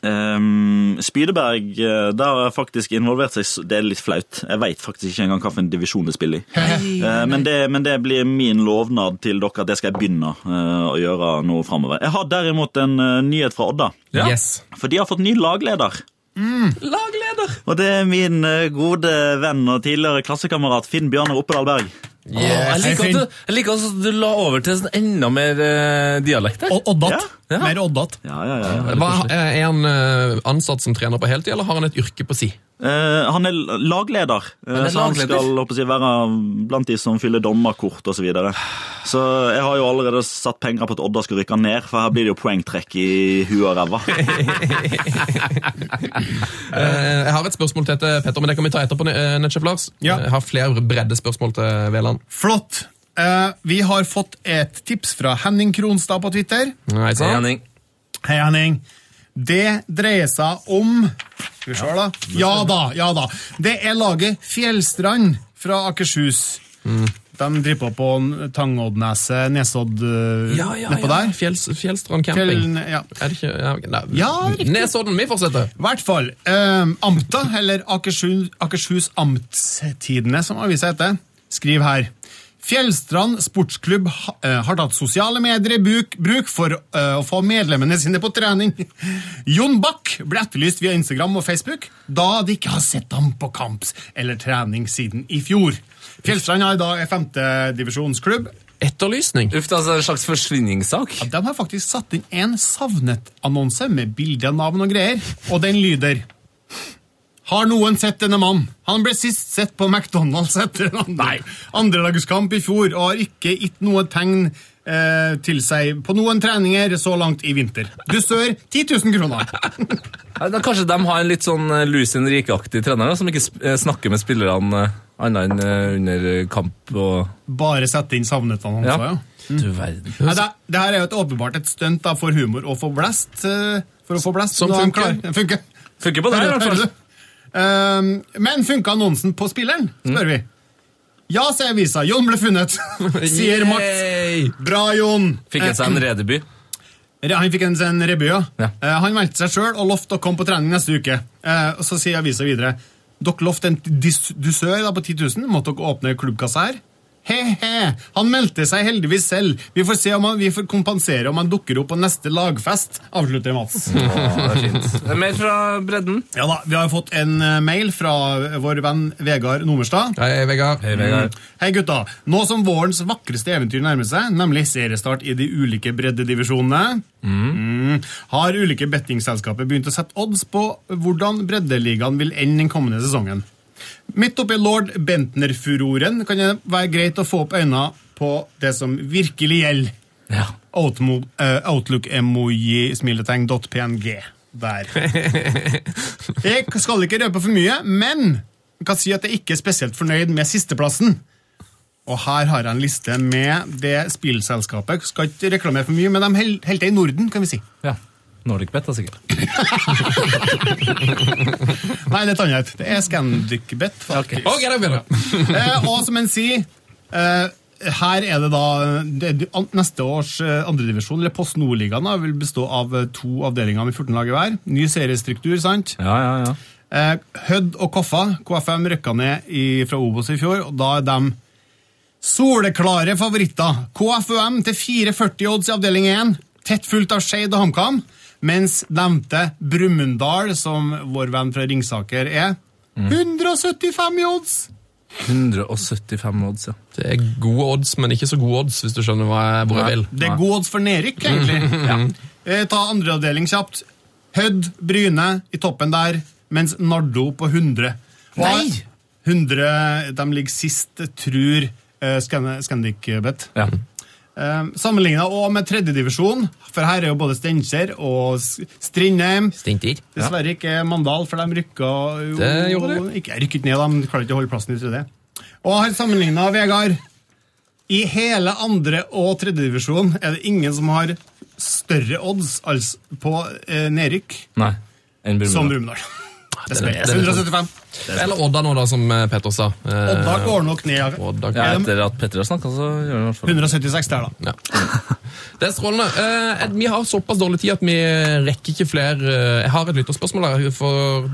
Um, Spydeberg eh, der har jeg faktisk involvert seg Det er litt flaut. Jeg veit faktisk ikke engang hvilken divisjon det spiller i. Uh, men, det, men det blir min lovnad til dere at det skal jeg begynne uh, å gjøre nå framover. Jeg har derimot en uh, nyhet fra Odda. Ja. Yes. For de har fått ny lagleder. Lagleder! Og det er min gode venn og tidligere klassekamerat Finn Bjørnar Oppedal Berg. Å, jeg liker at du, jeg liker at du la over til en enda mer eh, dialekt der. Oddat. Ja. Mer Oddat. Ja, ja, ja. Hva, er han eh, ansatt som trener på heltid, eller har han et yrke på si? Eh, han er lagleder, eh, Han er så han lagleder. skal si, være blant de som fyller dommerkort osv. Så, videre. så jeg har jo allerede satt penger på at Odda skal rykke ned, for her blir det jo poengtrekk i huet og ræva. Eh, jeg har et spørsmål til Petter, men det kan vi ta etterpå, eh, Lars. Ja. Jeg har flere breddespørsmål til Veland. Flott. Uh, vi har fått et tips fra Henning Kronstad på Twitter. Nei, Hei. Henning. Hei, Henning. Det dreier seg om Skal vi se, da. Ja da, ja da. Det er laget Fjellstrand fra Akershus. De driver på på Tangoddneset, Nesodd uh, Ja, ja, nedpå ja. der. Fjells, Fjellstrand camping. Fjell, ja. Er det ikke ja, nei. Ja. Nesodden, vi fortsetter. I hvert fall. Eh, Amta, eller Akershus, Akershus Amtstidene, som avisa heter, skriver her. Fjellstrand sportsklubb eh, har tatt sosiale medier i bruk, for eh, å få medlemmene sine på trening. Jon Bach ble etterlyst via Instagram og Facebook, da de ikke har sett ham på kamp eller trening siden i fjor. Fjellstrand er i dag femtedivisjonsklubb. Etterlysning. Uff, er altså en slags forsvinningssak. Ja, De har faktisk satt inn en savnet-annonse med bilde, navn og greier, og den lyder Har noen sett denne mannen? Han ble sist sett på McDonald's etter en andre, andrelagskamp i fjor og har ikke gitt noe tegn eh, til seg på noen treninger så langt i vinter. Dusør 10 000 kroner. Ja, da Kanskje de har en litt sånn eh, Lucien Rike-aktig trener da, som ikke eh, snakker med spillerne eh, annet enn under kamp og Bare sette inn savnet han, Ja. ja. Du verden. Ja, det, det her er jo et åpenbart et stunt for humor og for blest. For å få blest. Som er funker. funker. Funker på det, i hvert fall. Ehm, men funka annonsen på spilleren, spør vi. Ja, sier avisa. Jon ble funnet, sier Mats. Bra, Jon. Fikk han seg en redeby? Eh, Han fikk en, en revy, ja. Ja. Eh, han meldte seg sjøl og lovte å komme på trening neste uke. Og Så sier avisa videre dere lovte en dusør da, på 10 000. Måtte dere åpne klubbkassa her? He-he! Han meldte seg heldigvis selv. Vi får se om han, vi får kompensere om han dukker opp på neste lagfest, avslutter Mats. Å, det er fint. Mer fra bredden? Ja da, Vi har fått en eh, mail fra vår venn Vegard Nomerstad. Hei, Vegard. Hei, Vegard. Hei gutta, Nå som vårens vakreste eventyr nærmer seg, nemlig seriestart i de ulike breddedivisjonene, mm, har ulike bettingselskaper begynt å sette odds på hvordan breddeligaen vil ende den kommende sesongen. Midt oppi lord Bentner-furoren kan det være greit å få opp øynene på det som virkelig gjelder. Ja. Eh, Outlook-emoji-smiletegn.png. Der. Jeg skal ikke røpe for mye, men kan si at jeg ikke er spesielt fornøyd med sisteplassen. Og her har jeg en liste med det spillselskapet. Skal ikke reklamere for mye, men de holder til i Norden, kan vi si. Ja. Nordic Bet, da, sikkert. Nei, det er et annet. Det er Scandicbet, faktisk. faktisk. Ok, det er bedre. Eh, og som en sier, eh, her er det da det, Neste års eh, andredivisjon, eller Post Nord-ligaen, vil bestå av eh, to avdelinger med 14 lag hver. Ny seriestruktur, sant? Ja, ja, ja. Eh, Hødd og Koffa, KFM, rykka ned i, fra Obos i fjor, og da er de soleklare favoritter. KFUM til 4,40 odds i avdeling 1, tett fulgt av Skeid og HamKam, mens nevnte Brumunddal, som vår venn fra Ringsaker er, 175 i odds! 175 odds, ja. Det er gode odds, men ikke så gode odds, hvis du skjønner hva jeg, hvor jeg vil. Det er gode odds for nedrykk, egentlig. ja. Eh, Ta andre avdeling kjapt. Hødd, Bryne i toppen der, mens Nardo på 100. Og Nei! 100, De ligger sist, tror uh, Scandic-bet. ja. Uh, Sammenligna òg med tredjedivisjon, for her er jo både Steinkjer og Strindheim. Stinter. Dessverre ikke Mandal, for de rykka jo Det gjorde Ikke rykket ned, de klarer ikke å holde plassen i tredje. Og her sammenligna, Vegard I hele andre- og tredjedivisjon er det ingen som har større odds altså, på eh, nedrykk Nei. Enn som Brumunddal. Den er- den er 175. Eller Odda nå, da, som eh, Petter sa. Eh, Odda går nok ned. Odda Ja, etter at Petter har snakka, så gjør han i hvert fall 176 der, da. Ja. Det er strålende. Eh, vi har såpass dårlig tid at vi rekker ikke flere eh, Jeg har et lytterspørsmål der. for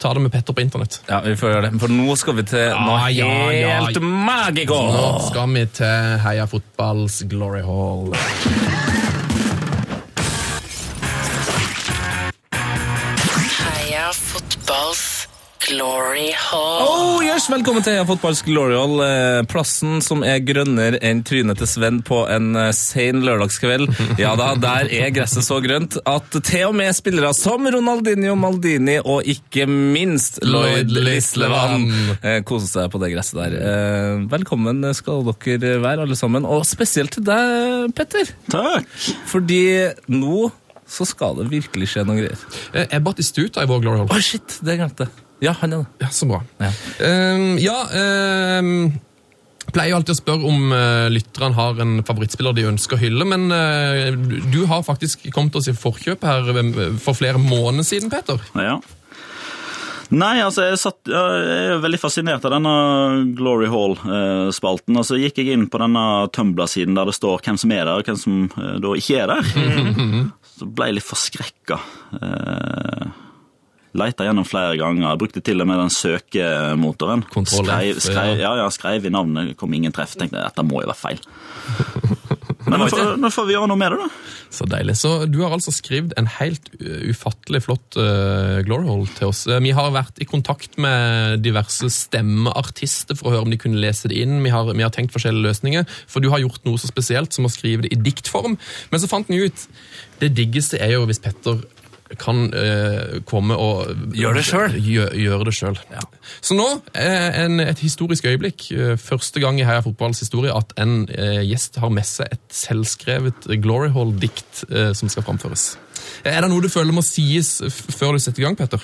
ta det med Petter på internett. Ja, vi får gjøre det. For nå skal vi til noe Ja, ja, ja. helt magico! Nå skal vi til Heia Fotballs Glory Hall. Glory hall. Oh, yes, velkommen til Fotballs Glory Hall. eh, Plassen som er grønnere enn trynet til Sven på en eh, sen lørdagskveld. Ja da, der er gresset så grønt at til og med spillere som Ronaldinho Maldini og ikke minst Lloyd Lislevan eh, koser seg på det gresset der. Velkommen skal dere være, alle sammen. Og spesielt til deg, Petter. Takk. Fordi nå så skal det virkelig skje noen greier. Jeg, Er Batistuta i vår Glory Hall? Å, shit, det glemte jeg. Ja, han er det. Ja, så bra. Ja. um, ja um, Pleier jo alltid å spørre om uh, lytterne har en favorittspiller de ønsker å hylle, men uh, du har faktisk kommet oss i forkjøp her eh, for flere måneder siden, Peter. Ja. Nei, altså, jeg, satt, jeg er veldig fascinert av denne Glory Hall-spalten. Og så gikk jeg inn på denne Tumbler-siden der det står hvem som er der, og hvem som eh, da ikke er der. Så ble jeg litt forskrekka. Eh, Leita gjennom flere ganger. Brukte til og med den søkemotoren. Skrev, skrev, ja. ja, skrev i navnet, kom ingen treff. Tenkte jeg, dette må jo være feil. Men nå får, nå får vi gjøre noe med det, da. Så deilig. Så du har altså skrevet en helt uh, ufattelig flott uh, Glory hole til oss. Eh, Vi har vært i kontakt med diverse stemmeartister for å høre om de kunne lese det inn. Vi har, vi har tenkt forskjellige løsninger, for du har gjort noe så spesielt som å skrive det i diktform. Men så fant vi ut det diggeste er jo hvis Petter kan eh, komme og Gjør det selv. Gjør, gjør det sjøl. Så nå er en, et historisk øyeblikk. eh, Første gang i Heia Fotballs historie at en eh, gjest har med seg et selvskrevet Glory Hall-dikt eh, som skal framføres. Er det noe du føler må sies før du setter i gang, Petter?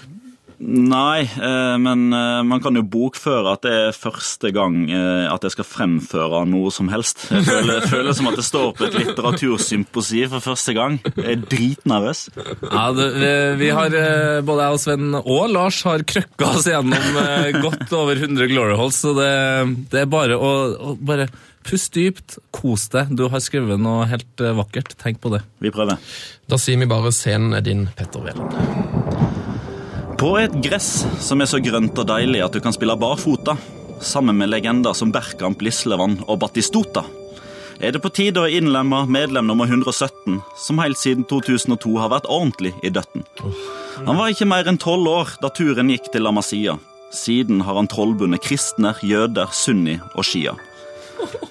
Nei, eh, men eh, man kan jo bokføre at det er første gang eh, at jeg skal fremføre noe som helst. Jeg føler, jeg føler som at det står på et litteratursymposi for første gang. Jeg er dritnervøs. Ja, det, vi, har, Både jeg og Sven og Lars har krøkka oss gjennom godt over 100 glory holes, så det, det er bare å, å bare Pust dypt, kos deg. Du har skrevet noe helt vakkert. Tenk på det. Vi prøver. Da sier vi bare scenen er din, Petter Wæland. På et gress som er så grønt og deilig at du kan spille barfota, sammen med legender som Berkamp, Lislevann og Batistota, er det på tide å innlemme medlem nummer 117, som helt siden 2002 har vært ordentlig i døtten. Han var ikke mer enn tolv år da turen gikk til La. Siden har han trollbundet kristner, jøder, sunni og shia.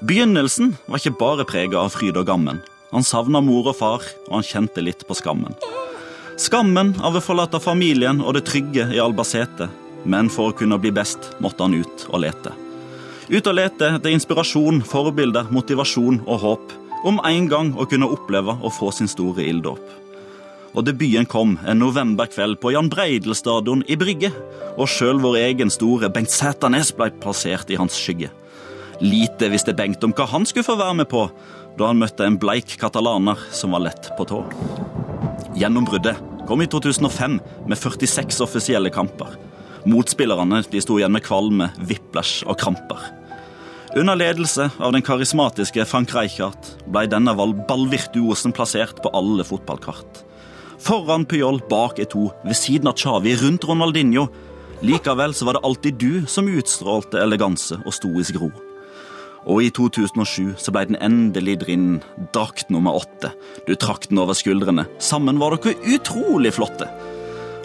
Begynnelsen var ikke bare prega av fryd og gammen. Han savna mor og far, og han kjente litt på skammen. Skammen av å forlate familien og det trygge i Albacete. Men for å kunne bli best måtte han ut og lete. Ut og lete etter inspirasjon, forbilder, motivasjon og håp. Om en gang å kunne oppleve å få sin store ilddåp. Og debuten kom en novemberkveld på Jan Breidel stadion i Brygge. Og sjøl vår egen store Bengt Sæternes ble plassert i hans skygge. Lite visste Bengt om hva han skulle få være med på da han møtte en bleik katalaner som var lett på tå. Gjennombruddet kom i 2005 med 46 offisielle kamper. Motspillerne de sto igjen med kvalme, whiplash og kramper. Under ledelse av den karismatiske Frank Rijkaard ble denne ballvirtuosen plassert på alle fotballkart. Foran Pyol, bak Eto, ved siden av Xavi, rundt Ronaldinho. Likevel så var det alltid du som utstrålte eleganse og stoisk ro. Og i 2007 så ble den endelig drinnen, drakt nummer åtte. Du trakk den over skuldrene. Sammen var dere utrolig flotte.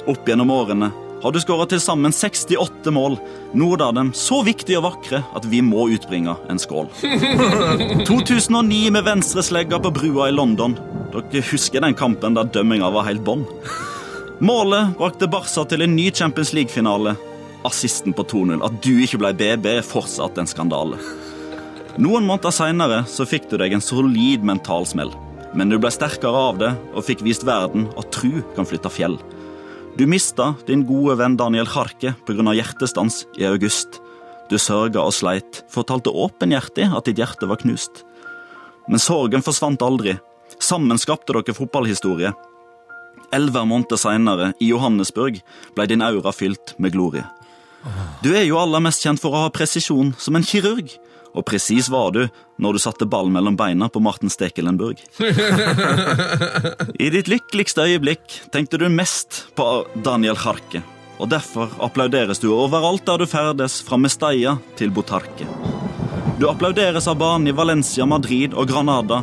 Opp gjennom årene har du skåra til sammen 68 mål, noen av dem så viktige og vakre at vi må utbringe en skål. 2009 med venstreslegga på brua i London. Dere husker den kampen der dømminga var helt bånn? Målet brakte Barca til en ny Champions League-finale. Assisten på 2-0. At du ikke ble BB, er fortsatt en skandale. Noen måneder seinere fikk du deg en solid mentalsmell. Men du ble sterkere av det og fikk vist verden at tru kan flytte fjell. Du mista din gode venn Daniel Harke pga. hjertestans i august. Du sørga og sleit, fortalte åpenhjertig at ditt hjerte var knust. Men sorgen forsvant aldri. Sammen skapte dere fotballhistorie. Elleve måneder seinere, i Johannesburg, ble din aura fylt med glorie. Du er jo aller mest kjent for å ha presisjon som en kirurg. Og presis var du når du satte ball mellom beina på Martin Stekelenburg. I ditt lykkeligste øyeblikk tenkte du mest på Daniel Harke. Og derfor applauderes du overalt der du ferdes, fra Mestalla til Botarque. Du applauderes av barn i Valencia, Madrid og Granada.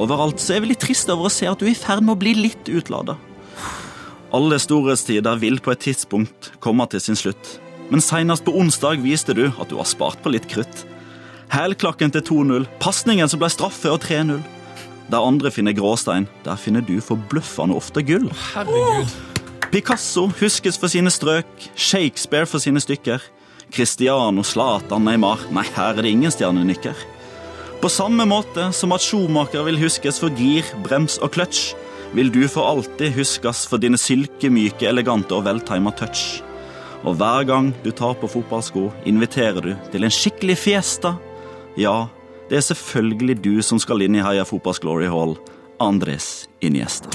Overalt så er vi litt triste over å se at du er i ferd med å bli litt utlada. Alle storhetstider vil på et tidspunkt komme til sin slutt. Men senest på onsdag viste du at du har spart på litt krutt. Hælklakken til 2-0, pasningen som ble straffe og 3-0. Der andre finner gråstein, der finner du forbløffende ofte gull. Herregud. Picasso huskes for sine strøk, Shakespeare for sine stykker. Cristiano, Zlatan, Neymar Nei, her er det ingen stjernenykker. På samme måte som at Schumacher vil huskes for gir, brems og kløtsj, vil du for alltid huskes for dine silkemyke, elegante og veltima touch. Og hver gang du tar på fotballsko, inviterer du til en skikkelig fiesta. Ja, det er selvfølgelig du som skal inn i Heia Fotballs Glory Hall. Andres Iniesta.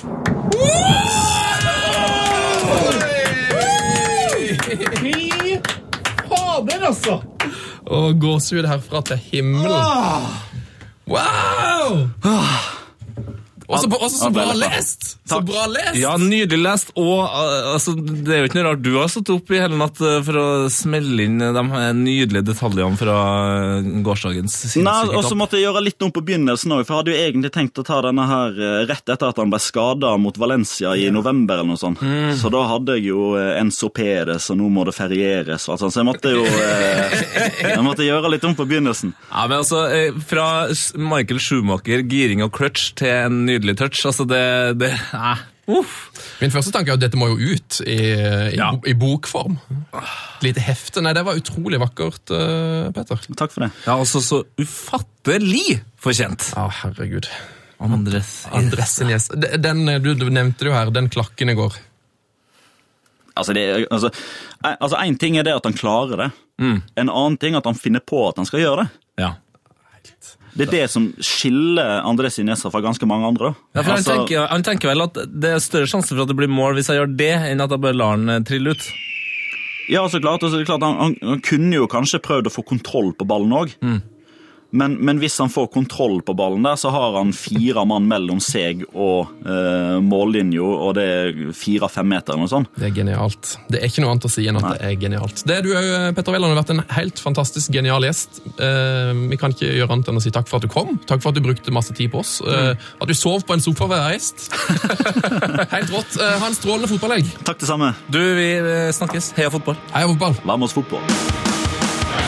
Fy Fader, altså! Og gåsehud herfra til himmelen. Wow! Også, også så bra lest! Så bra lest! Ja, nydelig lest. Og uh, altså, det er jo ikke noe rart du har stått opp i hele natt uh, for å smelle inn uh, de nydelige detaljene fra gårsdagens Nei, sinnssyke og så måtte jeg gjøre litt om på begynnelsen òg, for jeg hadde jo egentlig tenkt å ta denne her eh, rett etter at han ble skada mot Valencia i november eller noe sånt. Så da hadde jeg jo en sopedes, og nå må det ferieres og alt sånt, så jeg måtte jo eh, Jeg måtte gjøre litt om på begynnelsen. Ja, men altså, eh, Fra Michael Schumacher, giring og clutch, til en nydelig touch. altså det, det uff. Min første tanke er at dette må jo ut i, i, Ja. i bokform. Et lite hefte. Nei, det var utrolig vakkert, uh, Petter. Takk for det. Ja, altså Så ufattelig fortjent. Ja, herregud. Andres Andres yes. Den, eh, du, du nevnte jo her, den klakken i går. Altså, det, altså, eh, altså, En ting er det at han klarer det. En annen ting er at han finner på at han skal gjøre det. Ja. Det er det som skiller Andres Sinesa fra ganske mange andre. Ja, for han, Altså- tenker, han tenker vel at det er større sjanse for at det blir mål hvis jeg gjør det, enn at jeg bare lar den eh, trille ut. Ja, så klart, Så klart han, han, han kunne jo kanskje prøvd å få kontroll på ballen òg. Men, men hvis han får kontroll på ballen der, så har han fire mann mellom seg og eh, mållinja, og det er fire-fem meter eller noe sånt. Det er genialt. Det er ikke noe annet å si enn at det er genialt. Det er du òg, Petter Wæland. har vært en helt fantastisk genial gjest. Eh, vi kan ikke gjøre annet enn å si takk for at du kom. Takk for at du brukte masse tid på oss. Eh, at du sov på en sofa ved gjest. helt rått. Eh, ha en strålende fotballhelg. Takk det samme. Du, vi eh, snakkes. Heia fotball. Heia fotball. Oss fotball.